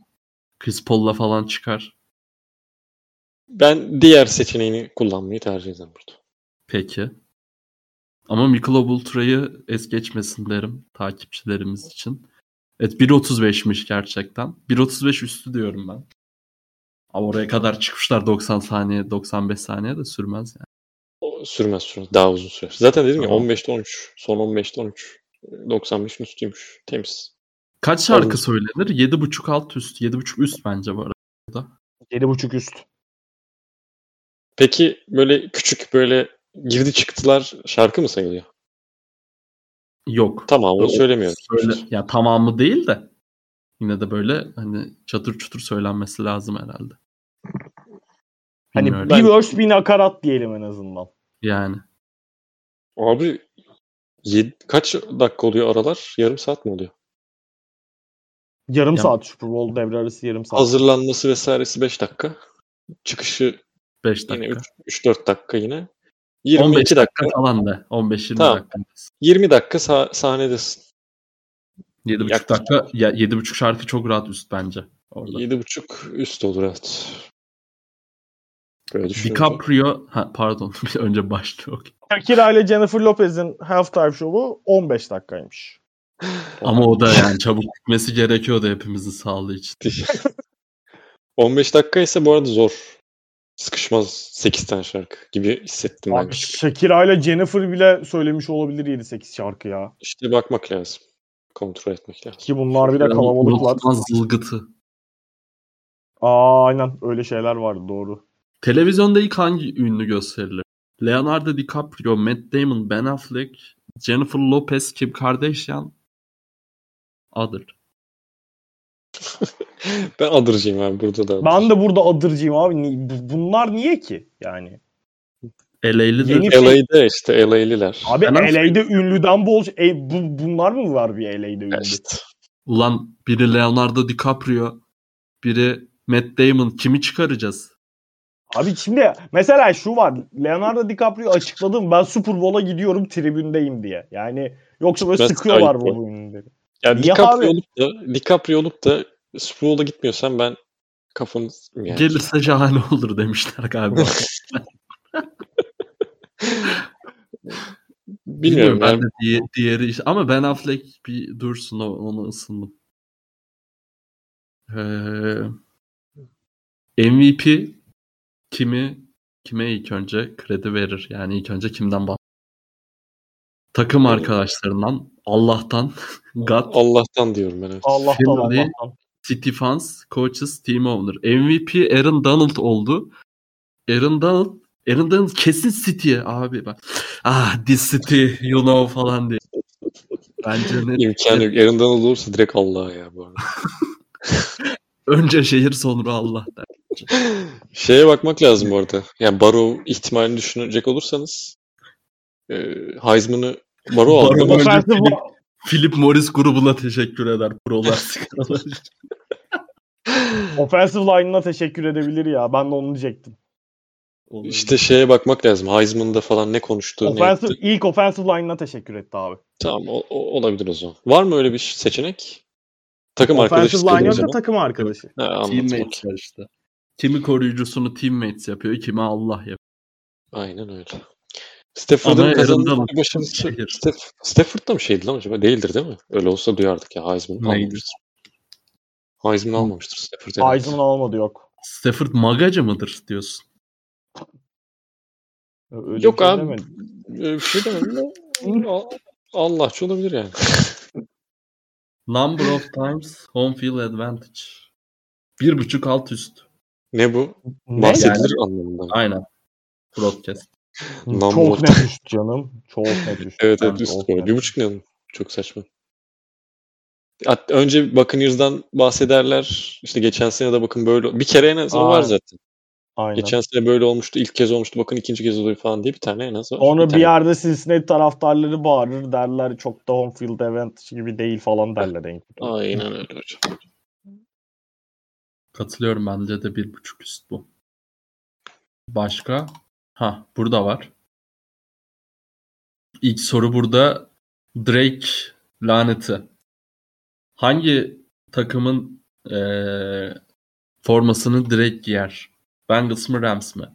Chris Paul'la falan çıkar. Ben diğer seçeneğini kullanmayı tercih ederim burada. Peki. Ama Michelob Ultra'yı es geçmesin derim takipçilerimiz için. Evet 1.35'miş gerçekten. 1.35 üstü diyorum ben. Ama oraya kadar çıkmışlar 90 saniye 95 saniye de sürmez yani. O sürmez sürmez. Daha uzun sürer. Zaten dedim Tamam. ya 15'te 13. Son 15'te 13. 95'in üstüymüş. Temiz. Kaç şarkı Olur. söylenir? 7.5 alt üst. 7.5 üst bence bu arada. 7.5 üst. Peki böyle küçük böyle girdi çıktılar şarkı mı sayılıyor? Yok. Tamamını O- söylemiyorum. Söyle, ya tamamı değil de yine de böyle hani çatır çutur söylenmesi lazım herhalde. Hani Bilmiyorum. bir verse bir nakarat diyelim en azından. Yani. Abi yedi- kaç dakika oluyor aralar? Yarım saat mi oluyor? Yarım Ya- saat Super Bowl devre arası yarım saat. Hazırlanması vesairesi 5 dakika. Çıkışı 5 yine dakika. 3-4 dakika yine. 15 22 dakika dakika. falan da. 15-20 Tamam. dakika. 20 dakika sah- sahnedesin. 7.5 Yaklaşık. dakika. Ya 7.5 şarkı çok rahat üst bence. Orada. 7.5 üst olur evet. Böyle. DiCaprio ha pardon önce başlıyor. Shakira ile Jennifer Lopez'in halftime şovu 15 dakikaymış. Ama o da yani çabuk bitmesi gerekiyordu hepimizin sağlığı için. 15 dakika ise bu arada zor. Sıkışmaz 8 tane şarkı gibi hissettim ben. Abi Shakira ile Jennifer bile söylemiş olabilir 7-8 şarkı ya. İşte bakmak lazım. Kontrol etmek lazım. Ki bunlar bir de kalabalıklar. Zılgıtı. Aa aynen öyle şeyler vardı doğru. Televizyonda ilk hangi ünlü gösterilir? Leonardo DiCaprio, Matt Damon, Ben Affleck, Jennifer Lopez, Kim Kardashian, Other. Ben adırcıyım abi burada da. Ben de burada adırcıyım abi. Bunlar niye ki? Yani. LA'li Yeni- LA'de işte LA'liler. Abi Ben nasıl- LA'de ünlüden bol e, bu, bunlar mı var bir LA'de ünlü? İşte. ulan biri Leonardo DiCaprio, biri Matt Damon kimi çıkaracağız? Abi şimdi mesela şu var. Leonardo DiCaprio açıkladı mı ben Super Bowl'a gidiyorum tribündeyim diye. Yani yoksa böyle Gitmez, sıkıyorlar bu o. ünlüleri. Ya Niye DiCaprio abi? olup da DiCaprio olup da Super Bowl'a gitmiyorsan ben kafanı yani. Gelirse şahane olur demişler galiba. Bilmiyorum ben yani. de diye- diğeri işte. ama Ben Affleck bir dursun o- ona ısındım. Ee, MVP kimi kime ilk önce kredi verir? Yani ilk önce kimden? Takım arkadaşlarından, Allah'tan, God, Allah'tan diyorum ben evet. Allah'tan Finley- Allah'tan. City fans, coaches, team owner. MVP Aaron Donald oldu. Aaron Donald Aaron Donald kesin City'ye abi bak. Ah this City you know falan diye. Bence net. İmkanı yok. Aaron Donald olursa direkt Allah ya bu arada. Önce şehir sonra Allah der. Şeye bakmak lazım bu arada. Yani Barrow ihtimalini düşünecek olursanız e, Heisman'ı Barrow aldı ama önce Offensive Philip, Philip Morris grubuna teşekkür eder. Prolar. Offensive line'ına teşekkür edebilir ya. Ben de onu diyecektim. işte şeye bakmak lazım. Heisman'da falan ne konuştu, ne Offensive, etti. ilk offensive line'ına teşekkür etti abi. Tamam o, o- olabilir o zaman. Var mı öyle bir seçenek? Takım arkadaşı Offensive line yoksa takım arkadaşı. Ha, anladım. teammates işte. Kimi koruyucusunu teammates yapıyor, kimi Allah yapıyor. Aynen öyle. Stafford'ın kazandığı başarısı. Staff, Stafford da mı şeydi lan acaba? Değildir değil mi? Öyle olsa duyardık ya. Heisman almamıştır. Heisman almamıştır Stafford. herhalde. Heisman almadı yok. Stafford magacı mıdır diyorsun? Öyle Yok şey abi. demedim. Öyle bir şey demedim de Al- Allahçı olabilir yani. Number of times home field advantage. Bir buçuk alt üst. Ne bu? Ne? Bahsedilir anlamında. mı? Aynen. Broadcast. Number Çok net üst canım. Çok net üst. Evet evet üst net. Bir buçuk ne? Çok saçma. Hat- Önce Buccaneers'dan bahsederler. İşte geçen sene de bakın böyle bir kere en az o var zaten. Aynen. Geçen sene böyle olmuştu. ilk kez olmuştu. Bakın ikinci kez oluyor falan diye bir tane en az var. Sonra bir tane. yerde Cincinnati taraftarları bağırır derler çok da home field event gibi değil falan derler kötü. Aynen öyle hocam. Katılıyorum bence de bir buçuk üst bu. Başka? Ha burada var. İlk soru burada Drake laneti. Hangi takımın eee, formasını Drake giyer? Bengals mı Rams mi?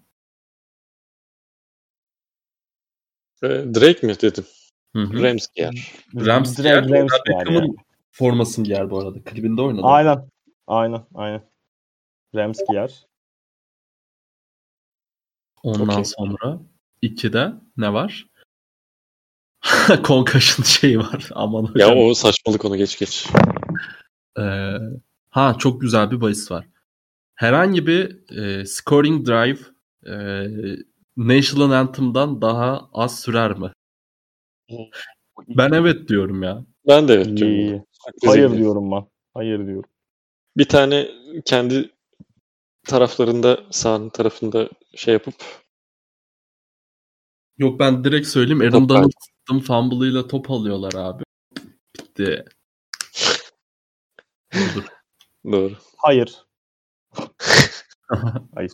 Ee, Drake mi dedim? Hı hı. Rams giyer. Rams giyer. Rams Odell giyer yani. formasını giyer bu arada. Klibinde oynadı. Aynen. Aynen. Aynen. Rams giyer. Ondan Okey. sonra 2'de ne var? Concussion şeyi var. Aman Ya hocam. o saçmalık onu geç geç. Ee, ha çok güzel bir bahis var. Herhangi bir e, scoring drive e, National Anthem'dan daha az sürer mi? Ben evet diyorum ya. Ben de evet diyorum. iyi. Hayır diyorum ben. Hayır diyorum. Bir tane kendi taraflarında sahanın tarafında şey yapıp Yok ben direkt söyleyeyim. Aaron Top Donald tuttum fumble'ıyla top alıyorlar abi. Bitti. Dur. doğru. Hayır. Hayır.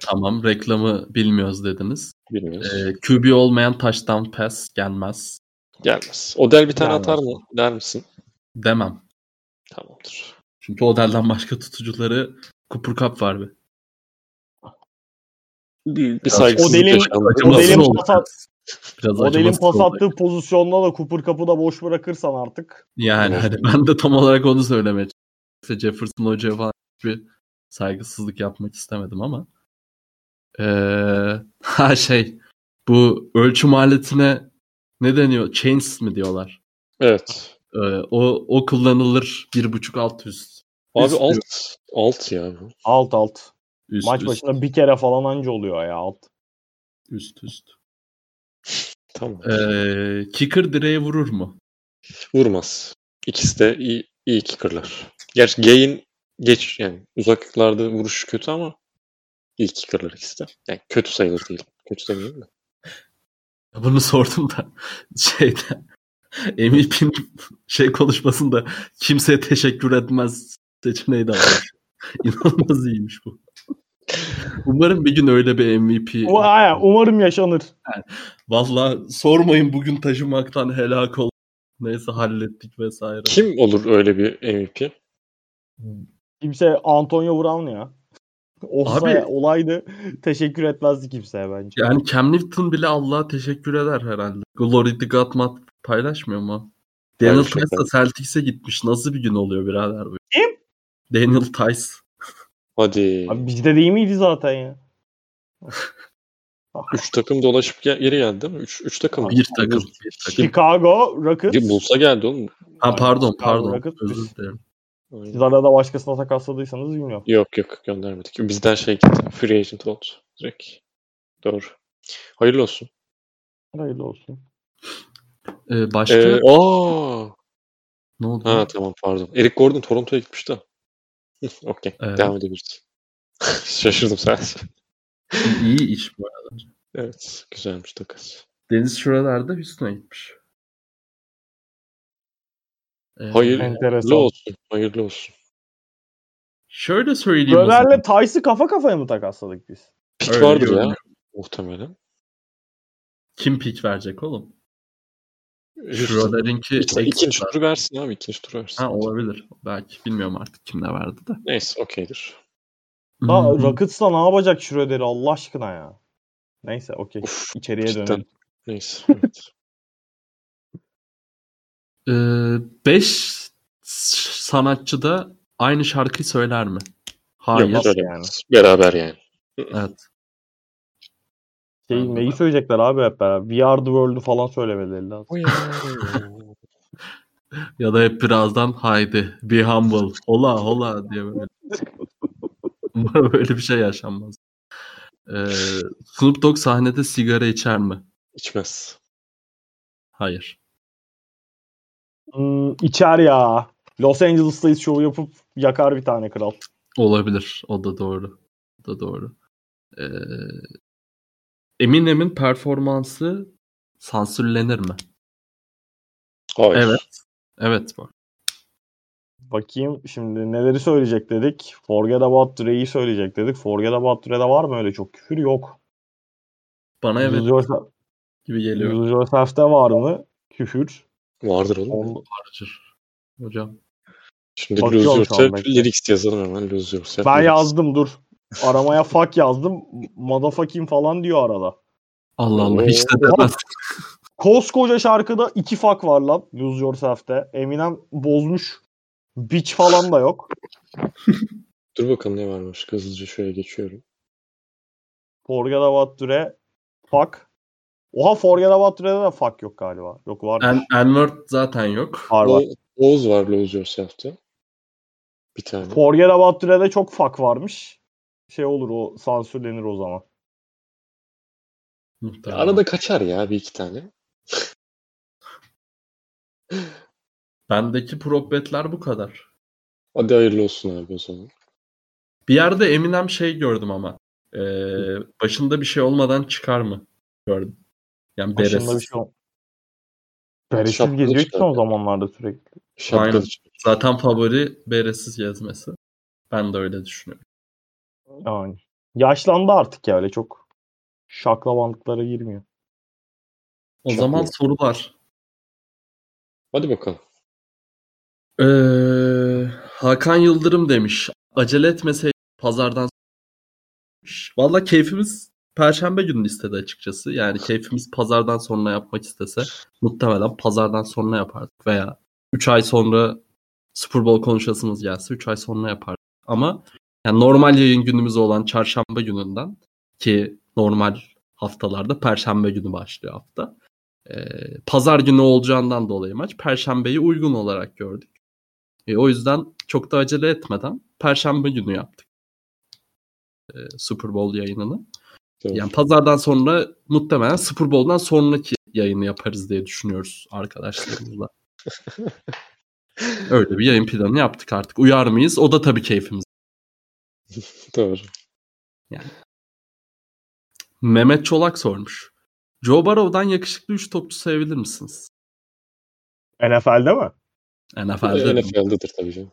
tamam reklamı bilmiyoruz dediniz. Bilmiyoruz. Ee, QB olmayan touchdown pass gelmez. Gelmez. Odell bir tane Gelmez. atar mı? Der misin? Demem. Tamamdır. Çünkü Odell'den başka tutucuları Cooper Cup var bir. Bir, bir Odel'in-. Odel'in pas at- Odel'in pas oldu. attığı pozisyonda da Cooper kapı da boş bırakırsan artık. Yani hani ben de tam olarak onu söylemeye çalıştım. İşte Jefferson Hoca'ya falan bir saygısızlık yapmak istemedim ama. Ee, ha şey bu ölçüm aletine ne deniyor? Chains mi diyorlar? Evet. Ee, o o kullanılır bir buçuk alt üst. Abi Üst alt. diyor. Alt ya bu. Alt alt. Üst, Maç üst, başına bir kere falan anca oluyor ya alt. üst üst. Tamam. Ee, kicker direğe vurur mu? Vurmaz. İkisi de iyi, iyi kicker'lar. Gerçi Gay'in geç yani uzaklarda vuruş kötü ama iyi kicker'lar ikisi de. Yani kötü sayılır değil. Kötü demeyeyim de. Bunu sordum da şeyde MVP'nin şey konuşmasında kimseye teşekkür etmez seçeneği de var. İnanılmaz iyiymiş bu. Umarım bir gün öyle bir MVP. O, aya, umarım yaşanır. Valla sormayın bugün taşımaktan helak ol. Neyse hallettik vesaire. Kim olur öyle bir MVP? Kimse Antonio Brown ya. Olsa Abi- olaydı teşekkür etmezdi kimseye bence. Yani Cam Newton bile Allah'a teşekkür eder herhalde. Glory to God paylaşmıyor mu? Daniel Paylaşıyor, Tice da Celtics'e gitmiş. Nasıl bir gün oluyor birader bu? Kim? Daniel Tice. Hadi. Abi bizde değil miydi zaten ya? Üç takım dolaşıp gel- geri geldi değil mi? Üç, üç takım. Bir takım. Bir takım. Chicago Rockets. Bir Bulsa geldi oğlum. Ha pardon Chicago pardon. Rockets. Özür dilerim. Siz arada başkasına takasladıysanız bilmiyorum. Yok yok göndermedik. Bizden şey gitti. Free agent oldu. Direkt. Doğru. Hayırlı olsun. Hayırlı olsun. Ee, başka Ee, aa, ne oldu? ha tamam pardon. Eric Gordon Toronto'ya gitmiş de. Hı, Okey. Evet. Devam edebiliriz. Şaşırdım sadece. İyi iş bu arada. Evet. Güzelmiş takas. Deniz de Houston'a gitmiş. Ee, Hayırlı Enteresan. olsun. Hayırlı olsun. Şöyle söyleyeyim. Röner'le Tice'ı kafa kafaya mı takasladık biz? Pik Öyle vardır ya. Muhtemelen. Kim pik verecek oğlum? Schroeder'inki İki- İkinci turu versin abi. ikinci turu versin. Ha olabilir. Belki bilmiyorum artık kim ne verdi de. Neyse okeydir. Ha, Hmm. Rockets'la ne yapacak Schroeder'i Allah aşkına ya. Neyse okey. İçeriye cidden. dönelim. Neyse. Evet. Ee, beş sanatçı da aynı şarkıyı söyler mi? Hayır. Yok, söylemez. Beraber yani. Evet. Şey, Anladım. neyi söyleyecekler abi hep beraber? We Are The World'u falan söylemeleri lazım. Ya da hep birazdan haydi be humble. Hola hola diye böyle. Umarım böyle bir şey yaşanmaz. Ee, Snoop Dogg sahnede sigara içer mi? İçmez. Hayır. Hmm, içer ya. Los Angeles'tayız şovu yapıp yakar bir tane kral. Olabilir. O da doğru. O da doğru. Ee, Eminem'in performansı sansürlenir mi? Hayır. Evet. Evet bak. Bakayım şimdi neleri söyleyecek dedik. Forget About Dre'yi söyleyecek dedik. Forget About Dre'de var mı öyle çok küfür? Yok. Bana evet Yourself- gibi geliyor. Lose Yourself'te var mı? Küfür. Vardır oğlum. Onu- Harcır. Hocam. Şimdi Bakıyorum Lose Yourself lyrics yazalım hemen. Lose Yourself. Ben lyrics. yazdım dur. Aramaya fuck yazdım. Motherfucking falan diyor arada. Allah Allah hiç de demez. Koskoca şarkıda iki fuck var lan Lose Yourself'te. Eminem bozmuş. Bitch falan da yok. Dur bakalım ne varmış. Hızlıca şöyle geçiyorum. Forget About Dre. Fuck. Oha Forget About Dre'de de fuck yok galiba. Yok var. En, N-word zaten yok. var var. O, Oğuz var Lose Yourself'te. Bir tane. Forget About Dre'de çok fuck varmış. Şey olur o sansürlenir o zaman. Muhtemelen. Arada kaçar ya bir iki tane. Bendeki probetler bu kadar. Hadi hayırlı olsun abi o zaman. Bir yerde Eminem şey gördüm ama. Ee, başında bir şey olmadan çıkar mı? Gördüm. Yani Başında beresiz. bir şey ol- Beresiz geziyor ki son zamanlarda sürekli. Şapkalı Aynen. Zaten favori beresiz gezmesi. Ben de öyle düşünüyorum. Yani. Yaşlandı artık ya öyle çok şaklabanlıklara girmiyor. O Çok zaman sorular. Hadi bakalım. Ee, Hakan Yıldırım demiş. Acele etmeseydik pazardan. Valla keyfimiz Perşembe günü istedi açıkçası. Yani keyfimiz pazardan sonra yapmak istese muhtemelen pazardan sonra yapardık. Veya 3 ay sonra Super Bowl konuşasımız gelse 3 ay sonra yapardık. Ama yani normal yayın günümüz olan çarşamba gününden ki normal haftalarda perşembe günü başlıyor hafta. Ee, pazar günü olacağından dolayı maç perşembeyi uygun olarak gördük. E, o yüzden çok da acele etmeden perşembe günü yaptık. Ee, Super Bowl yayınını. Doğru. Yani pazardan sonra muhtemelen Super Bowl'dan sonraki yayını yaparız diye düşünüyoruz arkadaşlarımızla. Öyle bir yayın planı yaptık artık. Uyar mıyız? O da tabii keyfimiz. Doğru. Mehmet Çolak sormuş. Joe Burrow'dan yakışıklı 3 topçu sayabilir misiniz? NFL'de mi? NFL'de. mi? NFL'dedir tabii canım.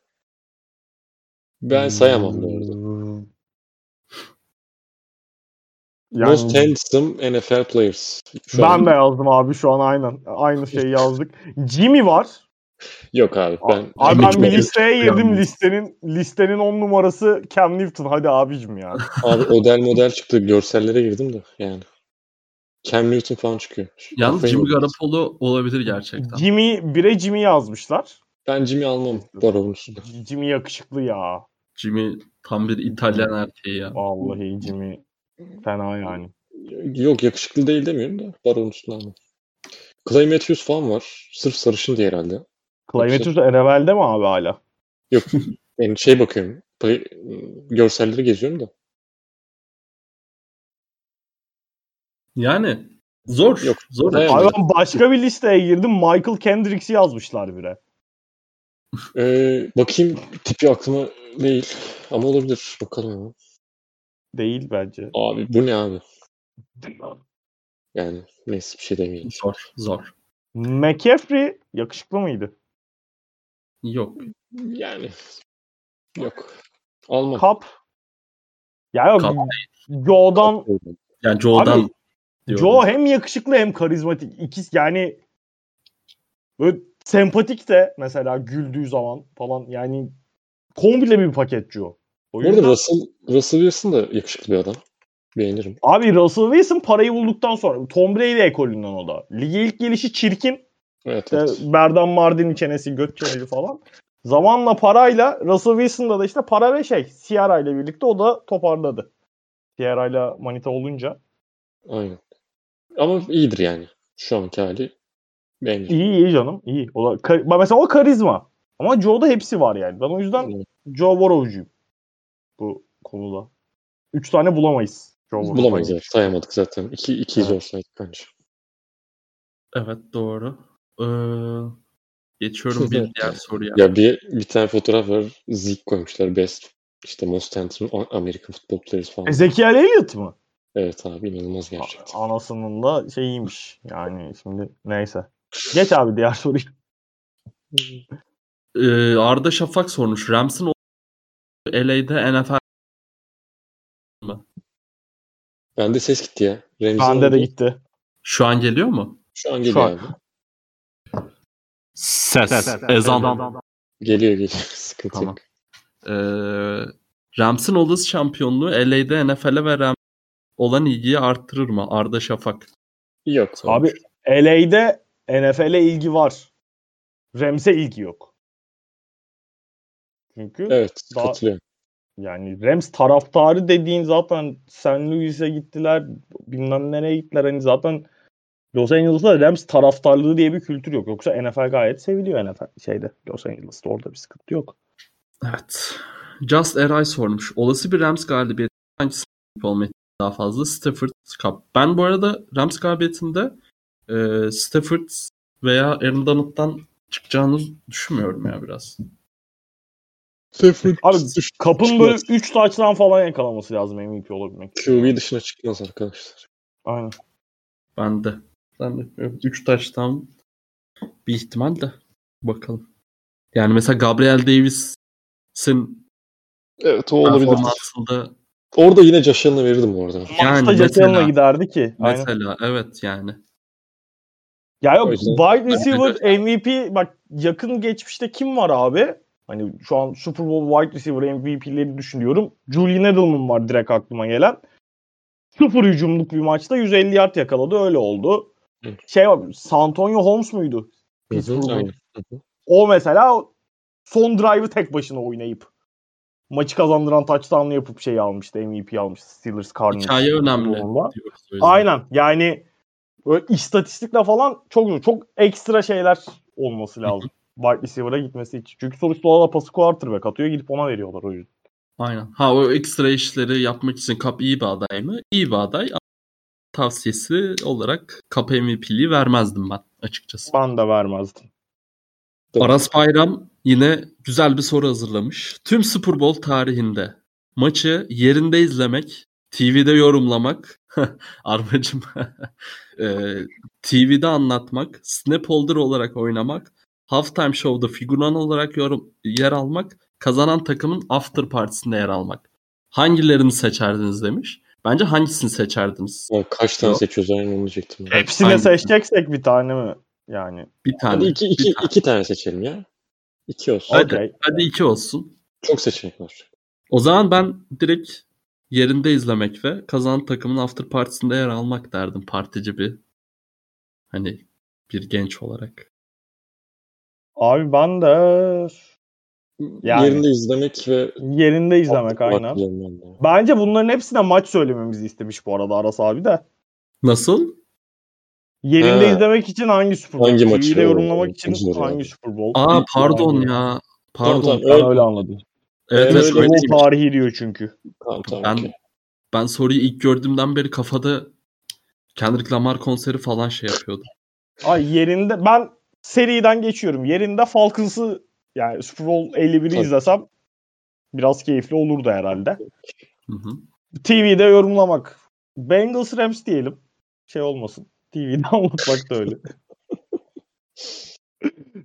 Ben sayamam bu arada. Hmm. Yani Most handsome NFL players. Şu ben an- de yazdım abi şu an aynen. Aynı şeyi yazdık. Jimmy var. Yok abi. Ben, Abi ben bir listeye girdim. Listenin listenin 10 numarası Cam Newton. Hadi abicim ya. Abi Odell model çıktı. Görsellere girdim de yani. Cam Newton falan çıkıyor. Yalnız Jimmy. Garoppolo olabilir gerçekten. Jimmy 1'e Jimmy yazmışlar. Ben Jimmy almam. Baron'un üstünde. Jimmy yakışıklı ya. Jimmy tam bir İtalyan erkeği ya. Vallahi Jimmy fena yani. Yok yakışıklı değil demiyorum da Baron'un üstünde almam. Clay Matthews falan var. Sırf sarışın diye herhalde. Clay Yoksa- Matthews NFL'de mi abi hala? Yok. Yani şey bakıyorum. Görselleri geziyorum da. Yani zor. Yok, Zor. Abi ben başka bir listeye girdim. Michael Kendricks'i yazmışlar bire. Ee, bakayım tipi aklıma değil. Ama olabilir. Bakalım ama. Değil bence. Abi bu ne abi? Yani neyse bir şey demeyeyim. Zor. Zor. McCaffrey yakışıklı mıydı? Yok. Yani yok. Almam. Cup. Ya yok. Cup Joe'dan Yani Joe'dan Abi, diyorum. Joe hem yakışıklı hem karizmatik. İkisi yani böyle sempatik de mesela güldüğü zaman falan yani komple bir paket Joe. O Bu arada yüzden Russell, Russell Wilson da yakışıklı bir adam. Beğenirim. abi Russell Wilson parayı bulduktan sonra Tom Brady ekolünden o da. Lige ilk gelişi çirkin. Evet, İşte evet. Berdan Mardin'in çenesi göt çeneli falan. Zamanla parayla Russell Wilson'da da işte para ve şey Sierra ile birlikte o da toparladı. Sierra ile manita olunca. Aynen. Ama iyidir yani. Şu anki hali beğenirim. İyi iyi canım iyi. O da, kar- mesela o karizma. Ama Joe'da hepsi var yani. Ben o yüzden Evet. Joe Burrow'cuyum bu konuda. Üç tane bulamayız. Joe Burrow. Bulamayız evet. Sayamadık zaten. İki, ikiyiz Evet. olsaydık bence. Evet doğru. Ee, Geçiyorum bir diğer soruya. Ya bir, bir tane fotoğraf var. Zeke koymuşlar. Best işte Most Handsome American Football Players falan. Ezekiel Elliott mı? Evet abi inanılmaz gerçekten. Anasının da şeyiymiş. Yani şimdi neyse. Geç abi diğer soruyu. Ee, Arda Şafak sormuş. Rams'ın LA'de NFL Bende ses gitti ya. Remzi Bende de gitti. şu an geliyor mu? Şu an geliyor Şu an. abi. Ses, ezan. Geliyor geliyor. Sıkıntı Tamam. yok. Ee, Rams'ın olası şampiyonluğu LA'de NFL'e ve Rams olan ilgiyi arttırır mı? Arda Şafak. Yok. sormuş. Abi LA'de NFL'e ilgi var. Rams'e ilgi yok. Çünkü Evet Daha- katılıyorum. yani Rams taraftarı dediğin zaten St. Louis'e gittiler. Bilmem nereye gittiler. Hani zaten Los Angeles'ta Rams taraftarlığı diye bir kültür yok. Yoksa NFL gayet seviliyor NFL şeyde. Los Angeles'ta orada bir sıkıntı yok. Evet. Just Eray sormuş. Olası bir Rams galibiyeti hangisi olmayı daha fazla? Stafford Cup. Ben bu arada Rams galibiyetinde e, Stafford veya Aaron Donald'dan çıkacağını düşünmüyorum ya biraz. Abi kapın böyle 3 taçtan falan yakalaması lazım MVP olabilmek. QB dışına çıkmaz arkadaşlar. Aynen. Ben de. De. 3 taştan bir ihtimal de. Bakalım. Yani mesela Gabriel Davis'in Evet o olabilir. performansında Orada yine Allen'a verirdim bu arada. Yani Maçta giderdi ki. Aynen. mesela evet yani. Ya yok wide receiver MVP bak yakın geçmişte kim var abi? Hani şu an Super Bowl wide receiver MVP'leri düşünüyorum. Julian Edelman var direkt aklıma gelen. Sıfır hücumluk bir maçta 150 yard yakaladı öyle oldu. Şey var Santonio Holmes muydu? Pittsburgh'un. O mesela son drive'ı tek başına oynayıp maçı kazandıran touchdown'ı yapıp şey almıştı. MVP almıştı. Steelers Cardinals. Hikaye önemli. Diyoruz. Aynen. Yani böyle istatistikle falan çok çok ekstra şeyler olması lazım. Wide receiver'a gitmesi için. Çünkü sonuçta o da pası quarterback atıyor. Gidip ona veriyorlar o yüzden. Aynen. Ha o ekstra işleri yapmak için Kap iyi bir aday mı? İyi bir aday. Tavsiyesi olarak Kap MVP'liği vermezdim ben açıkçası. Ben de vermezdim. Doğru. Aras Bayram yine güzel bir soru hazırlamış. Tüm Super Bowl tarihinde maçı yerinde izlemek, TV'de yorumlamak, Armacım, Eee, TV'de anlatmak, snap holder olarak oynamak, halftime show'da figüran olarak yorum, yer almak, kazanan takımın after partisinde yer almak. Hangilerini seçerdiniz demiş. Bence hangisini seçerdiniz? Kaç tane Yok. seçiyoruz aynen onu diyecektim. ben. Hepsine Aynen. seçeceksek bir tane mi? Yani. Bir tane. Hadi iki, bir iki, tane. iki tane seçelim ya. İki olsun. Hadi, Okey. hadi iki olsun. Çok seçenek var. O zaman ben direkt yerinde izlemek ve kazanan takımın after partisinde yer almak derdim partici bir hani bir genç olarak. Abi ben de Yani. Yerinde izlemek ve yerinde izlemek aynen. Bence bunların hepsine maç söylememizi istemiş bu arada Aras abi de. Nasıl? Yerinde Ha. izlemek için hangi Super Bowl? Hangi maçı? yorumlamak O- için zor hangi yani. Super Bowl? Aa İlk pardon ya. Pardon. Tamam, Ben Öyle- anladım. Evet, evet, öyle. Bowl tarihi diyor çünkü. Tamam tamam. Ben okey. ben soruyu ilk gördüğümden beri kafada Kendrick Lamar konseri falan şey yapıyordu. Ay yerinde ben seriden geçiyorum. Yerinde Falcons'ı yani Super Bowl 51'i Tabii. izlesem biraz keyifli olurdu herhalde. Hı hı. TV'de yorumlamak. Bengals Rams diyelim. Şey olmasın. TV'de anlatmak da öyle.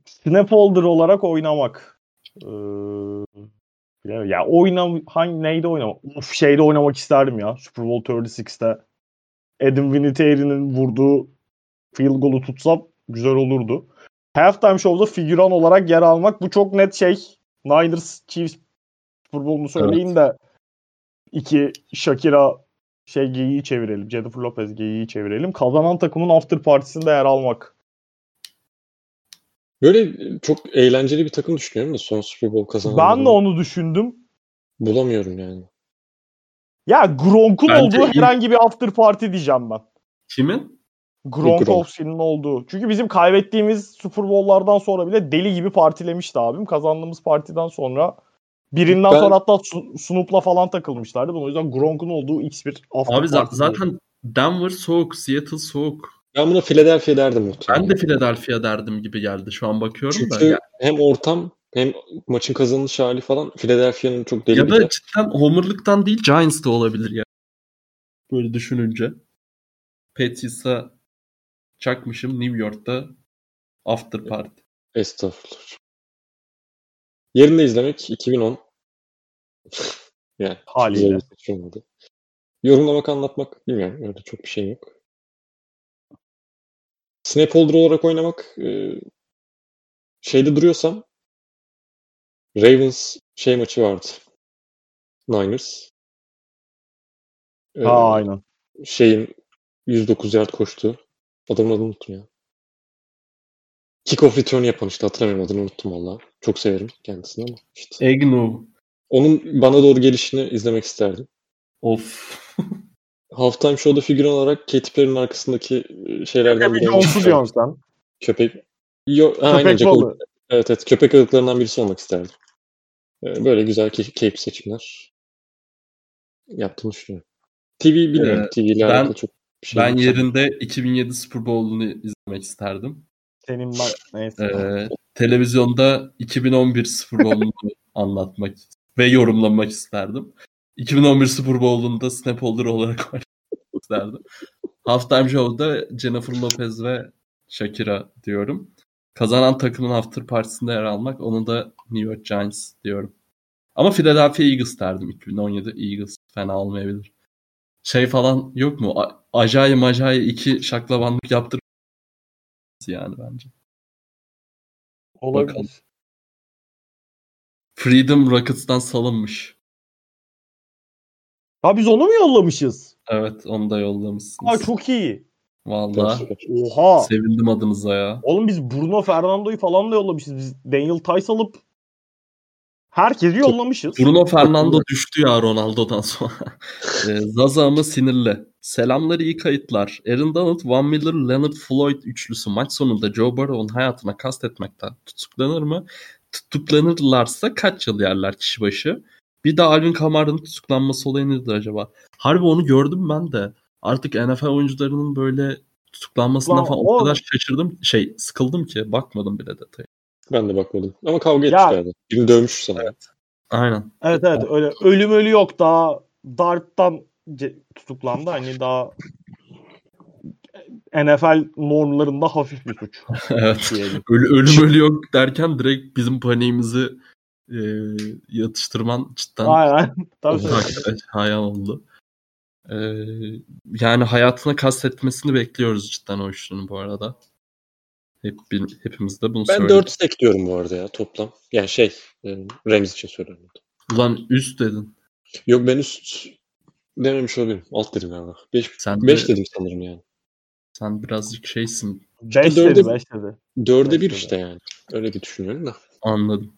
Snap holder olarak oynamak. Ee, ya oynam hangi neyde oynamak? Of şeyde oynamak isterdim ya. Super Bowl 36'te Adam Vinatieri'nin vurduğu field goal'u tutsam güzel olurdu. Halftime Show'da figüran olarak yer almak bu çok net şey. Niners Chiefs Super Bowl'unu söyleyin de iki Shakira şey geyiği çevirelim. Jennifer Lopez geyiği çevirelim. Kazanan takımın after partisinde yer almak. Böyle çok eğlenceli bir takım düşünüyorum da son Super Bowl kazanan. Ben de onu düşündüm. Bulamıyorum yani. Ya Gronk'un olduğu herhangi bir after party diyeceğim ben. Kimin? Gronkowski'nin olduğu. Çünkü bizim kaybettiğimiz Super Bowl'lardan sonra bile deli gibi partilemişti abim. Kazandığımız partiden sonra birinden Ben- sonra hatta Snoop'la falan takılmışlardı. O yüzden Gronk'un olduğu X bir after Abi za- party zaten Denver soğuk, Seattle soğuk. Ben buna Philadelphia derdim muhtemelen. Ben de Philadelphia derdim gibi geldi. Şu an bakıyorum da. Çünkü Ya, hem ortam hem maçın kazanılış hali falan Philadelphia'nın çok deli ya da de. cidden Homer'lıktan değil Giants da olabilir ya. Böyle düşününce. Patriots'a çakmışım New York'ta after party. Estağfurullah. Yerinde izlemek 2010. yani Haliyle. olmadı. Yorumlamak, anlatmak bilmiyorum. Öyle çok bir şey yok. Snap holder olarak oynamak e, şeyde duruyorsam Ravens şey maçı vardı. Niners. E, Ha aynen. şeyin 109 yard koştu. Adamın adını unuttum ya. Kickoff return yapan işte hatırlamıyorum adını unuttum valla. Çok severim kendisini ama işte. Agnew. Onun bana doğru gelişini izlemek isterdim. Of. Halftime Show'da figüran olarak Katy Perry'nin arkasındaki e, şeylerden biri. Diyorsun sen. Köpek. Yo, ha, aynen, Köpek Jack balığı. Evet evet köpek ırklarından birisi olmak isterdim. Ee, Böyle güzel key- keyifli seçimler yaptığını düşünüyorum. TV bilmiyorum. Ee, TV ile ben- alakalı çok şey ben yerinde 2007 Super Bowl'unu izlemek isterdim. Senin ben neyse. Ee, televizyonda 2011 Super Bowl'unu anlatmak ve yorumlamak isterdim. 2011 Super Bowl'unda snap holder olarak isterdim. Halftime Show'da Jennifer Lopez ve Shakira diyorum. Kazanan takımın after partisinde yer almak. Onu da New York Giants diyorum. Ama Philadelphia Eagles derdim. 2017 Eagles fena olmayabilir. Şey falan yok mu? A- Ajayi Majayi iki şaklabanlık yaptır yani bence. Olabilir. bakalım. Freedom Rockets'tan salınmış. Ha biz onu mu yollamışız? Evet onu da yollamışsınız. Ha çok iyi. Vallahi. Oha. sevindim adınıza ya. Oğlum biz Bruno Fernando'yu falan da yollamışız. Biz Daniel Tice alıp herkesi yollamışız. Bruno Fernando düştü ya Ronaldo'dan sonra. Ee, Zaza mı sinirli. Selamlar iyi kayıtlar. Aaron Donald, Van Miller, Leonard Floyd üçlüsü maç sonunda Joe Burrow'un hayatına kastetmekten tutuklanır mı? Tutuklanırlarsa kaç yıl yerler kişi başı? Bir de Alvin Kamara'nın tutuklanması olayı nedir acaba? Harbi onu gördüm ben de. Artık NFL oyuncularının böyle tutuklanmasından Lan falan o- o kadar şaşırdım. Şey sıkıldım ki bakmadım bile detaya. Ben de bakmadım. Ama kavga Ya- etmişlerdi. Birini dövmüş sana. Aynen. Evet evet öyle ölüm ölü yok daha darttan ce- tutuklandı hani daha NFL normlarında hafif bir suç evet. Ölü, ölüm ölü yok derken direkt bizim paniğimizi e, yatıştırman cidden Aynen. Tabii, tabii. hakikaten hayal oldu. E, yani hayatına kastetmesini bekliyoruz cidden o üçlünün bu arada. Hep, hepimiz de bunu Ben söyledik. 4 stack diyorum bu arada ya toplam. Yani şey e, Rams için söylüyorum. Ulan üst dedin. Yok ben üst dememiş olabilirim. Alt dedim galiba. 5 Sen de, 5 dedim sanırım yani. sen birazcık şeysin. 5 dörde- dedi 5 dedi. 4'e 1 Beş işte yani. Öyle bir düşünüyorum da. Anladım.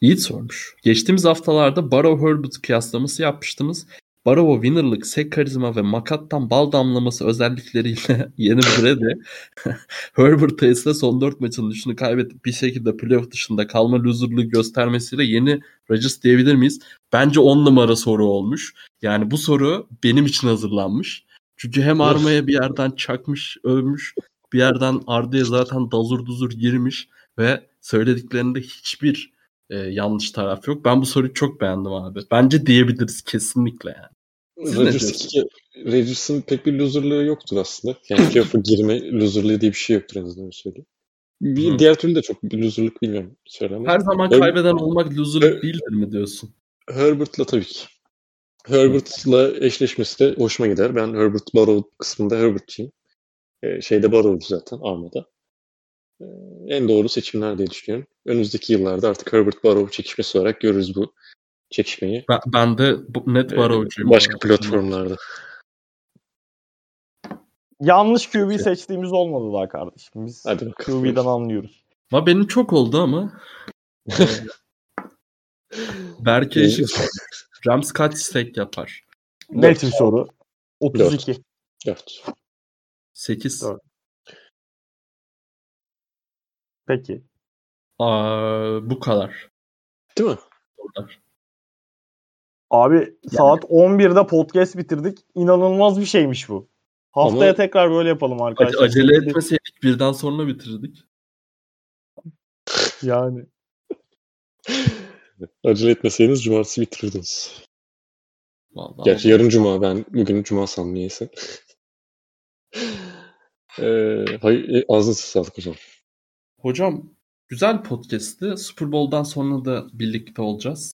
Yiğit sormuş. Geçtiğimiz haftalarda Barrow Herbert kıyaslaması yapmıştınız. Barrow'a winnerlık, sek karizma ve makattan bal damlaması özellikleriyle yeni Brady, Herbert'a ise son 4 maçın dışını kaybedip bir şekilde playoff dışında kalma loserlığı göstermesiyle yeni Rodgers diyebilir miyiz? Bence 10 numara soru olmuş. Yani bu soru benim için hazırlanmış. Çünkü hem armaya bir yerden çakmış, övmüş, bir yerden Arda'ya zaten dazur duzur girmiş ve söylediklerinde hiçbir e, yanlış taraf yok. Ben bu soruyu çok beğendim abi. Bence diyebiliriz kesinlikle yani. Rodgers'ın pek bir loserlığı yoktur aslında. Yani playoff'a girme loserlığı diye bir şey yoktur en azından öyle söyleyeyim. Bir, diğer türlü de çok bir loserlık bilmiyorum söylemez. Her zaman Öyle- kaybeden olmak loserlık Öyle- değildir mi diyorsun? Herbert'la tabii ki. Herbert'la eşleşmesi de hoşuma gider. Ben Herbert Barrow kısmında Herbert'çiyim. Ee, şeyde Barrow'du zaten Arma'da. Ee, en doğru seçimler diye düşünüyorum. Önümüzdeki yıllarda artık Herbert Barrow çekişmesi olarak görürüz bu çekişmeyi. Ben, ben de bu- net Ee, Barrow'cuyum. başka bu arada. platformlarda. Yanlış QB seçtiğimiz olmadı daha kardeşim. Biz Hadi. QB'den anlıyoruz. Ama benim çok oldu ama. Ee, Berke Eşik Rams kaç stack yapar? Net bir soru. 32. 4. 8. Dört. Peki. Aa, bu kadar. Değil mi? Sorular. Abi saat 11'de podcast bitirdik. İnanılmaz bir şeymiş bu. Haftaya Ama- tekrar böyle yapalım arkadaşlar. acele etmeseydik birden sonra bitirdik. Yani. Acele etmeseydiniz cumartesi bitirirdiniz. Vallahi Gerçi yarın cuma. Ben bugün cuma sandım niyeyse. ee, hayır, e, ağzınıza sağlık hocam. Hocam güzel podcast'ti. Super Bowl'dan sonra da birlikte olacağız.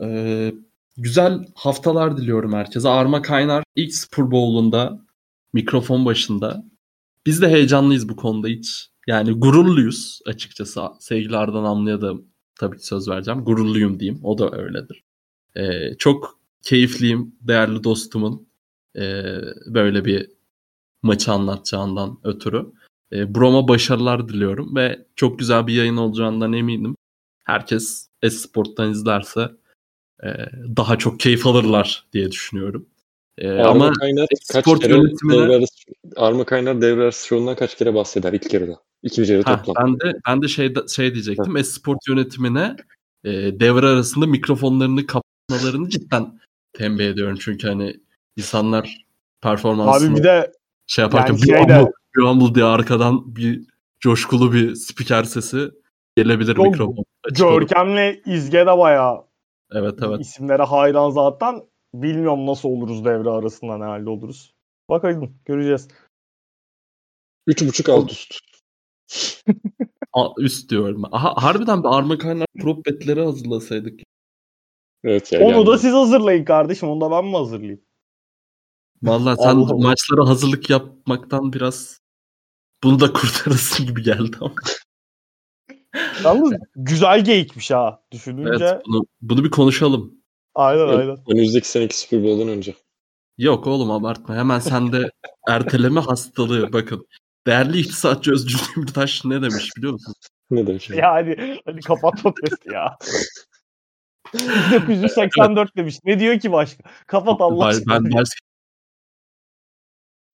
Ee, güzel haftalar diliyorum herkese. Arma Kaynar ilk Super Bowl'unda mikrofon başında. Biz de heyecanlıyız bu konuda hiç. Yani gururluyuz açıkçası. Sevgili Ardan Amlı'ya da tabii ki söz vereceğim. Gururluyum diyeyim. O da öyledir. Ee, çok keyifliyim değerli dostumun ee, böyle bir maçı anlatacağından ötürü. E, Brom'a başarılar diliyorum ve çok güzel bir yayın olacağından eminim. Herkes Esport'tan izlerse e, daha çok keyif alırlar diye düşünüyorum. E, Arma ama Kaynar kaç spor kere yönetimine- devre arası, Arma Kaynar devre arası şovundan kaç kere bahseder ilk yarıda. İkinci yarı ha, toplam. ben de ben de şey şey diyecektim. Esport yönetimine e, devre arasında mikrofonlarını kapatmalarını cidden tembih ediyorum. Çünkü hani insanlar performansını Abi bir de şey yaparken Yani bir şeyde- bir amble diye arkadan bir coşkulu bir spiker sesi gelebilir mikrofon. Görkem'le İzge de bayağı Evet evet. isimlere hayran zaten. Bilmiyorum nasıl oluruz devre arasında ne halde oluruz. Bakalım göreceğiz. Üç buçuk alt üst. A- üst diyorum. Aha, harbiden bir arma kaynak prop betleri hazırlasaydık. Evet ya. Onu yani. da siz hazırlayın kardeşim. Onu da ben mi hazırlayayım? Vallahi sen Allah Allah. maçlara hazırlık yapmaktan biraz bunu da kurtarırsın gibi geldi ama. Yalnız güzel geyikmiş ha. Düşününce. Evet bunu, bunu bir konuşalım. Aynen Evet. aynen. Önümüzdeki seneki Super Bowl'dan önce. Yok oğlum abartma. Hemen sende erteleme hastalığı. Bakın. Değerli iktisatçı Özgür Demirtaş ne demiş biliyor musun? Ne demek? Ya hadi, hadi kapat podcast'i ya. 1984 demiş. Ne diyor ki başka? Kapat Allah Ben, aşkına. ben başka